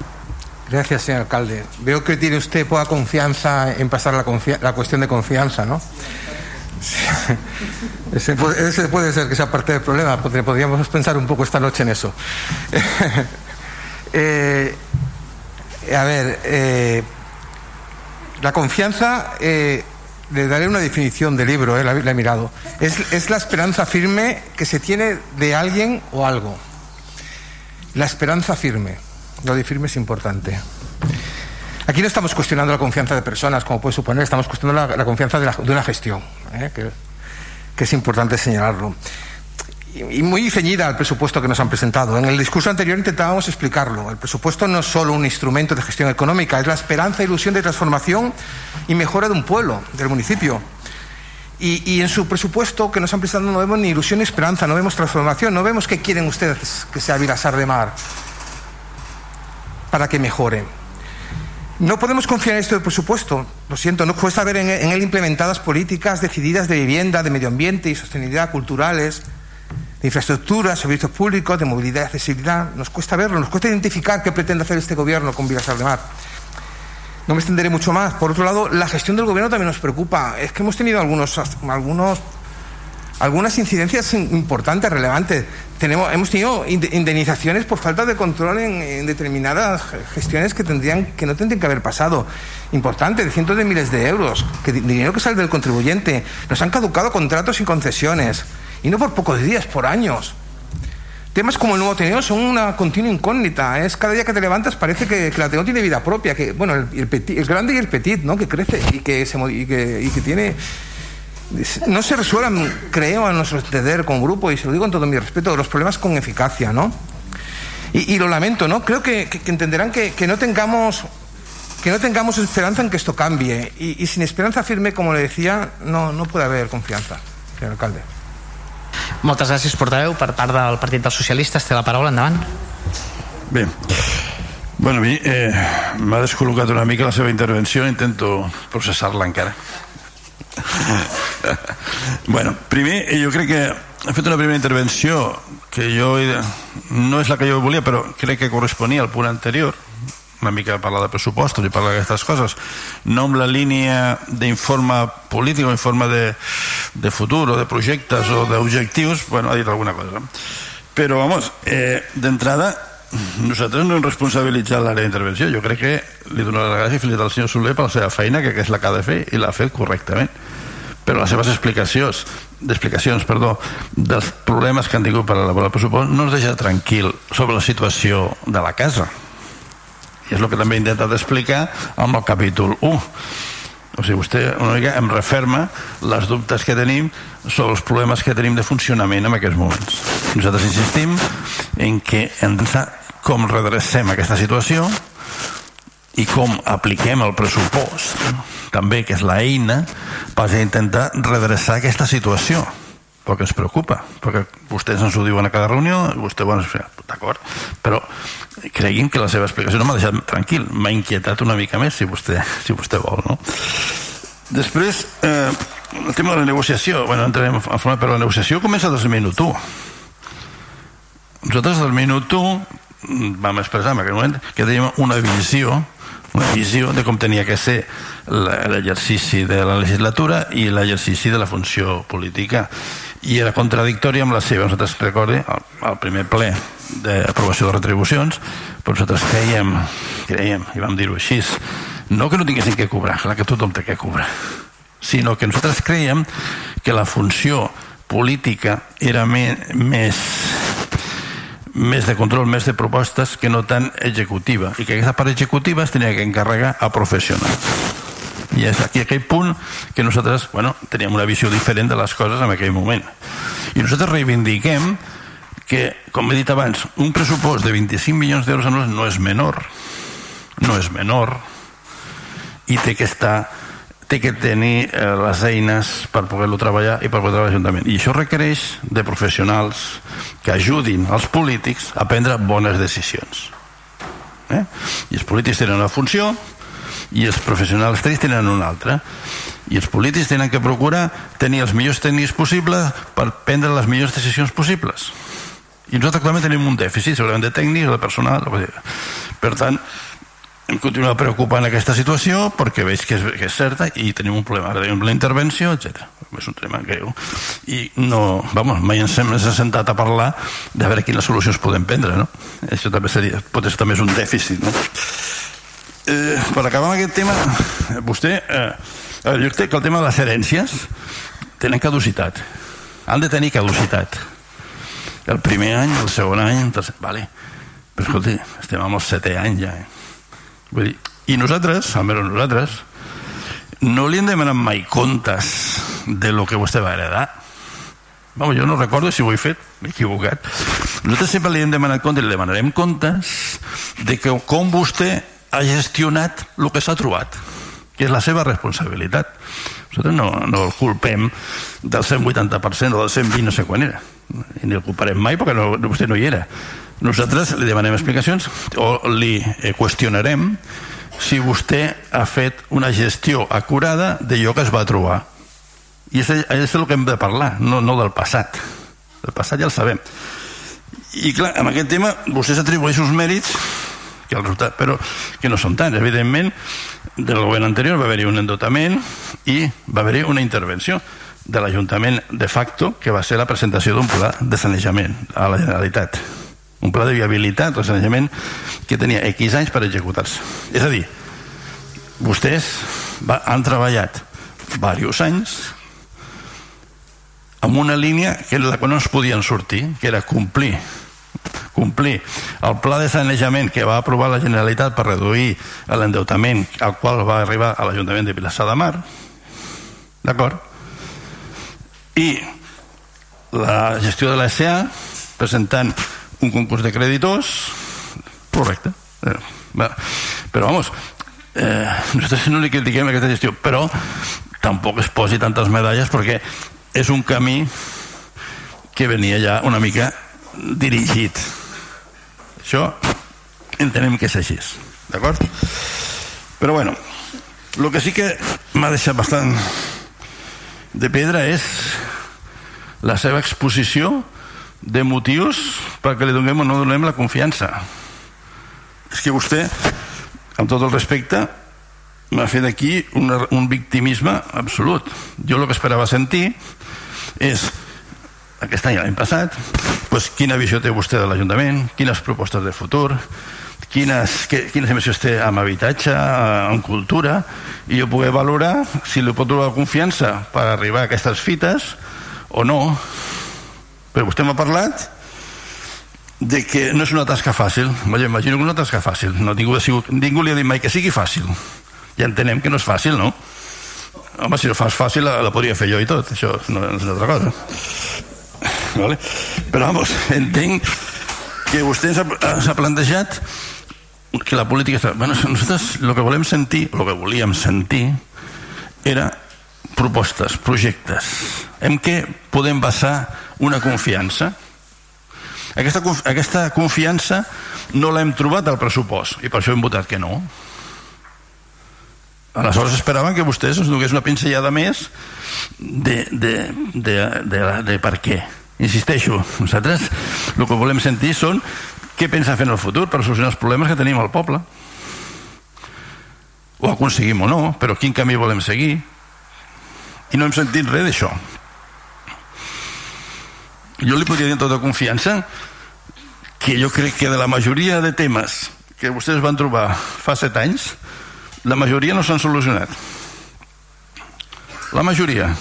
Gracias, señor alcalde. Veo que tiene usted poca confianza en pasar la, la cuestión de confianza, ¿no? <laughs> Ese puede, ese puede, ser que sea parte del problema, podríamos pensar un poco esta noche en eso. <laughs> eh, a ver, eh, la confianza eh, le daré una definición de libro, la, he mirado. Es, la esperanza firme que se tiene de alguien o algo. La esperanza firme. Lo de firme es importante. Aquí no estamos cuestionando la confianza de personas, como puede suponer, estamos cuestionando la, confianza de, una gestión, que es importante señalarlo y muy ceñida al presupuesto que nos han presentado. En el discurso anterior intentábamos explicarlo. El presupuesto no es solo un instrumento de gestión económica, es la esperanza, ilusión de transformación y mejora de un pueblo, del municipio. Y, en su presupuesto que nos han presentado no vemos ni ilusión ni esperanza, no vemos transformación, no vemos qué quieren ustedes que sea Vilasar de Mar para que mejore. No podemos confiar en esto del presupuesto, lo siento, no cuesta ver en él implementadas políticas decididas de vivienda, de medio ambiente y sostenibilidad culturales, de infraestructura, servicios públicos, de movilidad y accesibilidad. Nos cuesta verlo, nos cuesta identificar qué pretende hacer este gobierno con Vilasar de Mar. No me extenderé mucho más. Por otro lado, la gestión del gobierno también nos preocupa. Es que hemos tenido algunos, algunos, algunas incidencias importantes, relevantes. Tenemos, hemos tenido indemnizaciones por falta de control en, en, determinadas gestiones que, tendrían, que no tendrían que haber pasado. Importante, de cientos de miles de euros, que, dinero que sale del contribuyente. Nos han caducado contratos y concesiones y no por pocos días, por años. Temas como el nuevo Ateneo son una continua incógnita. Es cada día que te levantas parece que, que el Ateneo tiene vida propia, que bueno, el, petit, el grande y el petit, ¿no? Que crece y que se y que, y que tiene no se resuelvan, creo, a nuestro entender con grupo, y se lo digo con todo mi respeto, los problemas con eficacia, ¿no? Y, lo lamento, ¿no? Creo que, entenderán que, que, no tengamos que no tengamos esperanza en que esto cambie. Y, y sin esperanza firme, como le decía, no, no puede haber confianza, señor alcalde. Moltes gràcies, portaveu. Per part del Partit dels Socialistes, té la paraula, endavant. Bé, bueno, a mi eh, m'ha descol·locat una mica la seva intervenció, intento processar-la encara. <laughs> bueno, primer, jo crec que he fet una primera intervenció que jo no és la que jo volia, però crec que corresponia al punt anterior, una mica parlar de pressupostos i parlar d'aquestes coses, no amb la línia d'informe polític o informe de, de futur o de projectes o d'objectius, bueno, ha dit alguna cosa. Però, vamos, eh, d'entrada, nosaltres no hem responsabilitzat l'àrea d'intervenció. Jo crec que li donarà la gràcia i felicitar al senyor Soler per la seva feina, que, és la que ha de fer, i l'ha fet correctament. Però les seves explicacions, d'explicacions, perdó, dels problemes que han tingut per elaborar el pressupost no ens deixa tranquil sobre la situació de la casa és el que també he intentat explicar amb el capítol 1 o sigui, vostè una mica em referma les dubtes que tenim sobre els problemes que tenim de funcionament en aquests moments. Nosaltres insistim en que pensar com redrecem aquesta situació i com apliquem el pressupost també, que és l'eina per intentar redreçar aquesta situació perquè ens preocupa, perquè vostès ens ho diuen a cada reunió, vostè, bueno, d'acord, però creguin que la seva explicació no m'ha deixat tranquil, m'ha inquietat una mica més, si vostè, si vostè vol, no? Després, eh, el tema de la negociació, bueno, entrarem a forma, però la negociació comença des del minut 1. Nosaltres del minut 1 vam expressar en aquell moment que teníem una visió una visió de com tenia que ser l'exercici de la legislatura i l'exercici de la funció política i era contradictòria amb la seva. Nosaltres recorde al primer ple d'aprovació de retribucions però nosaltres creiem, creiem i vam dir-ho així no que no tinguessin que cobrar, clar que tothom té que cobrar sinó que nosaltres creiem que la funció política era me, més més de control, més de propostes que no tan executiva i que aquesta part executiva es tenia que encarregar a professionals i és aquí aquell punt que nosaltres bueno, teníem una visió diferent de les coses en aquell moment i nosaltres reivindiquem que, com he dit abans, un pressupost de 25 milions d'euros anuals no és menor no és menor i té que estar té que tenir eh, les eines per poder-lo treballar i per poder treballar l'Ajuntament. I això requereix de professionals que ajudin els polítics a prendre bones decisions. Eh? I els polítics tenen una funció i els professionals tècnics tenen una altra. I els polítics tenen que procurar tenir els millors tècnics possibles per prendre les millors decisions possibles. I nosaltres actualment tenim un dèficit, segurament de tècnics, de personal... Per tant, em continua preocupant aquesta situació perquè veig que és, que és certa i tenim un problema ara la intervenció, etc. És un tema greu. I no, vamos, mai ens hem sentat a parlar de veure quines solucions podem prendre, no? Això també seria, pot ser també és un dèficit, no? Eh, per acabar amb aquest tema, vostè, eh, jo crec que el tema de les herències tenen caducitat. Han de tenir caducitat. El primer any, el segon any, el tercer... Vale. Però escolti, estem amb el setè any ja, eh? Vull dir, I nosaltres, almenys nosaltres, no li hem demanat mai comptes de lo que vostè va heredar. Vamos, jo no recordo si ho he fet, m'he equivocat. Nosaltres sempre li hem demanat comptes, li demanarem comptes de que com vostè ha gestionat el que s'ha trobat, que és la seva responsabilitat. Nosaltres no, no el culpem del 180% o del 120, no sé quan era. I ni el culparem mai perquè no, vostè no hi era nosaltres li demanem explicacions o li eh, qüestionarem si vostè ha fet una gestió acurada d'allò que es va trobar. I és, és el que hem de parlar, no, no del passat. El passat ja el sabem. I clar, amb aquest tema vostè s'atribueix uns mèrits que el resultat, però que no són tants. Evidentment, del govern anterior va haver-hi un endotament i va haver-hi una intervenció de l'Ajuntament de facto, que va ser la presentació d'un pla de sanejament a la Generalitat un pla de viabilitat o sanejament que tenia X anys per executar-se. És a dir, vostès va, han treballat diversos anys amb una línia que la que no es podien sortir, que era complir complir el pla de sanejament que va aprovar la Generalitat per reduir l'endeutament al qual va arribar a l'Ajuntament de Vilassar de Mar. D'acord? I la gestió de la presentant un concurs de creditors. Correcte. Eh, però vamos eh, nosaltres no li critiquem aquesta gestió però tampoc es posi tantes medalles perquè és un camí que venia ja una mica dirigit. Això entenem que és així d'acord? però bueno el que sí que m'ha deixat bastant de pedra és la seva exposició de motius perquè li donem o no donem la confiança. És que vostè amb tot el respecte m'ha fet aquí una, un victimisme absolut. Jo el que esperava sentir és aquest any l'any passat. Doncs, quina visió té vostè de l'Ajuntament? Quines propostes de futur? Quines, que, quines emissions té amb habitatge amb cultura? I jo poder valorar si li pot donar confiança per arribar a aquestes fites o no. Però vostè m'ha parlat de que no és una tasca fàcil. Jo imagino que és una tasca fàcil. No, ningú, ningú li ha dit mai que sigui fàcil. Ja entenem que no és fàcil no? home, si no fas fàcil la, la podria fer jo i tot. Això no, no és una altra cosa <laughs> vale? però vamos, entenc que vostè s'ha plantejat que la política està... bueno, nosaltres el que volem sentir el que volíem sentir era propostes, projectes en què podem basar una confiança. Aquesta, aquesta confiança no l'hem trobat al pressupost i per això hem votat que no. Aleshores esperaven que vostès ens donés una pinzellada més de, de, de, de, de per què insisteixo, nosaltres el que volem sentir són què pensa fer en el futur per solucionar els problemes que tenim al poble. Ho aconseguim o no però quin camí volem seguir? I no hem sentit res d'això. Jo li podria dir amb tota confiança que jo crec que de la majoria de temes que vostès van trobar fa set anys la majoria no s'han solucionat. La majoria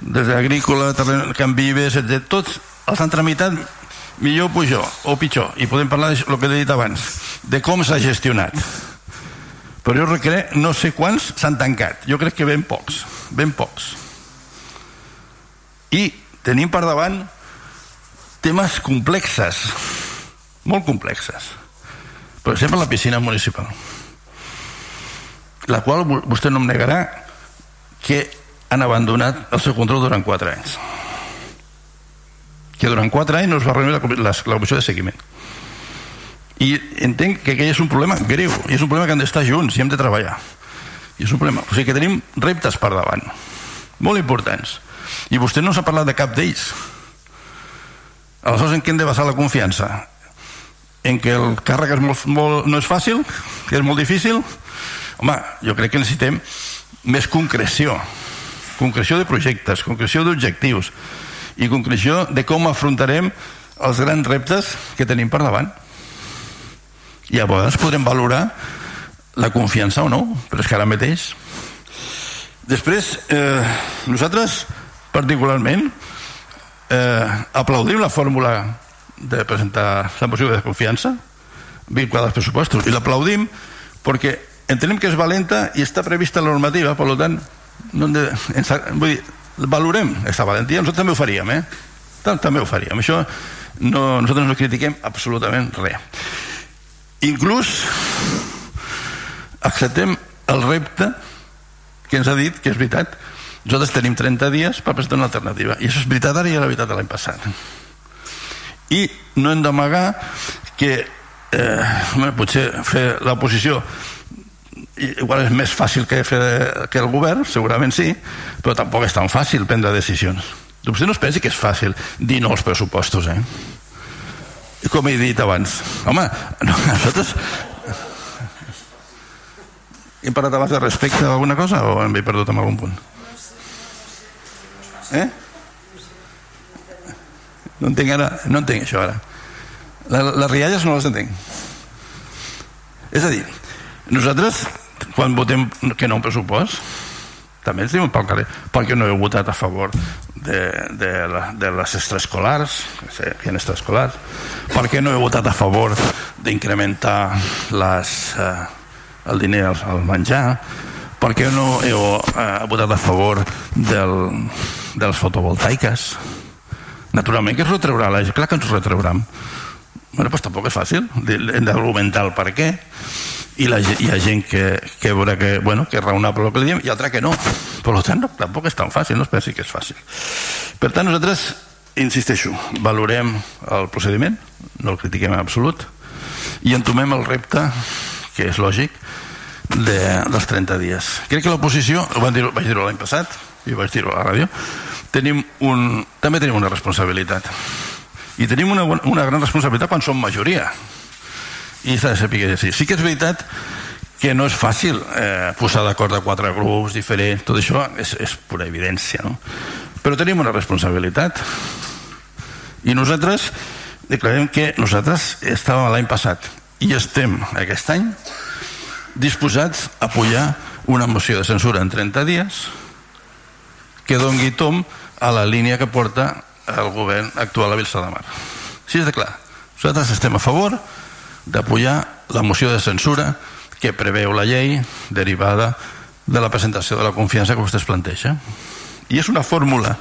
des d'agrícola, terreny- Can Vives, etc. Tots els han tramitat millor pujo o pitjor. I podem parlar del que he dit abans de com s'ha gestionat. Però jo crec, no sé quants s'han tancat. Jo crec que ben pocs ben pocs. I tenim per davant temes complexes molt complexes. Per exemple la piscina municipal la qual vo- vostè no em negarà que han abandonat el seu control durant 4 anys. Que durant 4 anys no es va reunir la, la, la comissió de seguiment. I entenc que aquell és un problema greu i és un problema que han d'estar junts i hem de treballar. I és un problema, o sigui que tenim reptes per davant molt importants. I vostè no s'ha parlat de cap d'ells. Aleshores en què hem de basar la confiança? En què el càrrec és molt, molt, no és fàcil que és molt difícil? Home, jo crec que necessitem més concreció concreció de projectes, concreció d'objectius i concreció de com afrontarem els grans reptes que tenim per davant. Vegades podrem valorar la confiança o no però és que ara mateix després eh, nosaltres particularment eh, aplaudim la fórmula de presentar la moció de confiança vinculada als pressupostos i l'aplaudim perquè entenem que és valenta i està prevista la normativa per tant no de, ens, vull dir, valorem aquesta valentia. Nosaltres també ho faríem eh? Tam- també ho faríem. Això no, nosaltres no critiquem absolutament res. Inclús acceptem el repte que ens ha dit que és veritat. Nosaltres tenim 30 dies per presentar una alternativa. I això és veritat ara i era veritat l'any passat. I no hem d'amagar que eh, home, potser fer l'oposició igual és més fàcil que fer que el govern, segurament sí però tampoc és tan fàcil prendre decisions vostè no es pensi que és fàcil dir no als pressupostos eh? com he dit abans home, no, <laughs> nosaltres hem parlat abans de respecte a alguna cosa o hem perdut en algun punt eh? no entenc ara no entenc això ara la, les rialles no les entenc és a dir nosaltres quan votem que no un pressupost també ens diuen pel carrer perquè no heu votat a favor de, de, la, de les extraescolars que ha extraescolars. Per què no heu votat a favor d'incrementar les, eh, el diner al, al menjar? Per què no heu eh, votat a favor del, de les fotovoltaiques? Naturalment que es retraurà la clar que ens ho retrauran. Bueno, doncs tampoc és fàcil hem d'argumentar el per què i la, hi ha gent que, que veurà que, bueno, que és raonable el que li diem i altra que no. Per tant no, tampoc és tan fàcil no es pensi que és fàcil. Per tant nosaltres insisteixo, valorem el procediment no el critiquem en absolut i entomem el repte que és lògic de, dels 30 dies. Crec que l'oposició, ho van dir, vaig dir-ho l'any passat i vaig dir-ho a la ràdio tenim un, també tenim una responsabilitat. I tenim una, una gran responsabilitat quan som majoria i s'ha de saber que sí. Sí que és veritat que no és fàcil eh, posar d'acord a quatre grups diferents, tot això és, és pura evidència, no? Però tenim una responsabilitat. I nosaltres declarem que nosaltres estàvem l'any passat i estem aquest any disposats a apoyar una moció de censura en 30 dies que dongui tom a la línia que porta el govern actual a Vilsa de Mar. Així és de clar. Nosaltres estem a favor d'apoyar la moció de censura que preveu la llei derivada de la presentació de la confiança que vostè es planteja. I és una fórmula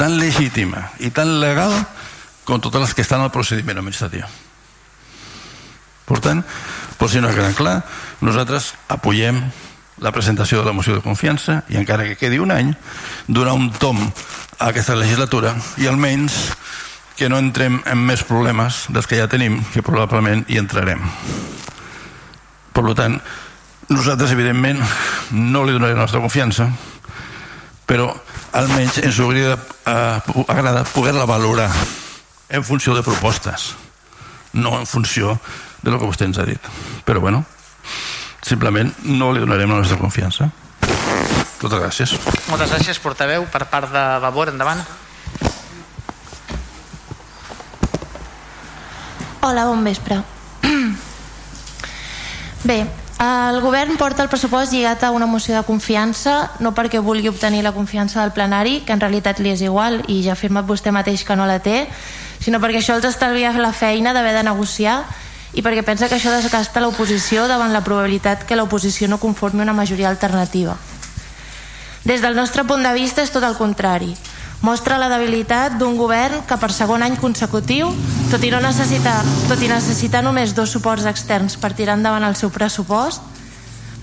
tan legítima i tan legal com totes les que estan al procediment administratiu. Per tant, per si no queda clar, nosaltres apoyem la presentació de la moció de confiança i encara que quedi un any, donar un tom a aquesta legislatura i almenys que no entrem en més problemes dels que ja tenim, que probablement hi entrarem. Per tant, nosaltres, evidentment, no li donarem la nostra confiança, però almenys ens hauria eh, agradar poder-la valorar en funció de propostes, no en funció de lo que vostè ens ha dit. Però, bueno, simplement no li donarem la nostra confiança. Totes gràcies. Moltes gràcies, portaveu. Per part de Vavor, endavant. Hola, bon vespre. Bé, El govern porta el pressupost lligat a una moció de confiança, no perquè vulgui obtenir la confiança del plenari, que en realitat li és igual i ja ha afirmat vostè mateix que no la té, sinó perquè això els estalvia la feina d'haver de negociar i perquè pensa que això desgasta l'oposició davant la probabilitat que l'oposició no conformi una majoria alternativa. Des del nostre punt de vista és tot el contrari. Mostra la debilitat d'un govern que per segon any consecutiu, tot i, no necessitar, tot i necessitar només dos suports externs per tirar endavant el seu pressupost,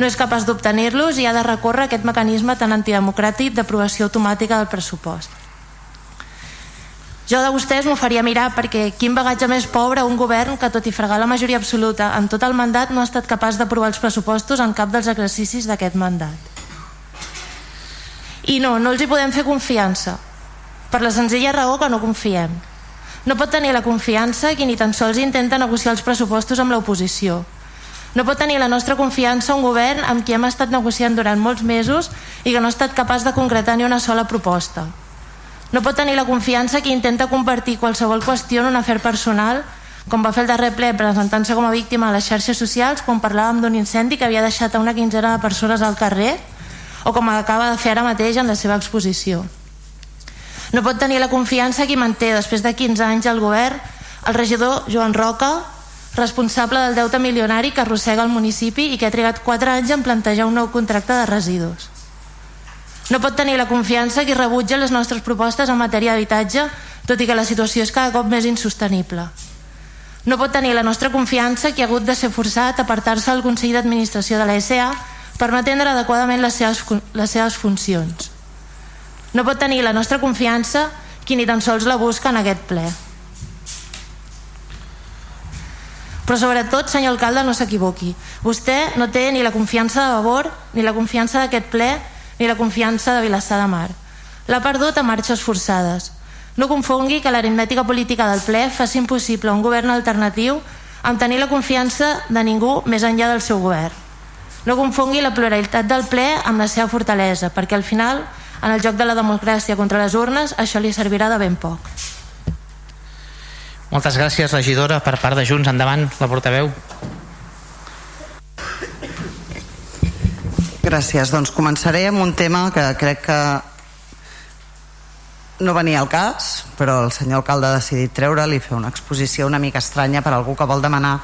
no és capaç d'obtenir-los i ha de recórrer aquest mecanisme tan antidemocràtic d'aprovació automàtica del pressupost. Jo de vostès m'ho faria mirar perquè quin bagatge més pobre un govern que tot i fregar la majoria absoluta en tot el mandat no ha estat capaç d'aprovar els pressupostos en cap dels exercicis d'aquest mandat. I no, no els hi podem fer confiança, per la senzilla raó que no confiem. No pot tenir la confiança qui ni tan sols intenta negociar els pressupostos amb l'oposició. No pot tenir la nostra confiança un govern amb qui hem estat negociant durant molts mesos i que no ha estat capaç de concretar ni una sola proposta. No pot tenir la confiança qui intenta convertir qualsevol qüestió en un afer personal, com va fer el darrer ple presentant-se com a víctima a les xarxes socials quan parlàvem d'un incendi que havia deixat a una quinzena de persones al carrer o com acaba de fer ara mateix en la seva exposició. No pot tenir la confiança qui manté després de 15 anys al govern el regidor Joan Roca, responsable del deute milionari que arrossega el municipi i que ha trigat 4 anys en plantejar un nou contracte de residus. No pot tenir la confiança qui rebutja les nostres propostes en matèria d'habitatge, tot i que la situació és cada cop més insostenible. No pot tenir la nostra confiança qui ha hagut de ser forçat a apartar-se del Consell d'Administració de la SA per no atendre adequadament les seves, les seves funcions. No pot tenir la nostra confiança qui ni tan sols la busca en aquest ple. Però sobretot, senyor alcalde, no s'equivoqui. Vostè no té ni la confiança de Vavor ni la confiança d'aquest ple ni la confiança de Vilassar de Mar. L'ha perdut a marxes forçades. No confongui que l'aritmètica política del ple faci impossible un govern alternatiu amb tenir la confiança de ningú més enllà del seu govern. No confongui la pluralitat del ple amb la seva fortalesa, perquè al final, en el joc de la democràcia contra les urnes, això li servirà de ben poc. Moltes gràcies, regidora, per part de Junts. Endavant, la portaveu. Gràcies. Doncs començaré amb un tema que crec que no venia al cas, però el senyor alcalde ha decidit treure-li fer una exposició una mica estranya per a algú que vol demanar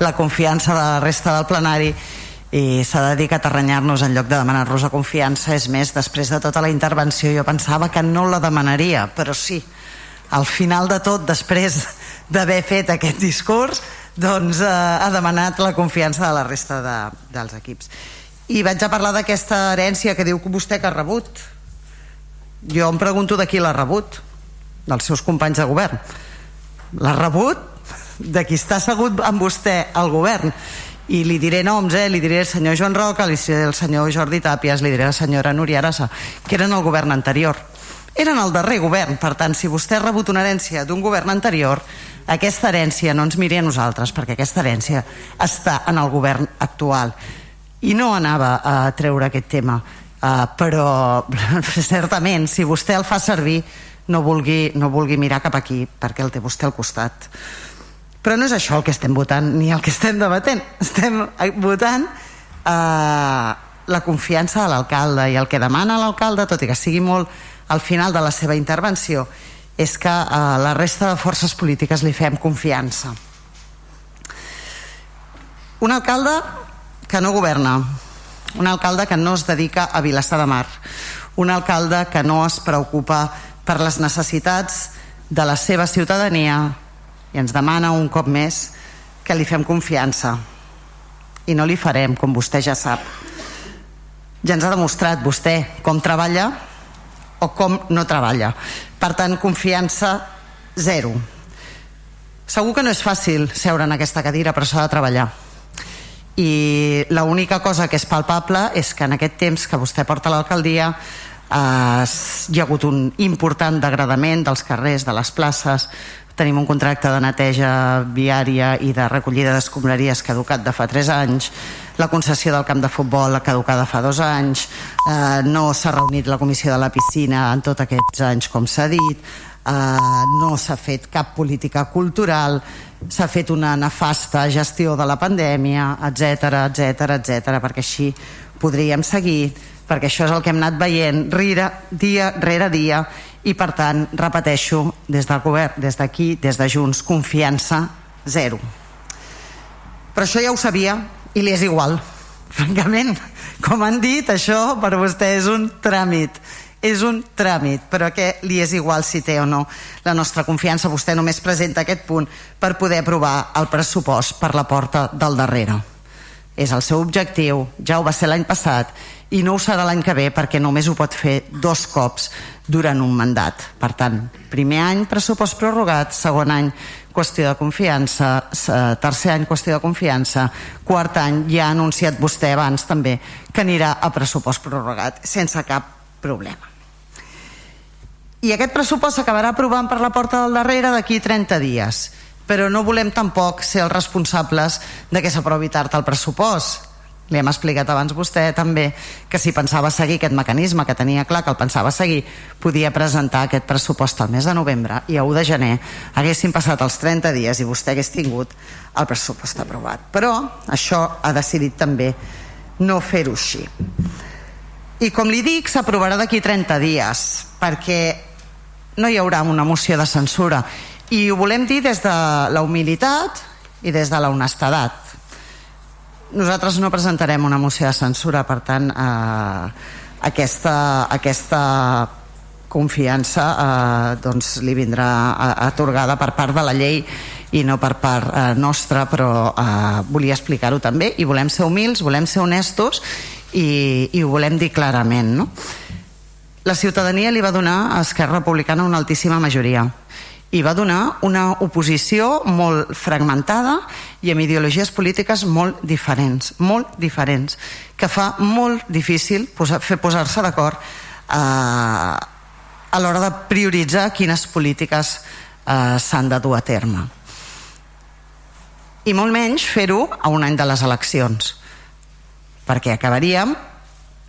la confiança de la resta del plenari i s'ha dedicat a renyar-nos en lloc de demanar-nos la confiança. És més, després de tota la intervenció jo pensava que no la demanaria, però sí, al final de tot, després d'haver fet aquest discurs, doncs eh, ha demanat la confiança de la resta de, dels equips. I vaig a parlar d'aquesta herència que diu vostè que ha rebut? Jo em pregunto de qui l'ha rebut? Dels seus companys de govern. L'ha rebut de qui està assegut amb vostè al govern i li diré noms, eh? li diré el senyor Joan Roca li diré el senyor Jordi Tàpies li diré la senyora Núria Arasa que eren el govern anterior. Eren el darrer govern per tant si vostè ha rebut una herència d'un govern anterior aquesta herència no ens miri a nosaltres perquè aquesta herència està en el govern actual. I no anava a treure aquest tema uh, però <laughs> certament si vostè el fa servir no vulgui, no vulgui mirar cap aquí perquè el té vostè al costat però no és això el que estem votant ni el que estem debatent. Estem votant uh, la confiança de l'alcalde i el que demana l'alcalde, tot i que sigui molt al final de la seva intervenció és que a la resta de forces polítiques li fem confiança. Un alcalde que no governa, un alcalde que no es dedica a Vilassar de Mar, un alcalde que no es preocupa per les necessitats de la seva ciutadania i ens demana un cop més que li fem confiança. I no li farem, com vostè ja sap. Ja ens ha demostrat vostè com treballa o com no treballa. Per tant, confiança zero. Segur que no és fàcil seure en aquesta cadira però s'ha de treballar. I l'única cosa que és palpable és que en aquest temps que vostè porta a l'alcaldia eh, hi ha hagut un important degradament dels carrers, de les places. Tenim un contracte de neteja viària i de recollida d'escombraries caducat de fa 3 anys. La concessió del camp de futbol caducada fa dos anys, eh, no s'ha reunit la comissió de la piscina en tots aquests anys, com s'ha dit, eh, no s'ha fet cap política cultural, s'ha fet una nefasta gestió de la pandèmia, etc etc etc perquè així podríem seguir, perquè això és el que hem anat veient rira, dia rere dia i per tant, repeteixo, des del govern, des d'aquí, des de Junts, confiança zero. Però això ja ho sabia i li és igual, <laughs> francament. Com han dit, això per vostè és un tràmit és un tràmit, però que li és igual si té o no la nostra confiança. Vostè només presenta aquest punt per poder aprovar el pressupost per la porta del darrere. És el seu objectiu, ja ho va ser l'any passat, i no ho serà l'any que ve perquè només ho pot fer dos cops durant un mandat. Per tant, primer any pressupost prorrogat, segon any qüestió de confiança, tercer any qüestió de confiança, quart any ja ha anunciat vostè abans també que anirà a pressupost prorrogat sense cap problema. I aquest pressupost s'acabarà aprovant per la porta del darrere d'aquí 30 dies, però no volem tampoc ser els responsables de que s'aprovi tard el pressupost. Li hem explicat abans vostè també que si pensava seguir aquest mecanisme, que tenia clar que el pensava seguir, podia presentar aquest pressupost al mes de novembre i a 1 de gener haguessin passat els 30 dies i vostè hagués tingut el pressupost aprovat. Però això ha decidit també no fer-ho així. I com li dic, s'aprovarà d'aquí 30 dies, perquè no hi haurà una moció de censura i ho volem dir des de la humilitat i des de la nosaltres no presentarem una moció de censura per tant eh, aquesta, aquesta confiança eh, doncs li vindrà atorgada per part de la llei i no per part eh, nostra però eh, volia explicar-ho també i volem ser humils, volem ser honestos i, i ho volem dir clarament no? la ciutadania li va donar a Esquerra Republicana una altíssima majoria i va donar una oposició molt fragmentada i amb ideologies polítiques molt diferents, molt diferents, que fa molt difícil posar, fer posar-se d'acord eh, a l'hora de prioritzar quines polítiques eh, s'han de dur a terme. I molt menys fer-ho a un any de les eleccions, perquè acabaríem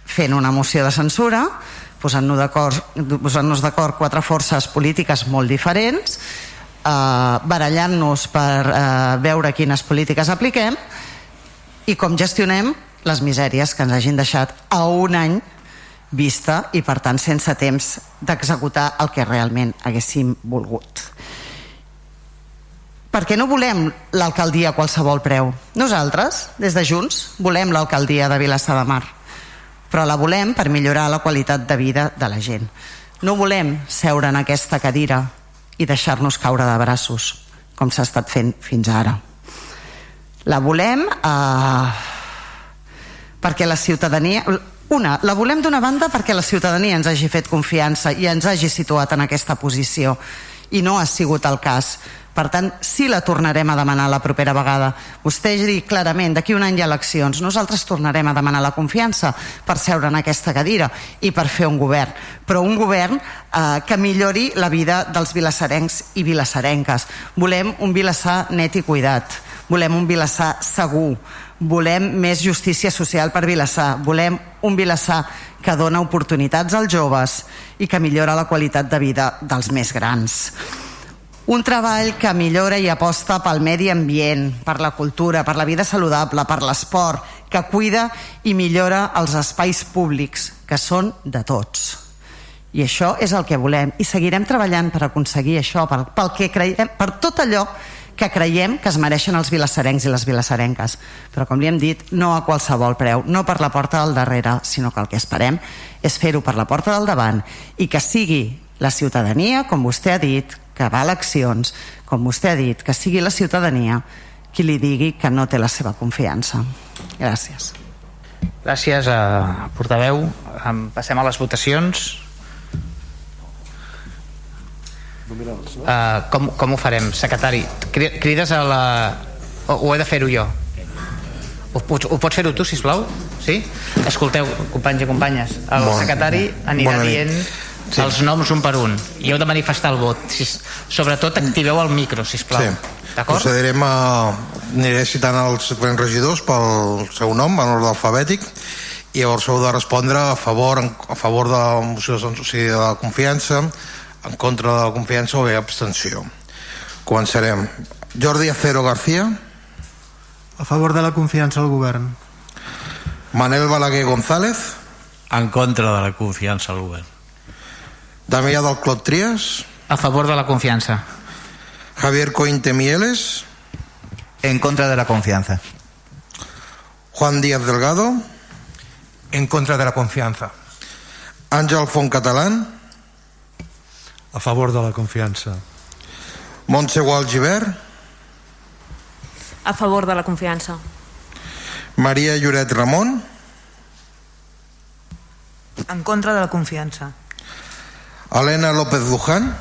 fent una moció de censura posant-nos d'acord posant quatre forces polítiques molt diferents eh, barallant-nos per eh, veure quines polítiques apliquem i com gestionem les misèries que ens hagin deixat a un any vista i per tant sense temps d'executar el que realment haguéssim volgut perquè no volem l'alcaldia a qualsevol preu. Nosaltres, des de Junts, volem l'alcaldia de Vilassar de Mar però la volem per millorar la qualitat de vida de la gent. No volem seure en aquesta cadira i deixar-nos caure de braços, com s'ha estat fent fins ara. La volem eh, perquè la ciutadania... Una, la volem d'una banda perquè la ciutadania ens hagi fet confiança i ens hagi situat en aquesta posició i no ha sigut el cas per tant, sí la tornarem a demanar la propera vegada. Vostè ha dit clarament, d'aquí un any hi ha eleccions, nosaltres tornarem a demanar la confiança per seure en aquesta cadira i per fer un govern, però un govern eh, que millori la vida dels vilassarencs i vilassarenques. Volem un vilassar net i cuidat, volem un vilassar segur, volem més justícia social per Vilassar, volem un Vilassar que dona oportunitats als joves i que millora la qualitat de vida dels més grans un treball que millora i aposta pel medi ambient, per la cultura, per la vida saludable, per l'esport, que cuida i millora els espais públics, que són de tots. I això és el que volem i seguirem treballant per aconseguir això, pel, pel que creiem, per tot allò que creiem que es mereixen els vilassarencs i les vilassarenques. Però, com li hem dit, no a qualsevol preu, no per la porta del darrere, sinó que el que esperem és fer-ho per la porta del davant i que sigui la ciutadania, com vostè ha dit, que va a eleccions, com vostè ha dit, que sigui la ciutadania qui li digui que no té la seva confiança. Gràcies. Gràcies, a portaveu. Passem a les votacions. Uh, com, com ho farem, secretari? Crides a la... O, o he de fer-ho jo? Ho, ho pots fer-ho tu, sisplau? Sí? Escolteu, companys i companyes, el secretari anirà dient sí. els noms un per un i heu de manifestar el vot si, sobretot activeu el micro sisplau Sí. d'acord? Procedirem a... Aniré citant els diferents regidors pel seu nom, en ordre alfabètic, i llavors heu de respondre a favor, en- a favor de la moció de, o sigui, de la confiança, en contra de la confiança o bé abstenció. Començarem. Jordi Acero García, A favor de la confiança al govern. Manel Balaguer González, En contra de la confiança al govern. Damià del Clot Trias, a favor de la confiança Javier Cointe Mieles, En contra de la confianza. Juan Díaz Delgado, En contra de la confianza. Àngel Font Catalán, A favor de la confiança. Montse Gual Givert, A favor de la confiança. Maria Lloret Ramon, En contra de la confiança. Helena López Luján,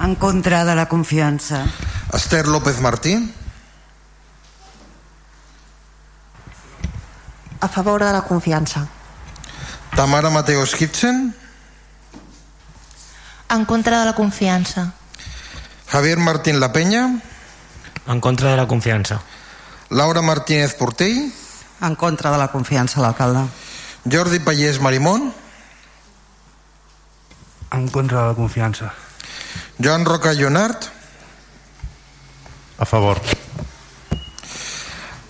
En contra de la confiança. Esther López Martí, A favor de la confiança. Tamara Mateos Kitchen, En contra de la confiança. Javier Martín La Peña, En contra de la confiança. Laura Martínez Portell, En contra de la confiança, l'alcalde. Jordi Pallés Marimón, En contra de la confiança. Joan Roca Llonart, A favor.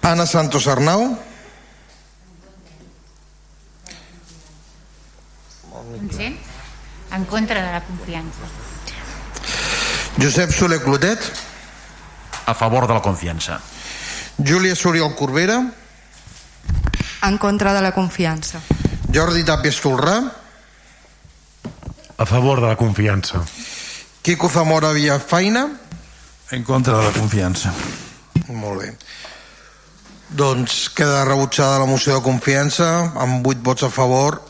Anna Santos Arnau, Encén? En contra de la confiança. Josep Soler Clotet, A favor de la confiança. Júlia Suriel Corbera, En contra de la confiança. Jordi Tàpies Tolrà, A favor de la confiança. Quico Zamora Villafaina, En contra de la confiança. Molt bé. Doncs queda rebutjada la moció de confiança amb 8 vots a favor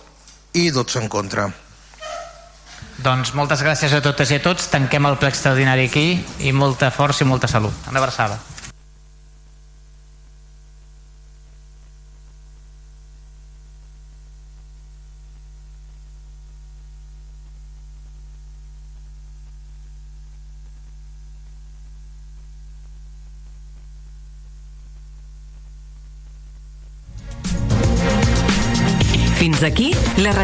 i 12 en contra. doncs moltes gràcies a totes i a tots tanquem el ple extraordinari aquí i molta força i molta salut una abraçada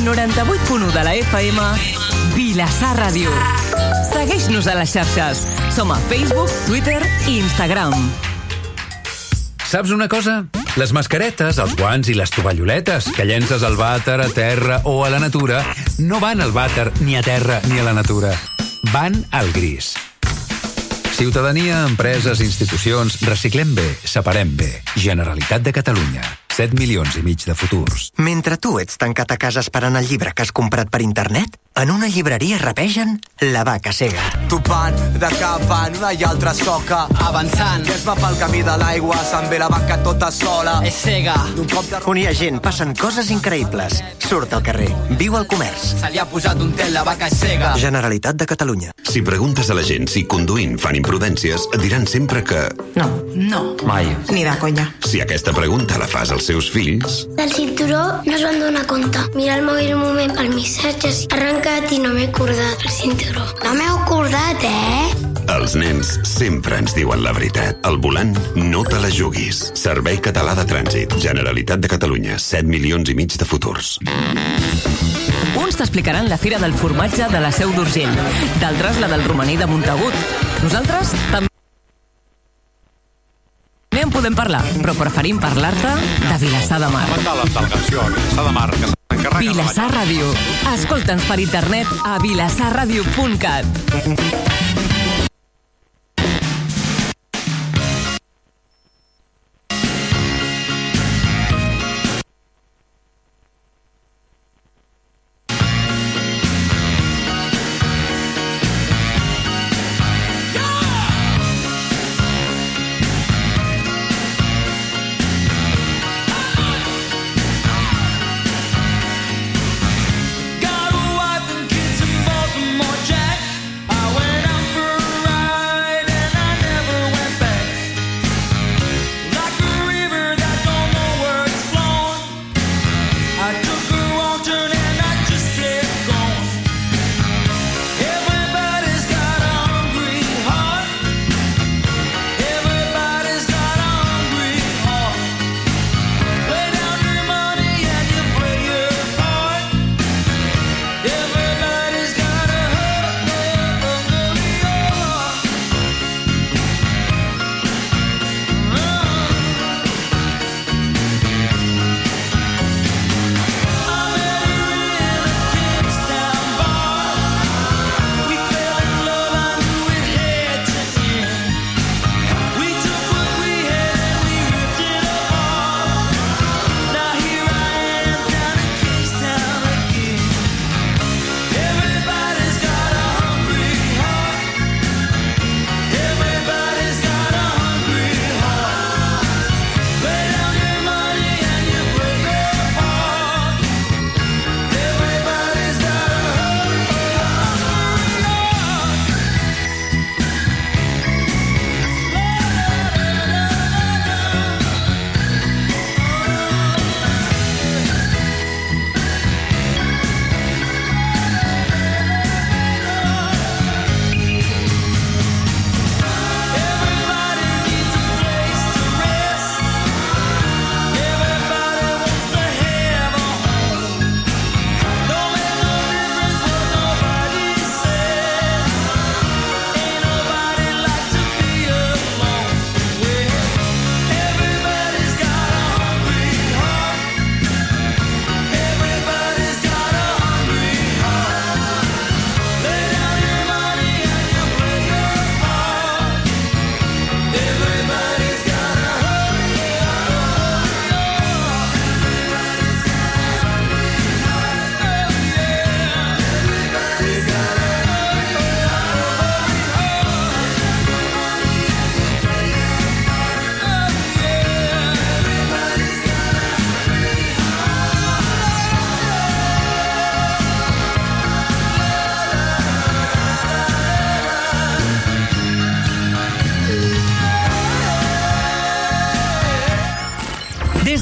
Al 98.1 de la FM, Vilassar Ràdio. Segueix-nos a les xarxes. Som a Facebook, Twitter i Instagram. Saps una cosa? Les mascaretes, els guants i les tovalloletes que llences al vàter, a terra o a la natura no van al vàter, ni a terra, ni a la natura. Van al gris. Ciutadania, empreses, institucions, reciclem bé, separem bé. Generalitat de Catalunya. 7 milions i mig de futurs. Mentre tu ets tancat a casa esperant el llibre que has comprat per internet, en una llibreria rapegen La vaca cega. Topant de cap en una i altra soca Avançant Que es va pel camí de l'aigua Se'n ve la vaca tota sola És cega D'un cop de... On hi ha gent, passen coses increïbles. Surt al carrer, viu al comerç. Se li ha posat un tel, la vaca és cega Generalitat de Catalunya. Si preguntes a la gent si conduint fan imprudències, et diran sempre que... No. No. Mai. Ni de conya. Si aquesta pregunta la fas als seus fills, Del cinturó no es van donar compte. Mira el mòbil un moment per missatges. Ha arrencat i no m'he acordat el cinturó. No m'he acordat, eh? els nens sempre ens diuen la veritat. Al volant, no te la juguis. Servei Català de Trànsit. Generalitat de Catalunya. 7 milions i mig de futurs. Uns t'explicaran la Fira del Formatge de la Seu d'Urgell, d'altres la del romaní de Montagut. Nosaltres també en podem parlar, però preferim parlar-te de Vilassar de Mar. De la Vilassar de Mar, que s'encarrega Vilassar Ràdio. Escolta'ns per internet a vilassarradio.cat.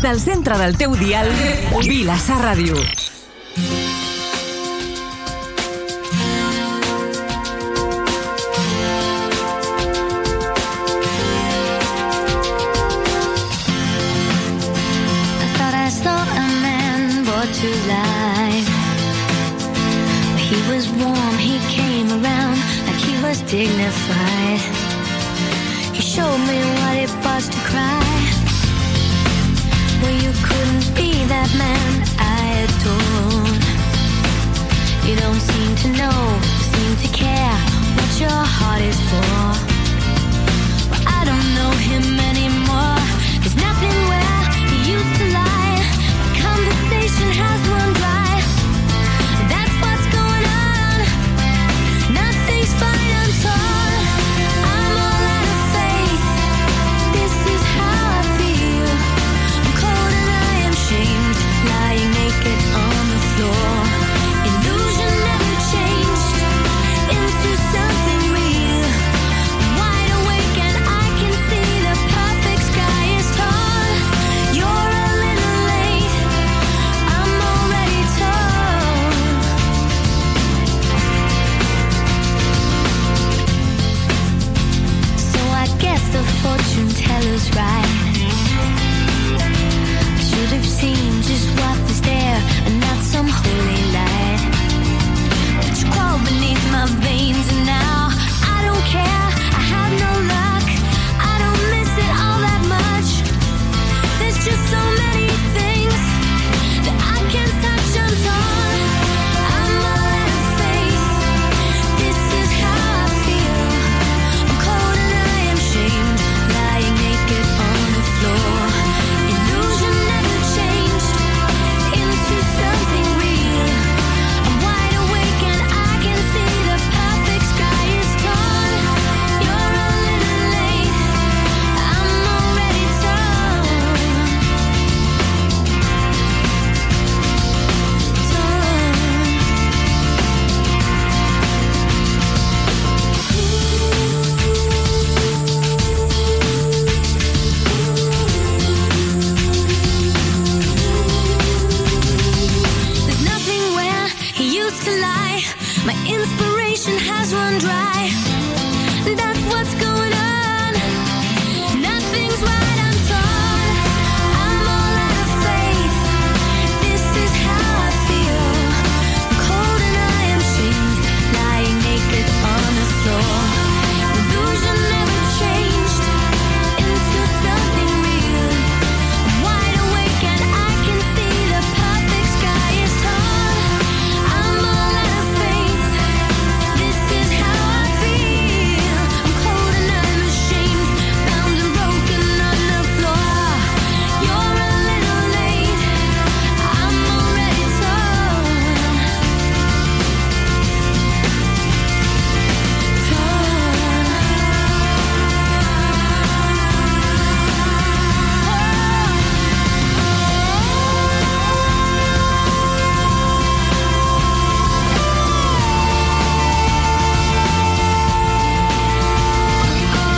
del centre del teu dial, Vilassar Ràdio.